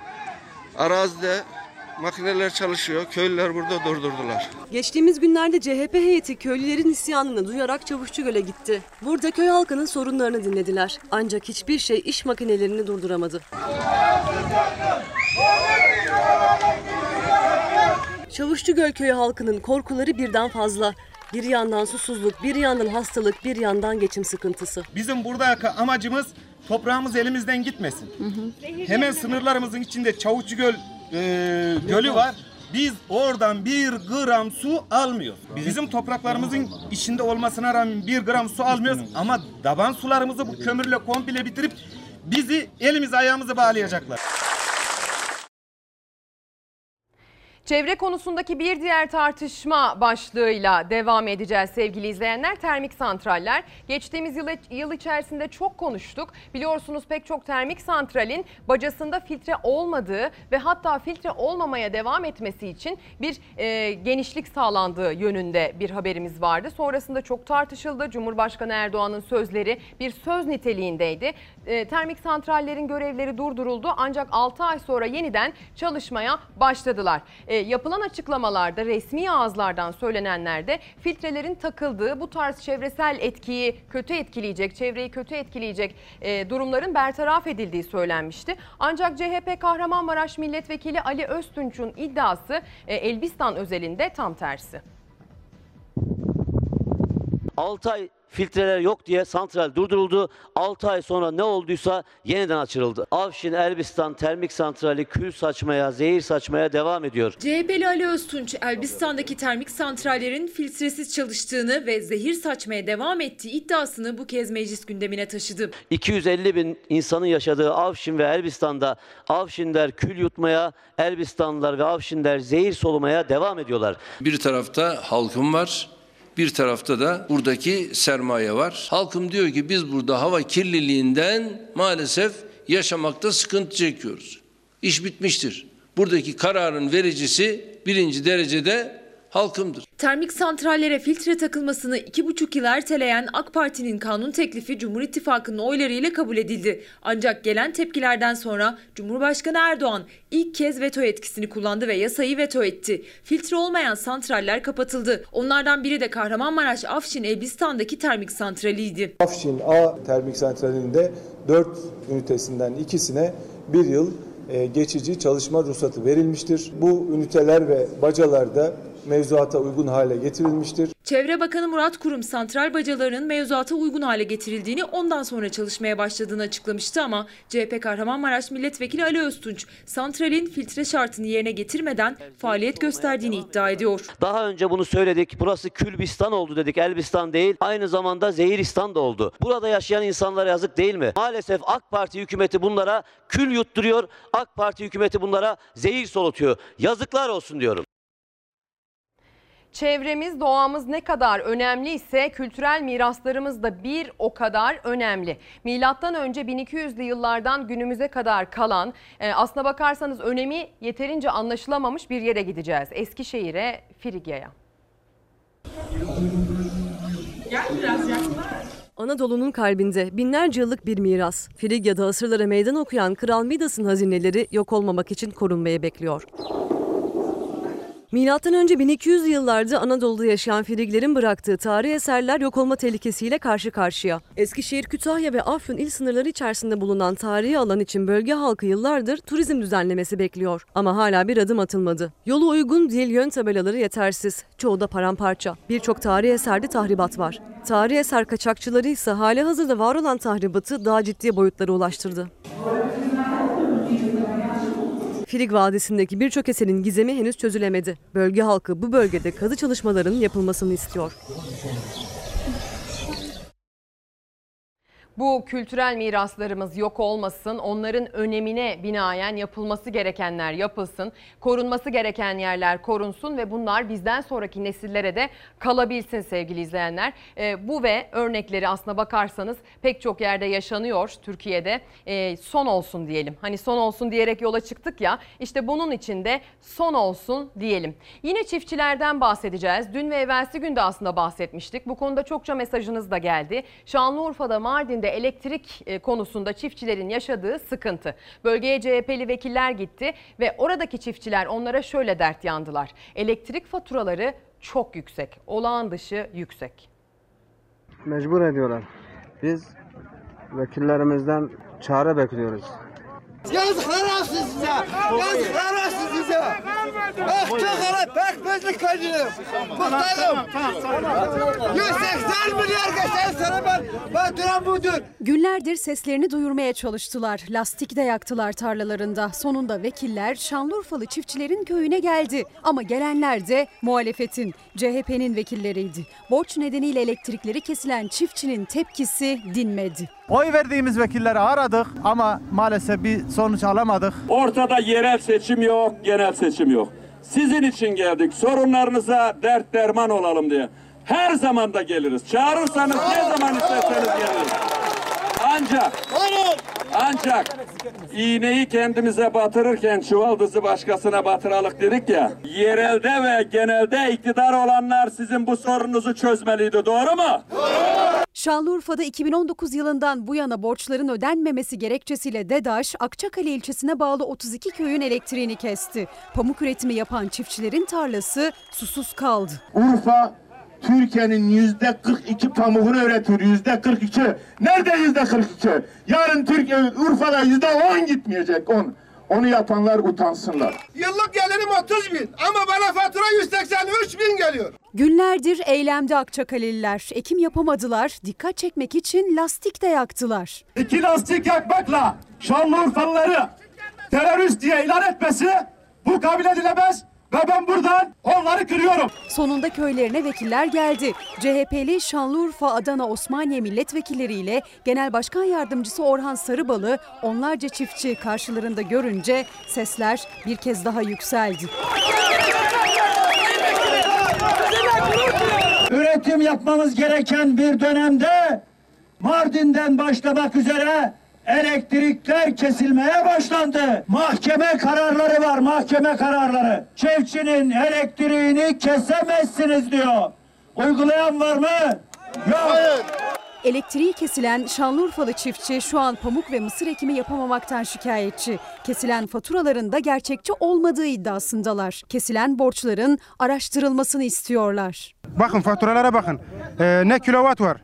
Arazide makineler çalışıyor. Köylüler burada durdurdular. Geçtiğimiz günlerde CHP heyeti köylülerin isyanını duyarak Çavuşçugöl'e gitti. Burada köy halkının sorunlarını dinlediler. Ancak hiçbir şey iş makinelerini durduramadı. Çavuşçugöl köyü halkının korkuları birden fazla. Bir yandan susuzluk, bir yandan hastalık, bir yandan geçim sıkıntısı. Bizim buradaki amacımız toprağımız elimizden gitmesin. Hemen sınırlarımızın içinde Çavuşçugöl e, gölü var. Biz oradan bir gram su almıyoruz. Bizim topraklarımızın içinde olmasına rağmen bir gram su almıyoruz. Ama daban sularımızı bu kömürle komple bitirip bizi elimizi ayağımızı bağlayacaklar. Çevre konusundaki bir diğer tartışma başlığıyla devam edeceğiz sevgili izleyenler. Termik santraller. Geçtiğimiz yıl, yıl içerisinde çok konuştuk. Biliyorsunuz pek çok termik santralin bacasında filtre olmadığı ve hatta filtre olmamaya devam etmesi için bir e, genişlik sağlandığı yönünde bir haberimiz vardı. Sonrasında çok tartışıldı. Cumhurbaşkanı Erdoğan'ın sözleri bir söz niteliğindeydi. E, termik santrallerin görevleri durduruldu ancak 6 ay sonra yeniden çalışmaya başladılar. E, yapılan açıklamalarda resmi ağızlardan söylenenlerde filtrelerin takıldığı bu tarz çevresel etkiyi kötü etkileyecek, çevreyi kötü etkileyecek e, durumların bertaraf edildiği söylenmişti. Ancak CHP Kahramanmaraş Milletvekili Ali Öztunç'un iddiası e, Elbistan özelinde tam tersi. 6 ay filtreler yok diye santral durduruldu. 6 ay sonra ne olduysa yeniden açıldı. Avşin Elbistan termik santrali kül saçmaya, zehir saçmaya devam ediyor. CHP'li Ali Öztunç, Elbistan'daki termik santrallerin filtresiz çalıştığını ve zehir saçmaya devam ettiği iddiasını bu kez meclis gündemine taşıdı. 250 bin insanın yaşadığı Avşin ve Elbistan'da Avşinler kül yutmaya, Elbistanlılar ve Avşinler zehir solumaya devam ediyorlar. Bir tarafta halkım var, bir tarafta da buradaki sermaye var. Halkım diyor ki biz burada hava kirliliğinden maalesef yaşamakta sıkıntı çekiyoruz. İş bitmiştir. Buradaki kararın vericisi birinci derecede halkımdır. Termik santrallere filtre takılmasını iki buçuk yıl erteleyen AK Parti'nin kanun teklifi Cumhur İttifakı'nın oylarıyla kabul edildi. Ancak gelen tepkilerden sonra Cumhurbaşkanı Erdoğan ilk kez veto etkisini kullandı ve yasayı veto etti. Filtre olmayan santraller kapatıldı. Onlardan biri de Kahramanmaraş Afşin Elbistan'daki termik santraliydi. Afşin A termik santralinde 4 ünitesinden ikisine bir yıl e, geçici çalışma ruhsatı verilmiştir. Bu üniteler ve bacalarda mevzuata uygun hale getirilmiştir. Çevre Bakanı Murat Kurum santral bacalarının mevzuata uygun hale getirildiğini ondan sonra çalışmaya başladığını açıklamıştı ama CHP Kahramanmaraş Milletvekili Ali Öztunç santralin filtre şartını yerine getirmeden faaliyet gösterdiğini iddia ediyor. Daha önce bunu söyledik. Burası Külbistan oldu dedik. Elbistan değil. Aynı zamanda Zehiristan da oldu. Burada yaşayan insanlara yazık değil mi? Maalesef AK Parti hükümeti bunlara kül yutturuyor. AK Parti hükümeti bunlara zehir solutuyor. Yazıklar olsun diyorum. Çevremiz, doğamız ne kadar önemli ise kültürel miraslarımız da bir o kadar önemli. Milattan önce 1200'lü yıllardan günümüze kadar kalan e, aslına bakarsanız önemi yeterince anlaşılamamış bir yere gideceğiz. Eskişehir'e, Frigya'ya. Gel biraz yaklaş. Anadolu'nun kalbinde binlerce yıllık bir miras. Frigya'da asırlara meydan okuyan Kral Midas'ın hazineleri yok olmamak için korunmaya bekliyor. Milattan önce 1200 yıllarda Anadolu'da yaşayan Friglerin bıraktığı tarihi eserler yok olma tehlikesiyle karşı karşıya. Eskişehir, Kütahya ve Afyon il sınırları içerisinde bulunan tarihi alan için bölge halkı yıllardır turizm düzenlemesi bekliyor. Ama hala bir adım atılmadı. Yolu uygun değil yön tabelaları yetersiz. Çoğu da paramparça. Birçok tarihi eserde tahribat var. Tarihi eser kaçakçıları ise hali hazırda var olan tahribatı daha ciddi boyutlara ulaştırdı. Frig Vadisi'ndeki birçok eserin gizemi henüz çözülemedi. Bölge halkı bu bölgede kazı çalışmalarının yapılmasını istiyor. Bu kültürel miraslarımız yok olmasın, onların önemine binaen yapılması gerekenler yapılsın, korunması gereken yerler korunsun ve bunlar bizden sonraki nesillere de kalabilsin sevgili izleyenler. E, bu ve örnekleri aslına bakarsanız pek çok yerde yaşanıyor Türkiye'de. E, son olsun diyelim. Hani son olsun diyerek yola çıktık ya işte bunun için de son olsun diyelim. Yine çiftçilerden bahsedeceğiz. Dün ve evvelsi günde aslında bahsetmiştik. Bu konuda çokça mesajınız da geldi. Şanlıurfa'da, Mardin'de elektrik e, konusunda çiftçilerin yaşadığı sıkıntı. Bölgeye CHP'li vekiller gitti ve oradaki çiftçiler onlara şöyle dert yandılar. Elektrik faturaları çok yüksek, olağan dışı yüksek. Mecbur ediyorlar. Biz vekillerimizden çare bekliyoruz. Yazıklar olsun size. Yazıklar olsun size. Akçakara pekmezlik kaçırdım. Muhtarım. 180 milyar geçen sene ben faturam budur. Günlerdir seslerini duyurmaya çalıştılar. Lastik de yaktılar tarlalarında. Sonunda vekiller Şanlıurfalı çiftçilerin köyüne geldi. Ama gelenler de muhalefetin, CHP'nin vekilleriydi. Borç nedeniyle elektrikleri kesilen çiftçinin tepkisi dinmedi. Oy verdiğimiz vekilleri aradık ama maalesef bir sonuç alamadık. Ortada yerel seçim yok, genel seçim yok. Sizin için geldik. Sorunlarınıza dert derman olalım diye. Her zaman da geliriz. Çağırırsanız ne zaman isterseniz geliriz. Ancak ancak iğneyi kendimize batırırken çuvaldızı başkasına batıralık dedik ya. Yerelde ve genelde iktidar olanlar sizin bu sorunuzu çözmeliydi. Doğru mu? Şanlıurfa'da 2019 yılından bu yana borçların ödenmemesi gerekçesiyle DEDAŞ, Akçakale ilçesine bağlı 32 köyün elektriğini kesti. Pamuk üretimi yapan çiftçilerin tarlası susuz kaldı. Urfa Türkiye'nin yüzde 42 pamuğunu üretir. Yüzde 42. Nerede yüzde 42? Yarın Türkiye Urfa'da yüzde 10 gitmeyecek. 10. Onu yapanlar utansınlar. Yıllık gelirim 30 bin ama bana fatura 183 bin geliyor. Günlerdir eylemde Akçakaleliler. Ekim yapamadılar, dikkat çekmek için lastik de yaktılar. İki lastik yakmakla Şanlıurfalıları terörist diye ilan etmesi bu kabul edilemez ve ben buradan onları kırıyorum. Sonunda köylerine vekiller geldi. CHP'li Şanlıurfa, Adana, Osmaniye milletvekilleriyle Genel Başkan Yardımcısı Orhan Sarıbalı onlarca çiftçi karşılarında görünce sesler bir kez daha yükseldi. Üretim yapmamız gereken bir dönemde Mardin'den başlamak üzere elektrikler kesilmeye başlandı. Mahkeme kararları var, mahkeme kararları. Çiftçinin elektriğini kesemezsiniz diyor. Uygulayan var mı? Yok. Elektriği kesilen Şanlıurfalı çiftçi şu an pamuk ve mısır ekimi yapamamaktan şikayetçi. Kesilen faturaların da gerçekçi olmadığı iddiasındalar. Kesilen borçların araştırılmasını istiyorlar. Bakın faturalara bakın. Ee, ne kilowatt var,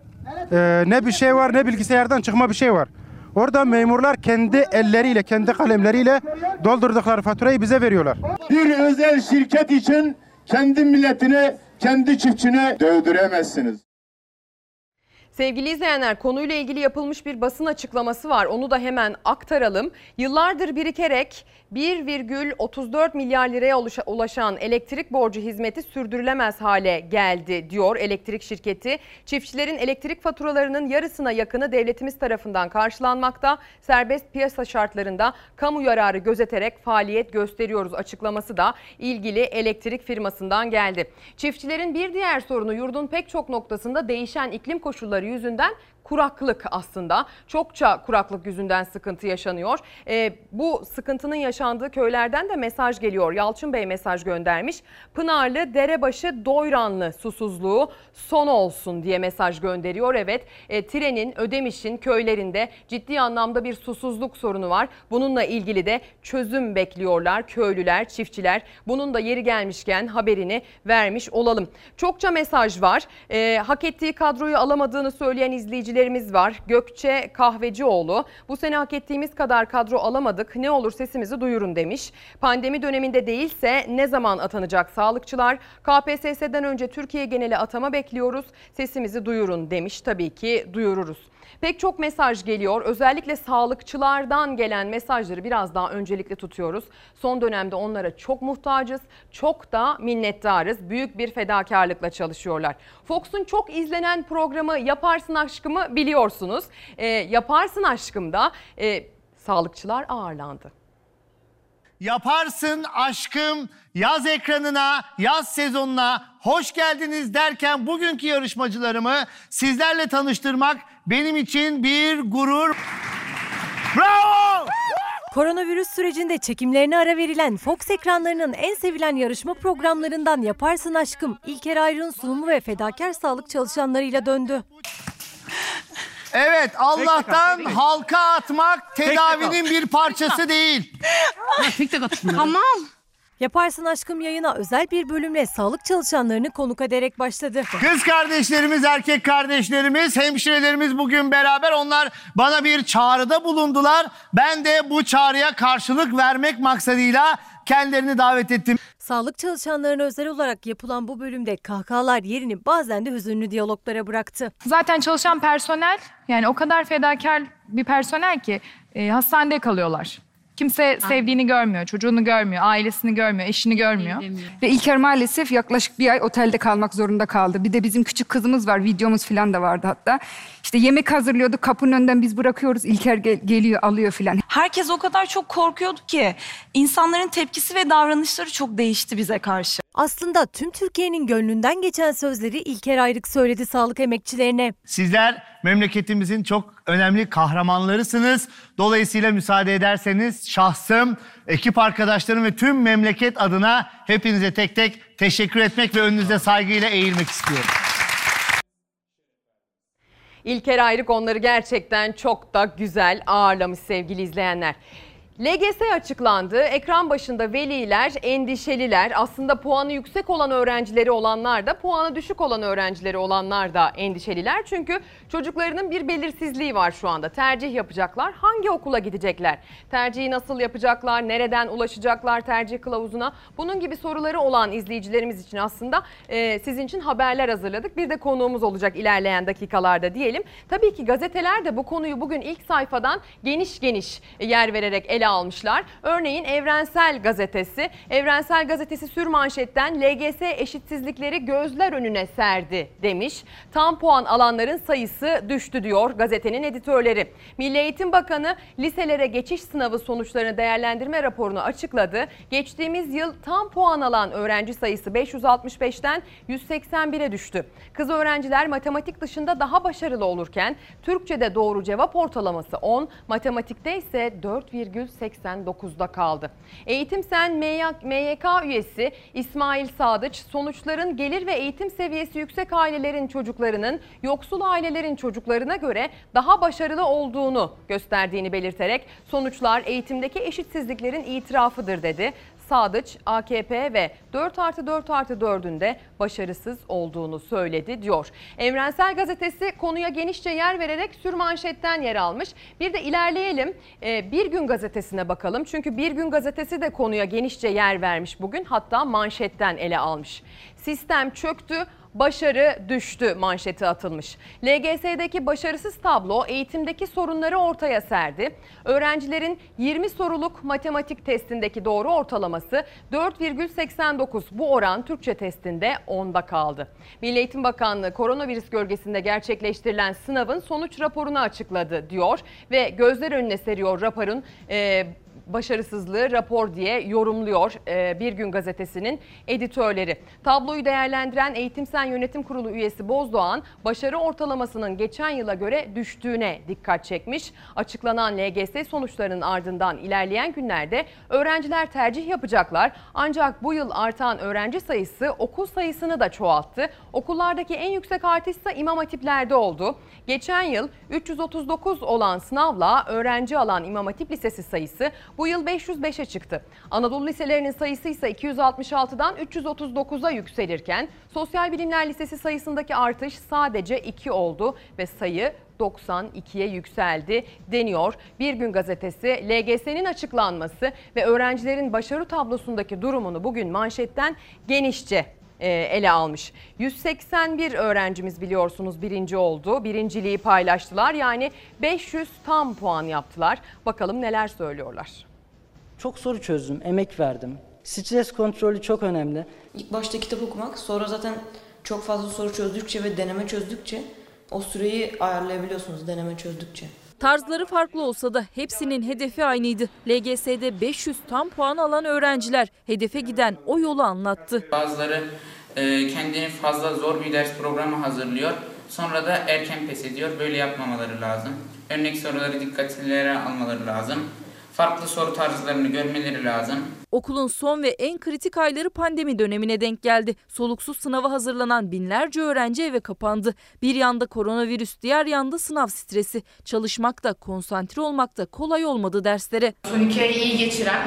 ee, ne bir şey var, ne bilgisayardan çıkma bir şey var. Orada memurlar kendi elleriyle, kendi kalemleriyle doldurdukları faturayı bize veriyorlar. Bir özel şirket için kendi milletini, kendi çiftçine dövdüremezsiniz. Sevgili izleyenler konuyla ilgili yapılmış bir basın açıklaması var. Onu da hemen aktaralım. Yıllardır birikerek 1,34 milyar liraya ulaşan elektrik borcu hizmeti sürdürülemez hale geldi diyor elektrik şirketi. Çiftçilerin elektrik faturalarının yarısına yakını devletimiz tarafından karşılanmakta. Serbest piyasa şartlarında kamu yararı gözeterek faaliyet gösteriyoruz açıklaması da ilgili elektrik firmasından geldi. Çiftçilerin bir diğer sorunu yurdun pek çok noktasında değişen iklim koşulları yüzünden kuraklık aslında. Çokça kuraklık yüzünden sıkıntı yaşanıyor. E, bu sıkıntının yaşandığı köylerden de mesaj geliyor. Yalçın Bey mesaj göndermiş. Pınarlı, Derebaşı, Doyranlı susuzluğu son olsun diye mesaj gönderiyor. Evet e, Trenin, Ödemiş'in köylerinde ciddi anlamda bir susuzluk sorunu var. Bununla ilgili de çözüm bekliyorlar köylüler, çiftçiler. Bunun da yeri gelmişken haberini vermiş olalım. Çokça mesaj var. E, hak ettiği kadroyu alamadığını söyleyen izleyiciler izleyicilerimiz var. Gökçe Kahvecioğlu bu sene hak ettiğimiz kadar kadro alamadık ne olur sesimizi duyurun demiş. Pandemi döneminde değilse ne zaman atanacak sağlıkçılar? KPSS'den önce Türkiye geneli atama bekliyoruz sesimizi duyurun demiş. Tabii ki duyururuz. Pek çok mesaj geliyor. Özellikle sağlıkçılardan gelen mesajları biraz daha öncelikli tutuyoruz. Son dönemde onlara çok muhtacız, çok da minnettarız. Büyük bir fedakarlıkla çalışıyorlar. Fox'un çok izlenen programı Yaparsın Aşkım'ı biliyorsunuz. E, Yaparsın Aşkım'da e, sağlıkçılar ağırlandı. Yaparsın aşkım yaz ekranına, yaz sezonuna hoş geldiniz derken bugünkü yarışmacılarımı sizlerle tanıştırmak benim için bir gurur. Bravo! Koronavirüs sürecinde çekimlerine ara verilen Fox ekranlarının en sevilen yarışma programlarından Yaparsın Aşkım, İlker Ayrın sunumu ve fedakar sağlık çalışanlarıyla döndü. Evet Allah'tan halka atmak tedavinin bir parçası değil. Tamam. Yaparsın Aşkım yayına özel bir bölümle sağlık çalışanlarını konuk ederek başladı. Kız kardeşlerimiz, erkek kardeşlerimiz, hemşirelerimiz bugün beraber onlar bana bir çağrıda bulundular. Ben de bu çağrıya karşılık vermek maksadıyla kendilerini davet ettim. Sağlık çalışanlarına özel olarak yapılan bu bölümde kahkahalar yerini bazen de hüzünlü diyaloglara bıraktı. Zaten çalışan personel yani o kadar fedakar bir personel ki e, hastanede kalıyorlar. Kimse sevdiğini görmüyor, çocuğunu görmüyor, ailesini görmüyor, eşini görmüyor. Ve İlker maalesef yaklaşık bir ay otelde kalmak zorunda kaldı. Bir de bizim küçük kızımız var, videomuz falan da vardı hatta. İşte yemek hazırlıyorduk, kapının önünden biz bırakıyoruz. İlker gel- geliyor, alıyor falan. Herkes o kadar çok korkuyordu ki insanların tepkisi ve davranışları çok değişti bize karşı. Aslında tüm Türkiye'nin gönlünden geçen sözleri İlker Ayrık söyledi sağlık emekçilerine. Sizler memleketimizin çok önemli kahramanlarısınız. Dolayısıyla müsaade ederseniz şahsım, ekip arkadaşlarım ve tüm memleket adına hepinize tek tek teşekkür etmek ve önünüze saygıyla eğilmek istiyorum. İlker Ayrık onları gerçekten çok da güzel ağırlamış sevgili izleyenler. LGS açıklandı. Ekran başında veliler endişeliler. Aslında puanı yüksek olan öğrencileri olanlar da puanı düşük olan öğrencileri olanlar da endişeliler. Çünkü çocuklarının bir belirsizliği var şu anda. Tercih yapacaklar. Hangi okula gidecekler? Tercihi nasıl yapacaklar? Nereden ulaşacaklar tercih kılavuzuna? Bunun gibi soruları olan izleyicilerimiz için aslında e, sizin için haberler hazırladık. Bir de konuğumuz olacak ilerleyen dakikalarda diyelim. Tabii ki gazeteler de bu konuyu bugün ilk sayfadan geniş geniş yer vererek ele almışlar. Örneğin Evrensel Gazetesi, Evrensel Gazetesi sürmanşetten LGS eşitsizlikleri gözler önüne serdi demiş. Tam puan alanların sayısı düştü diyor gazetenin editörleri. Milli Eğitim Bakanı liselere geçiş sınavı sonuçlarını değerlendirme raporunu açıkladı. Geçtiğimiz yıl tam puan alan öğrenci sayısı 565'ten 181'e düştü. Kız öğrenciler matematik dışında daha başarılı olurken Türkçe'de doğru cevap ortalaması 10, matematikte ise 4,89'da kaldı. Eğitim Sen MYK üyesi İsmail Sadıç sonuçların gelir ve eğitim seviyesi yüksek ailelerin çocuklarının yoksul ailelerin çocuklarına göre daha başarılı olduğunu gösterdiğini belirterek sonuçlar eğitimdeki eşitsizliklerin itirafıdır dedi. Sadıç, AKP ve 4 artı 4 artı 4'ün de başarısız olduğunu söyledi diyor. Evrensel Gazetesi konuya genişçe yer vererek sürmanşetten yer almış. Bir de ilerleyelim Ee, Bir Gün Gazetesi'ne bakalım. Çünkü Bir Gün Gazetesi de konuya genişçe yer vermiş bugün. Hatta manşetten ele almış. Sistem çöktü, başarı düştü manşeti atılmış. LGS'deki başarısız tablo eğitimdeki sorunları ortaya serdi. Öğrencilerin 20 soruluk matematik testindeki doğru ortalaması 4,89. Bu oran Türkçe testinde 10'da kaldı. Milli Eğitim Bakanlığı koronavirüs gölgesinde gerçekleştirilen sınavın sonuç raporunu açıkladı diyor ve gözler önüne seriyor raporun e, başarısızlığı rapor diye yorumluyor e, Bir Gün Gazetesi'nin editörleri. Tabloyu değerlendiren Eğitim Sen Yönetim Kurulu üyesi Bozdoğan, başarı ortalamasının geçen yıla göre düştüğüne dikkat çekmiş. Açıklanan LGS sonuçlarının ardından ilerleyen günlerde öğrenciler tercih yapacaklar. Ancak bu yıl artan öğrenci sayısı okul sayısını da çoğalttı. Okullardaki en yüksek artış ise imam hatiplerde oldu. Geçen yıl 339 olan sınavla öğrenci alan İmam Hatip Lisesi sayısı bu yıl 505'e çıktı. Anadolu liselerinin sayısı ise 266'dan 339'a yükselirken Sosyal Bilimler Lisesi sayısındaki artış sadece 2 oldu ve sayı 92'ye yükseldi deniyor. Bir gün gazetesi LGS'nin açıklanması ve öğrencilerin başarı tablosundaki durumunu bugün manşetten genişçe e, ele almış. 181 öğrencimiz biliyorsunuz birinci oldu. Birinciliği paylaştılar. Yani 500 tam puan yaptılar. Bakalım neler söylüyorlar. Çok soru çözdüm, emek verdim. Stres kontrolü çok önemli. İlk başta kitap okumak, sonra zaten çok fazla soru çözdükçe ve deneme çözdükçe o süreyi ayarlayabiliyorsunuz deneme çözdükçe. Tarzları farklı olsa da hepsinin hedefi aynıydı. LGS'de 500 tam puan alan öğrenciler hedefe giden o yolu anlattı. Bazıları e, kendini fazla zor bir ders programı hazırlıyor. Sonra da erken pes ediyor. Böyle yapmamaları lazım. Örnek soruları dikkatlileri almaları lazım. Farklı soru tarzlarını görmeleri lazım. Okulun son ve en kritik ayları pandemi dönemine denk geldi. Soluksuz sınava hazırlanan binlerce öğrenci eve kapandı. Bir yanda koronavirüs, diğer yanda sınav stresi. Çalışmakta, konsantre olmakta kolay olmadı derslere. Son iki ayı iyi geçiren,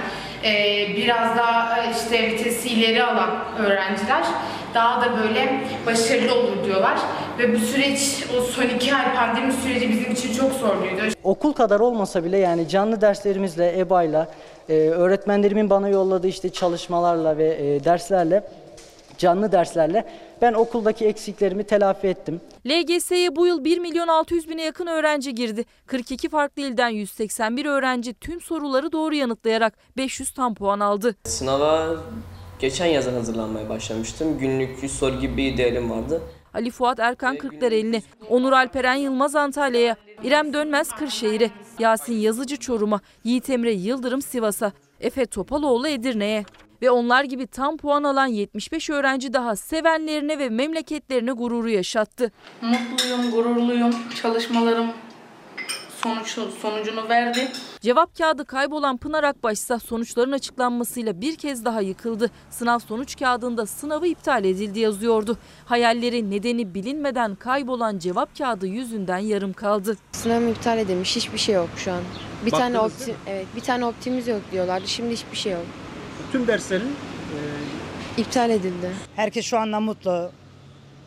e, biraz daha e, işte vitesi ileri alan öğrenciler daha da böyle başarılı olur diyorlar. Ve bu süreç, o son iki ay pandemi süreci bizim için çok zorluydu. Okul kadar olmasa bile yani canlı derslerimizle, EBA'yla, e, öğretmenlerimin bana yolladığı işte çalışmalarla ve e, derslerle canlı derslerle ben okuldaki eksiklerimi telafi ettim. LGS'ye bu yıl 1 milyon 600 bine yakın öğrenci girdi. 42 farklı ilden 181 öğrenci tüm soruları doğru yanıtlayarak 500 tam puan aldı. Sınava geçen yazın hazırlanmaya başlamıştım. Günlük 100 soru gibi bir idealim vardı. Ali Fuat Erkan Kırklareli'ne, Onur Alperen Yılmaz Antalya'ya, İrem Dönmez Kırşehir'e, Yasin Yazıcı Çorum'a, Yiğit Emre Yıldırım Sivas'a, Efe Topaloğlu Edirne'ye. Ve onlar gibi tam puan alan 75 öğrenci daha sevenlerine ve memleketlerine gururu yaşattı. Mutluyum, gururluyum. Çalışmalarım sonuç sonucunu verdi. Cevap kağıdı kaybolan Pınar Akbaş ise sonuçların açıklanmasıyla bir kez daha yıkıldı. Sınav sonuç kağıdında sınavı iptal edildi yazıyordu. Hayalleri nedeni bilinmeden kaybolan cevap kağıdı yüzünden yarım kaldı. Sınavım iptal edilmiş. Hiçbir şey yok şu an. Bir tane Baktınız opti evet, bir tane optimiz yok diyorlardı. Şimdi hiçbir şey yok. Tüm derslerin İptal edildi. Herkes şu anda mutlu.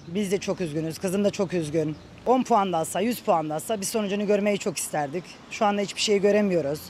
Biz de çok üzgünüz. Kızım da çok üzgün. 10 puan da alsa, 100 puan da alsa bir sonucunu görmeyi çok isterdik. Şu anda hiçbir şey göremiyoruz.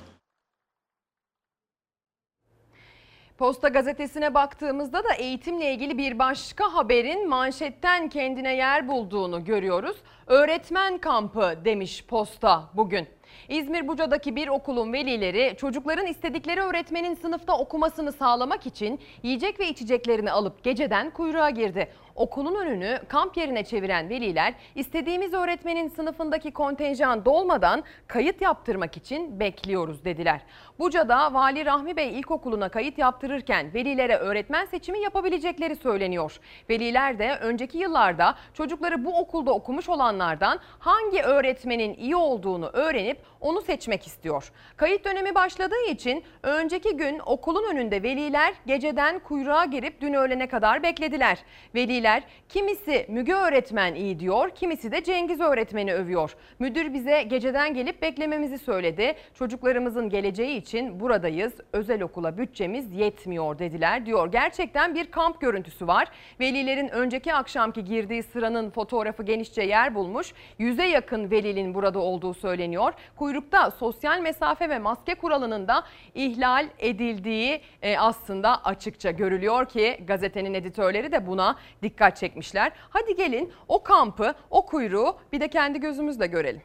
Posta gazetesine baktığımızda da eğitimle ilgili bir başka haberin manşetten kendine yer bulduğunu görüyoruz. Öğretmen kampı demiş Posta bugün. İzmir Buca'daki bir okulun velileri çocukların istedikleri öğretmenin sınıfta okumasını sağlamak için yiyecek ve içeceklerini alıp geceden kuyruğa girdi. Okulun önünü kamp yerine çeviren veliler istediğimiz öğretmenin sınıfındaki kontenjan dolmadan kayıt yaptırmak için bekliyoruz dediler. Buca'da Vali Rahmi Bey İlkokulu'na kayıt yaptırırken velilere öğretmen seçimi yapabilecekleri söyleniyor. Veliler de önceki yıllarda çocukları bu okulda okumuş olanlardan hangi öğretmenin iyi olduğunu öğrenip onu seçmek istiyor. Kayıt dönemi başladığı için önceki gün okulun önünde veliler geceden kuyruğa girip dün öğlene kadar beklediler. Veliler kimisi Müge öğretmen iyi diyor, kimisi de Cengiz öğretmeni övüyor. Müdür bize geceden gelip beklememizi söyledi. Çocuklarımızın geleceği için buradayız. Özel okula bütçemiz yetmiyor dediler diyor. Gerçekten bir kamp görüntüsü var. Velilerin önceki akşamki girdiği sıranın fotoğrafı genişçe yer bulmuş. Yüze yakın velinin burada olduğu söyleniyor. Kuyrukta sosyal mesafe ve maske kuralının da ihlal edildiği e, aslında açıkça görülüyor ki gazetenin editörleri de buna dikkat çekmişler. Hadi gelin o kampı, o kuyruğu bir de kendi gözümüzle görelim.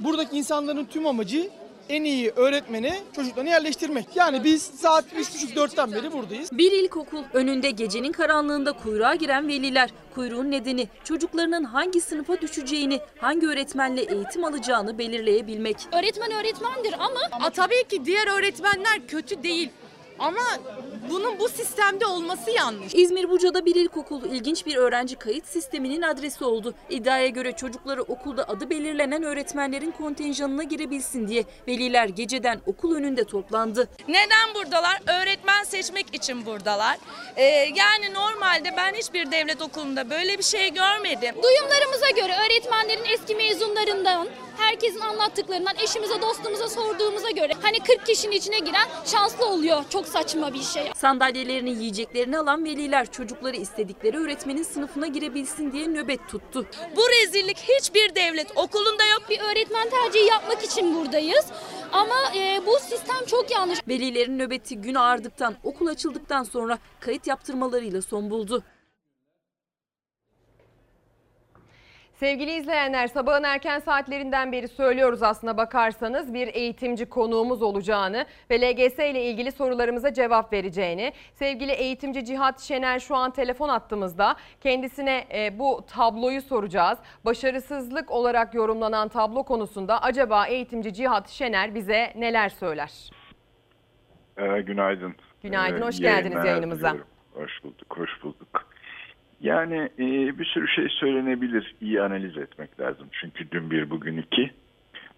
Buradaki insanların tüm amacı en iyi öğretmeni çocuklarını yerleştirmek. Yani biz saat 3.30-4'ten beri buradayız. Bir ilkokul önünde gecenin karanlığında kuyruğa giren veliler. Kuyruğun nedeni çocuklarının hangi sınıfa düşeceğini, hangi öğretmenle eğitim alacağını belirleyebilmek. Öğretmen öğretmendir ama A, tabii ki diğer öğretmenler kötü değil. Ama bunun bu sistemde olması yanlış. İzmir Buca'da bir ilkokul ilginç bir öğrenci kayıt sisteminin adresi oldu. İddiaya göre çocukları okulda adı belirlenen öğretmenlerin kontenjanına girebilsin diye veliler geceden okul önünde toplandı. Neden buradalar? Öğretmen seçmek için buradalar. Ee, yani normalde ben hiçbir devlet okulunda böyle bir şey görmedim. Duyumlarımıza göre öğretmenlerin eski mezunlarından, herkesin anlattıklarından, eşimize dostumuza sorduğumuza göre hani 40 kişinin içine giren şanslı oluyor. Çok saçma bir şey. Sandalyelerini yiyeceklerini alan veliler çocukları istedikleri öğretmenin sınıfına girebilsin diye nöbet tuttu. Bu rezillik hiçbir devlet okulunda yok. Bir öğretmen tercihi yapmak için buradayız. Ama e, bu sistem çok yanlış. Velilerin nöbeti gün ağardıktan, okul açıldıktan sonra kayıt yaptırmalarıyla son buldu. Sevgili izleyenler sabahın erken saatlerinden beri söylüyoruz aslına bakarsanız bir eğitimci konuğumuz olacağını ve LGS ile ilgili sorularımıza cevap vereceğini. Sevgili eğitimci Cihat Şener şu an telefon attığımızda kendisine e, bu tabloyu soracağız. Başarısızlık olarak yorumlanan tablo konusunda acaba eğitimci Cihat Şener bize neler söyler? Ee, günaydın. Günaydın, Ee, hoş geldiniz yayınlar yayınımıza. diliyorum. Hoş bulduk, hoş bulduk. Yani e, bir sürü şey söylenebilir, iyi analiz etmek lazım. Çünkü dün bir, bugün iki.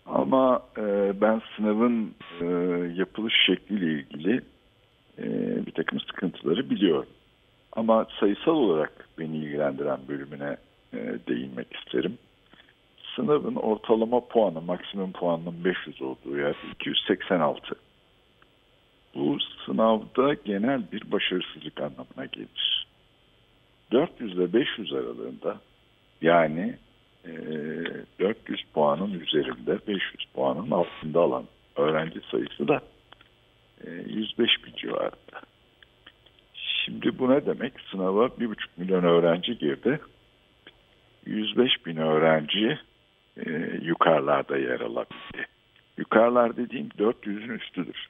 Ama e, ben sınavın e, yapılış şekliyle ilgili e, bir takım sıkıntıları biliyorum. Ama sayısal olarak beni ilgilendiren bölümüne e, değinmek isterim. Sınavın ortalama puanı, maksimum puanının 500 olduğu yer 286. Bu sınavda genel bir başarısızlık anlamına gelir. 400 ile 500 aralığında yani e, 400 puanın üzerinde 500 puanın altında alan öğrenci sayısı da e, 105 bin civarında. Şimdi bu ne demek? Sınava bir buçuk milyon öğrenci girdi. 105 bin öğrenci e, yukarılarda yer alabildi. Yukarılar dediğim 400'ün üstüdür.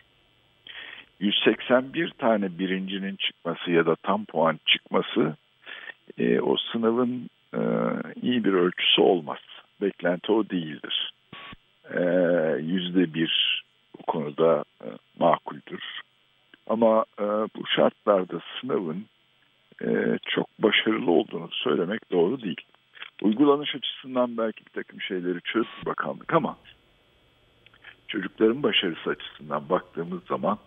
181 tane birincinin çıkması ya da tam puan çıkması e, o sınavın e, iyi bir ölçüsü olmaz. Beklenti o değildir. E, Yüzde bir bu konuda e, makuldür. Ama e, bu şartlarda sınavın e, çok başarılı olduğunu söylemek doğru değil. Uygulanış açısından belki bir takım şeyleri çözdü bakanlık ama çocukların başarısı açısından baktığımız zaman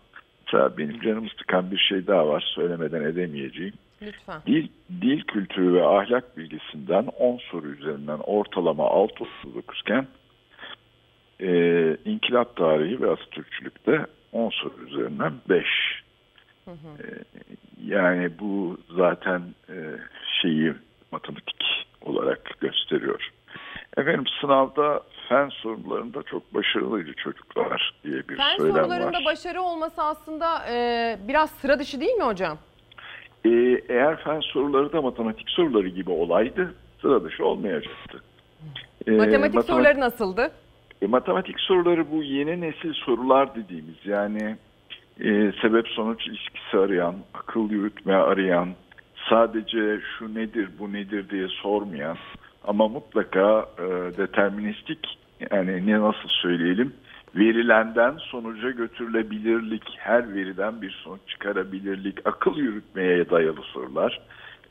benim canımı sıkan bir şey daha var söylemeden edemeyeceğim. Lütfen. Dil, dil kültürü ve ahlak bilgisinden 10 soru üzerinden ortalama 6.39 iken e, inkılap tarihi ve Atatürkçülükte 10 soru üzerinden 5. E, yani bu zaten e, şeyi matematik olarak gösteriyor. Efendim sınavda fen sorularında çok başarılıydı çocuklar diye bir Fen söylem sorularında var. başarı olması aslında e, biraz sıra dışı değil mi hocam? Ee, eğer fen soruları da matematik soruları gibi olaydı sıra dışı olmayacaktı. Ee, matematik matema- soruları nasıldı? E, matematik soruları bu yeni nesil sorular dediğimiz yani e, sebep sonuç ilişkisi arayan, akıl yürütme arayan, sadece şu nedir bu nedir diye sormayan ama mutlaka e, deterministik yani ne nasıl söyleyelim verilenden sonuca götürülebilirlik, her veriden bir sonuç çıkarabilirlik, akıl yürütmeye dayalı sorular.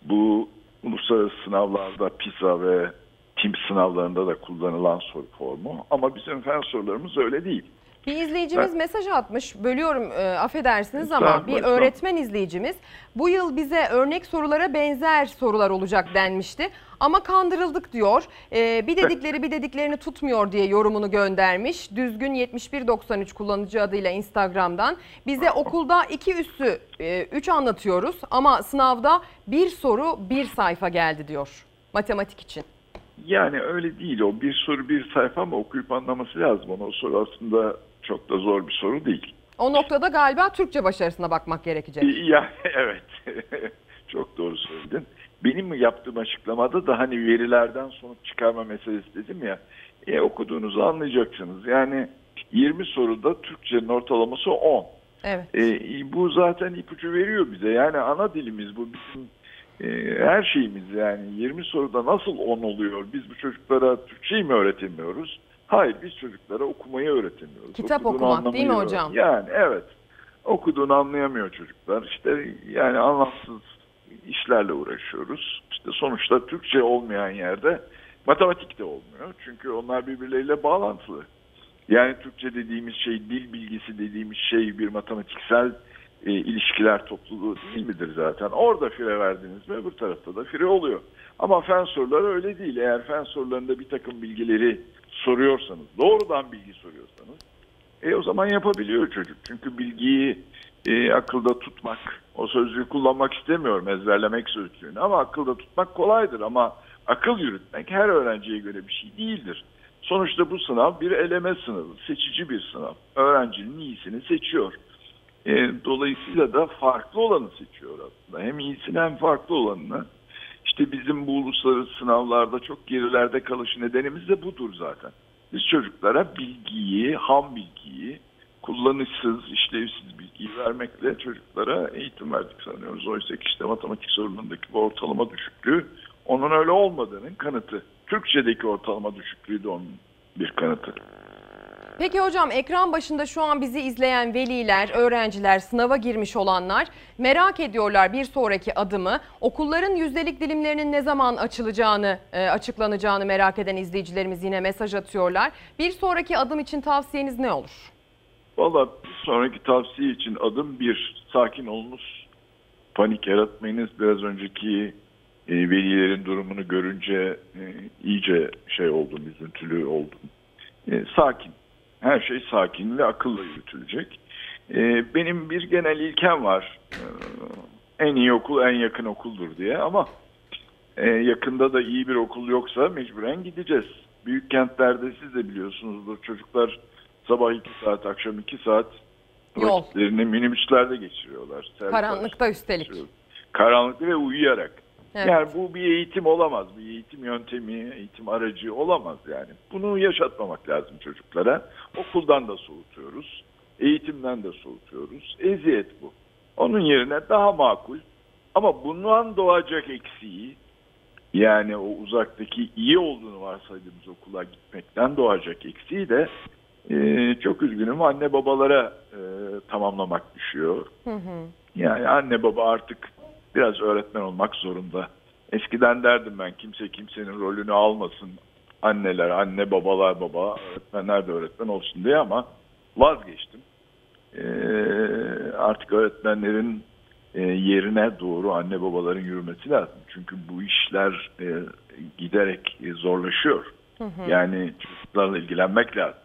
Bu uluslararası sınavlarda PISA ve TIM sınavlarında da kullanılan soru formu ama bizim fen sorularımız öyle değil. Bir izleyicimiz Ben- mesaj atmış. Bölüyorum e, affedersiniz ama bir öğretmen izleyicimiz bu yıl bize örnek sorulara benzer sorular olacak denmişti. Ama kandırıldık diyor. E, bir dedikleri bir dediklerini tutmuyor diye yorumunu göndermiş. Düzgün 7193 kullanıcı adıyla Instagram'dan. Bize okulda iki üssü 3 anlatıyoruz ama sınavda bir soru bir sayfa geldi diyor. Matematik için. Yani öyle değil o bir soru bir sayfa ama okuyup anlaması lazım. Onu o soru aslında çok da zor bir soru değil. O noktada galiba Türkçe başarısına bakmak gerekecek. Yani evet çok doğru söyledin. Benim yaptığım açıklamada da hani verilerden sonuç çıkarma meselesi dedim ya. E, okuduğunuzu anlayacaksınız. Yani 20 soruda Türkçenin ortalaması 10. Evet. E, bu zaten ipucu veriyor bize. Yani ana dilimiz bu bizim e, her şeyimiz yani 20 soruda nasıl 10 oluyor? Biz bu çocuklara Türkçeyi mi öğretemiyoruz? Hayır biz çocuklara okumayı öğretemiyoruz. Kitap Okuduğunu okumak değil mi hocam? Yani evet. Okuduğunu anlayamıyor çocuklar. İşte yani anlamsız işlerle uğraşıyoruz. İşte sonuçta Türkçe olmayan yerde matematik de olmuyor. Çünkü onlar birbirleriyle bağlantılı. Yani Türkçe dediğimiz şey, dil bilgisi dediğimiz şey bir matematiksel e, ilişkiler topluluğu değil midir zaten? Orada fire verdiniz mi öbür tarafta da fire oluyor. Ama fen soruları öyle değil. Eğer fen sorularında bir takım bilgileri soruyorsanız, doğrudan bilgi soruyorsanız e o zaman yapabiliyor çocuk. Çünkü bilgiyi e, akılda tutmak, o sözcüğü kullanmak istemiyorum ezberlemek sözcüğünü ama akılda tutmak kolaydır ama akıl yürütmek her öğrenciye göre bir şey değildir. Sonuçta bu sınav bir eleme sınavı, seçici bir sınav. Öğrencinin iyisini seçiyor. E, dolayısıyla da farklı olanı seçiyor aslında. Hem iyisini hem farklı olanını. İşte bizim bu uluslararası sınavlarda çok gerilerde kalış nedenimiz de budur zaten. Biz çocuklara bilgiyi, ham bilgiyi, kullanışsız, işlevsiz bilgiyi vermekle çocuklara eğitim verdik sanıyoruz. Oysa ki işte matematik sorunundaki bu ortalama düşüklüğü onun öyle olmadığının kanıtı. Türkçedeki ortalama düşüklüğü de onun bir kanıtı. Peki hocam ekran başında şu an bizi izleyen veliler, öğrenciler, sınava girmiş olanlar merak ediyorlar bir sonraki adımı. Okulların yüzdelik dilimlerinin ne zaman açılacağını, e, açıklanacağını merak eden izleyicilerimiz yine mesaj atıyorlar. Bir sonraki adım için tavsiyeniz ne olur? Valla sonraki tavsiye için adım bir, sakin olunuz. Panik yaratmayınız. Biraz önceki e, velilerin durumunu görünce e, iyice şey oldum, üzüntülü oldum. E, sakin. Her şey sakin ve akılla yürütülecek. E, benim bir genel ilkem var. E, en iyi okul en yakın okuldur diye ama e, yakında da iyi bir okul yoksa mecburen gideceğiz. Büyük kentlerde siz de biliyorsunuzdur çocuklar sabah 2 saat akşam 2 saat vakitlerini minibüslerde geçiriyorlar. Karanlıkta üstelik. Karanlıkta ve uyuyarak. Evet. Yani bu bir eğitim olamaz. Bir eğitim yöntemi, eğitim aracı olamaz yani. Bunu yaşatmamak lazım çocuklara. Okuldan da soğutuyoruz. Eğitimden de soğutuyoruz. Eziyet bu. Onun yerine daha makul ama bundan doğacak eksiği yani o uzaktaki iyi olduğunu varsaydığımız okula gitmekten doğacak eksiği de e, çok üzgünüm anne babalara e, tamamlamak düşüyor. Hı hı. Yani anne baba artık biraz öğretmen olmak zorunda. Eskiden derdim ben kimse kimsenin rolünü almasın. Anneler, anne babalar baba, öğretmenler de öğretmen olsun diye ama vazgeçtim. Ee, artık öğretmenlerin e, yerine doğru anne babaların yürümesi lazım. Çünkü bu işler e, giderek e, zorlaşıyor. Hı hı. Yani çocuklarla ilgilenmek lazım.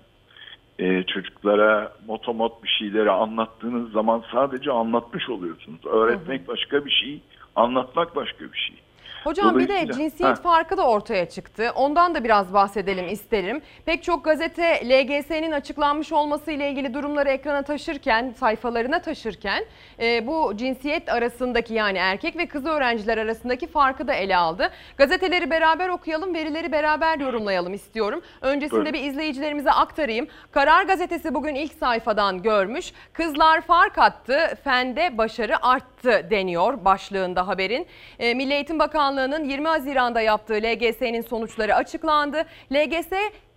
E, çocuklara motomot bir şeyleri anlattığınız zaman sadece anlatmış oluyorsunuz. Öğretmek başka bir şey, anlatmak başka bir şey. Hocam bir de cinsiyet Ha. farkı da ortaya çıktı. Ondan da biraz bahsedelim isterim. Pek çok gazete LGS'nin açıklanmış olması ile ilgili durumları ekrana taşırken, sayfalarına taşırken e, bu cinsiyet arasındaki yani erkek ve kız öğrenciler arasındaki farkı da ele aldı. Gazeteleri beraber okuyalım, verileri beraber yorumlayalım istiyorum. Öncesinde Buyurun. bir izleyicilerimize aktarayım. Karar Gazetesi bugün ilk sayfadan görmüş. Kızlar fark attı, fende başarı arttı deniyor başlığında haberin. E, Milli Eğitim Bakanlığı'nın 20 Haziran'da yaptığı LGS'nin sonuçları açıklandı. LGS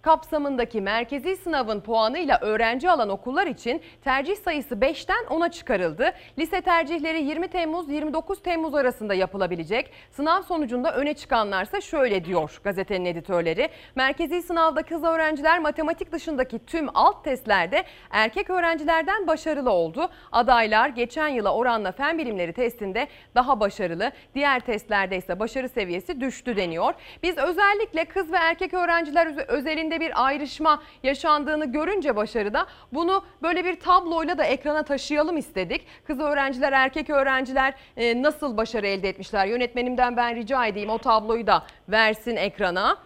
kapsamındaki merkezi sınavın puanıyla öğrenci alan okullar için tercih sayısı 5'ten 10'a çıkarıldı. Lise tercihleri 20 Temmuz 29 Temmuz arasında yapılabilecek. Sınav sonucunda öne çıkanlarsa şöyle diyor gazetenin editörleri. Merkezi sınavda kız öğrenciler matematik dışındaki tüm alt testlerde erkek öğrencilerden başarılı oldu. Adaylar geçen yıla oranla fen bilimleri testinde daha başarılı. Diğer testlerde ise başarı seviyesi düştü deniyor. Biz özellikle kız ve erkek öğrenciler üze- özelinde bir ayrışma yaşandığını görünce başarıda bunu böyle bir tabloyla da ekrana taşıyalım istedik. Kız öğrenciler, erkek öğrenciler e, nasıl başarı elde etmişler? Yönetmenimden ben rica edeyim o tabloyu da versin ekrana.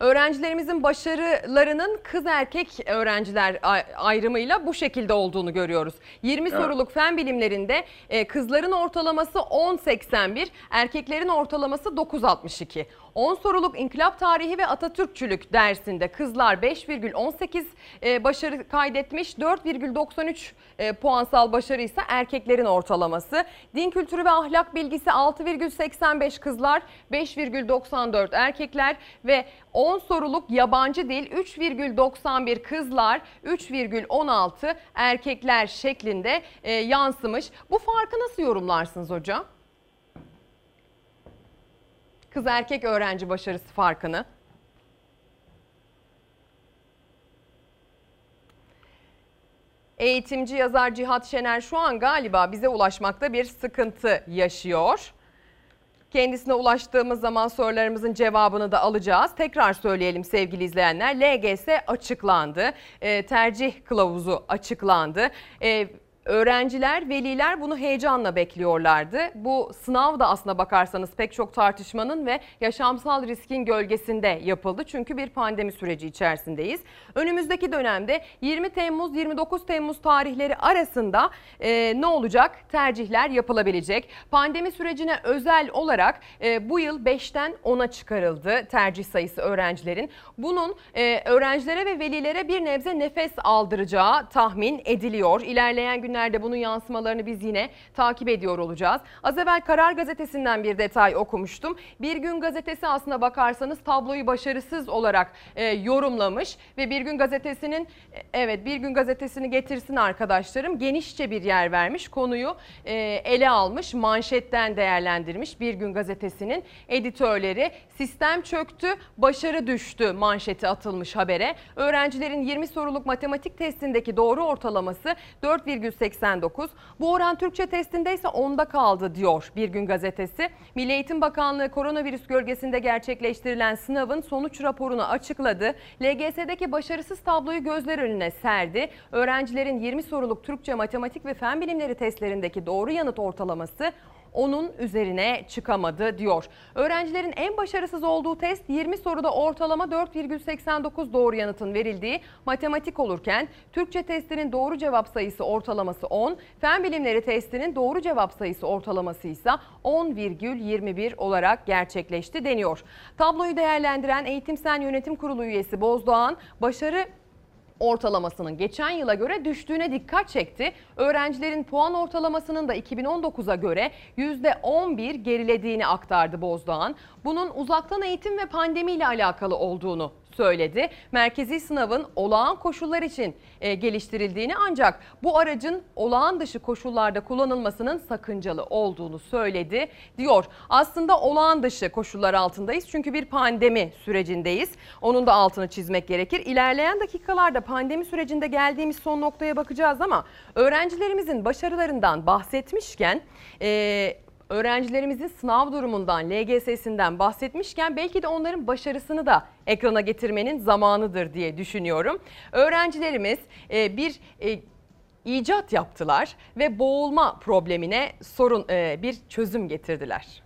Öğrencilerimizin başarılarının kız erkek öğrenciler ay- ayrımıyla bu şekilde olduğunu görüyoruz. 20 Evet. soruluk fen bilimlerinde e, kızların ortalaması 10.81, erkeklerin ortalaması 9.62. 10 soruluk inkılap tarihi ve Atatürkçülük dersinde kızlar 5,18 e, başarı kaydetmiş, 4,93 e, puansal başarı ise erkeklerin ortalaması. Din kültürü ve ahlak bilgisi 6,85 kızlar, 5,94 erkekler ve 10 soruluk yabancı dil 3,91 kızlar, 3,16 erkekler şeklinde e, yansımış. Bu farkı nasıl yorumlarsınız hocam? Kız erkek öğrenci başarısı farkını. Eğitimci yazar Cihat Şener şu an galiba bize ulaşmakta bir sıkıntı yaşıyor. Kendisine ulaştığımız zaman sorularımızın cevabını da alacağız. Tekrar söyleyelim sevgili izleyenler. LGS açıklandı. Ee, tercih kılavuzu açıklandı. Ee, Öğrenciler, veliler bunu heyecanla bekliyorlardı. Bu sınav da aslına bakarsanız pek çok tartışmanın ve yaşamsal riskin gölgesinde yapıldı. Çünkü bir pandemi süreci içerisindeyiz. Önümüzdeki dönemde 20 Temmuz 29 Temmuz tarihleri arasında e, ne olacak? Tercihler yapılabilecek. Pandemi sürecine özel olarak e, bu yıl 5'ten 10'a çıkarıldı tercih sayısı öğrencilerin. Bunun e, öğrencilere ve velilere bir nebze nefes aldıracağı tahmin ediliyor. İlerleyen günlerde bunun yansımalarını biz yine takip ediyor olacağız. Az evvel Karar Gazetesi'nden bir detay okumuştum. Bir gün gazetesi aslına bakarsanız tabloyu başarısız olarak e, yorumlamış ve Bir Gün Gazetesi'nin e, evet Bir Gün Gazetesi'ni getirsin arkadaşlarım genişçe bir yer vermiş. Konuyu e, ele almış, manşetten değerlendirmiş Bir Gün Gazetesi'nin editörleri. Sistem çöktü, başarı düştü manşeti atılmış habere. Öğrencilerin 20 soruluk matematik testindeki doğru ortalaması 4,89. Bu oran Türkçe testinde ise 10'da kaldı diyor Bir Gün Gazetesi. Milli Eğitim Bakanlığı koronavirüs gölgesinde gerçekleştirilen sınavın sonuç raporunu açıkladı. LGS'deki başarısız tabloyu gözler önüne serdi. Öğrencilerin 20 soruluk Türkçe, matematik ve fen bilimleri testlerindeki doğru yanıt ortalaması onun üzerine çıkamadı diyor. Öğrencilerin en başarısız olduğu test 20 soruda ortalama 4,89 doğru yanıtın verildiği matematik olurken Türkçe testinin doğru cevap sayısı ortalaması 10, fen bilimleri testinin doğru cevap sayısı ortalaması ise 10,21 olarak gerçekleşti deniyor. Tabloyu değerlendiren Eğitim Sen Yönetim Kurulu üyesi Bozdoğan başarı ortalamasının geçen yıla göre düştüğüne dikkat çekti. Öğrencilerin puan ortalamasının da 2019'a göre %11 gerilediğini aktardı Bozdoğan. Bunun uzaktan eğitim ve pandemiyle alakalı olduğunu söyledi. Merkezi sınavın olağan koşullar için e, geliştirildiğini ancak bu aracın olağan dışı koşullarda kullanılmasının sakıncalı olduğunu söyledi diyor. Aslında olağan dışı koşullar altındayız çünkü bir pandemi sürecindeyiz. Onun da altını çizmek gerekir. İlerleyen dakikalarda pandemi sürecinde geldiğimiz son noktaya bakacağız ama öğrencilerimizin başarılarından bahsetmişken e, öğrencilerimizin sınav durumundan, LGS'sinden bahsetmişken belki de onların başarısını da ekrana getirmenin zamanıdır diye düşünüyorum. Öğrencilerimiz e, bir e, icat yaptılar ve boğulma problemine sorun e, bir çözüm getirdiler.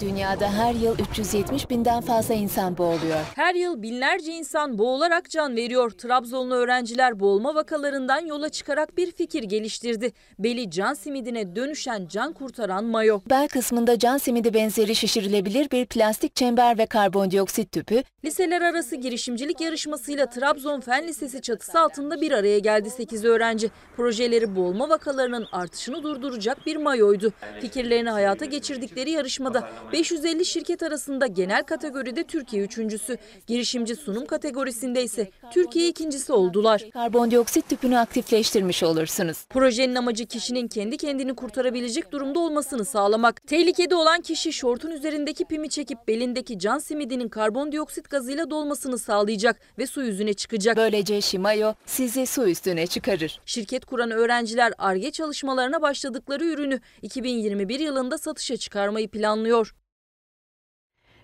Dünyada her yıl 370 binden fazla insan boğuluyor. Her yıl binlerce insan boğularak can veriyor. Trabzonlu öğrenciler boğulma vakalarından yola çıkarak bir fikir geliştirdi. Beli can simidine dönüşen can kurtaran mayo. Bel kısmında can simidi benzeri şişirilebilir bir plastik çember ve karbondioksit tüpü. Liseler arası girişimcilik yarışmasıyla Trabzon Fen Lisesi çatısı altında bir araya geldi 8 öğrenci. Projeleri boğulma vakalarının artışını durduracak bir mayoydu. Fikirlerini hayata geçirdikleri yarışmada 550 şirket arasında genel kategoride Türkiye üçüncüsü, girişimci sunum kategorisinde ise Türkiye ikincisi oldular. Karbondioksit tüpünü aktifleştirmiş olursunuz. Projenin amacı kişinin kendi kendini kurtarabilecek durumda olmasını sağlamak. Tehlikede olan kişi şortun üzerindeki pimi çekip belindeki can simidinin karbondioksit gazıyla dolmasını sağlayacak ve su yüzüne çıkacak. Böylece Shimayo sizi su üstüne çıkarır. Şirket kuran öğrenciler ARGE çalışmalarına başladıkları ürünü 2021 yılında satışa çıkarmayı planlıyor.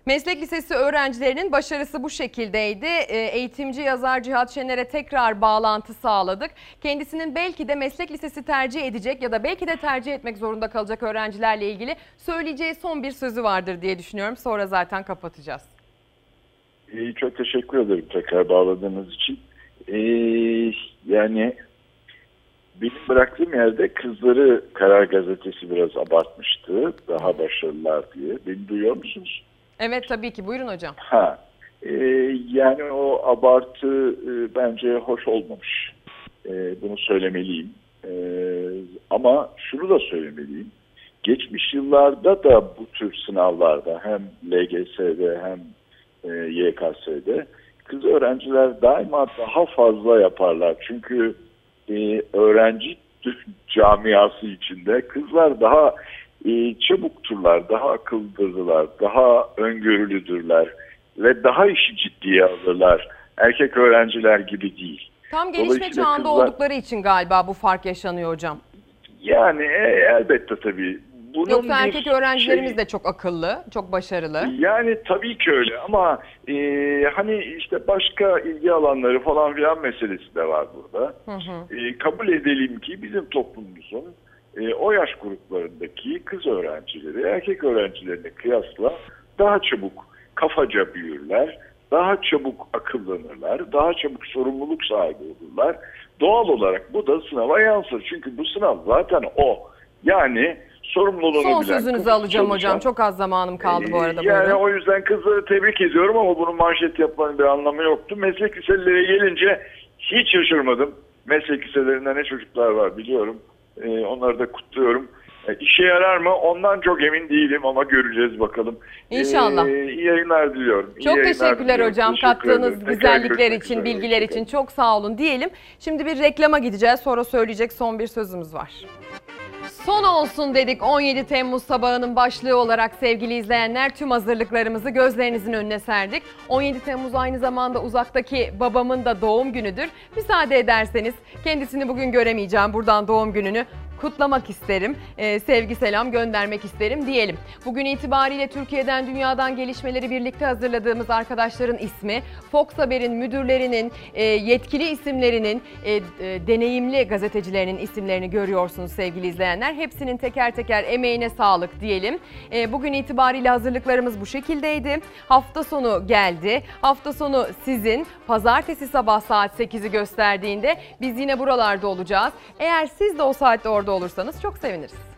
Meslek lisesi öğrencilerinin başarısı bu şekildeydi. Ee, Eğitimci yazar Cihat Şener'e tekrar bağlantı sağladık. Kendisinin belki de meslek lisesi tercih edecek ya da belki de tercih etmek zorunda kalacak öğrencilerle ilgili söyleyeceği son bir sözü vardır diye düşünüyorum. Sonra zaten kapatacağız. Ee, çok teşekkür ederim tekrar bağladığınız için. Ee, yani benim bıraktığım yerde kızları Karar Gazetesi biraz abartmıştı. Daha başarılılar diye. Beni duyuyor musunuz? Evet tabii ki buyurun hocam. Ha, e, yani o abartı e, bence hoş olmamış. E, bunu söylemeliyim. E, ama şunu da söylemeliyim. Geçmiş yıllarda da bu tür sınavlarda hem LGS'de hem e, YKS'de kız öğrenciler daima daha fazla yaparlar. Çünkü e, öğrenci camiası içinde kızlar daha e, çabukturlar, daha akıllıdırlar, daha öngörülüdürler ve daha işi ciddiye alırlar. Erkek öğrenciler gibi değil. Tam gelişme çağında kızlar- oldukları için galiba bu fark yaşanıyor hocam. Yani e, elbette tabii. Bunun Yoksa erkek öğrencilerimiz şey- de çok akıllı, çok başarılı. Yani tabii ki öyle ama e, hani işte başka ilgi alanları falan filan meselesi de var burada. Hı hı. E, kabul edelim ki bizim toplumumuzun e, o yaş gruplarındaki kız öğrencileri erkek öğrencilerine kıyasla daha çabuk kafaca büyürler, daha çabuk akıllanırlar, daha çabuk sorumluluk sahibi olurlar. Doğal olarak bu da sınava yansır. Çünkü bu sınav zaten o. Yani sorumluluğunu Son bilen, sözünüzü alacağım hocam. çalışan, Çok az zamanım kaldı bu arada. Ee, yani buyurun. o yüzden kızları tebrik ediyorum ama bunun manşet yapmanın bir anlamı yoktu. Meslek liselere gelince hiç şaşırmadım. Meslek liselerinde ne çocuklar var biliyorum. Ee, onları da kutluyorum. Ee, işe yarar mı? Ondan çok emin değilim ama göreceğiz bakalım. İnşallah. Ee, iyi yayınlar diliyorum. İyi Çok yayınlar teşekkürler diliyorum. hocam Teşekkür kattığınız ederim. Güzellikler için, üzere. bilgiler için çok sağ olun diyelim. Şimdi bir reklama gideceğiz. Sonra söyleyecek son bir sözümüz var. Son olsun dedik 17 Temmuz sabahının başlığı olarak sevgili izleyenler tüm hazırlıklarımızı gözlerinizin önüne serdik. 17 Temmuz aynı zamanda uzaktaki babamın da doğum günüdür. Müsaade ederseniz kendisini bugün göremeyeceğim buradan doğum gününü kutlamak isterim. Ee, sevgi selam göndermek isterim diyelim. Bugün itibariyle Türkiye'den dünyadan gelişmeleri birlikte hazırladığımız arkadaşların ismi, Fox Haber'in müdürlerinin, e, yetkili isimlerinin, e, e, deneyimli gazetecilerinin isimlerini görüyorsunuz sevgili izleyenler. Hepsinin teker teker emeğine sağlık diyelim. E, bugün itibariyle hazırlıklarımız bu şekildeydi. Hafta sonu geldi. Hafta sonu sizin pazartesi sabah saat 8'i gösterdiğinde biz yine buralarda olacağız. Eğer siz de o saatte orada olursanız çok seviniriz.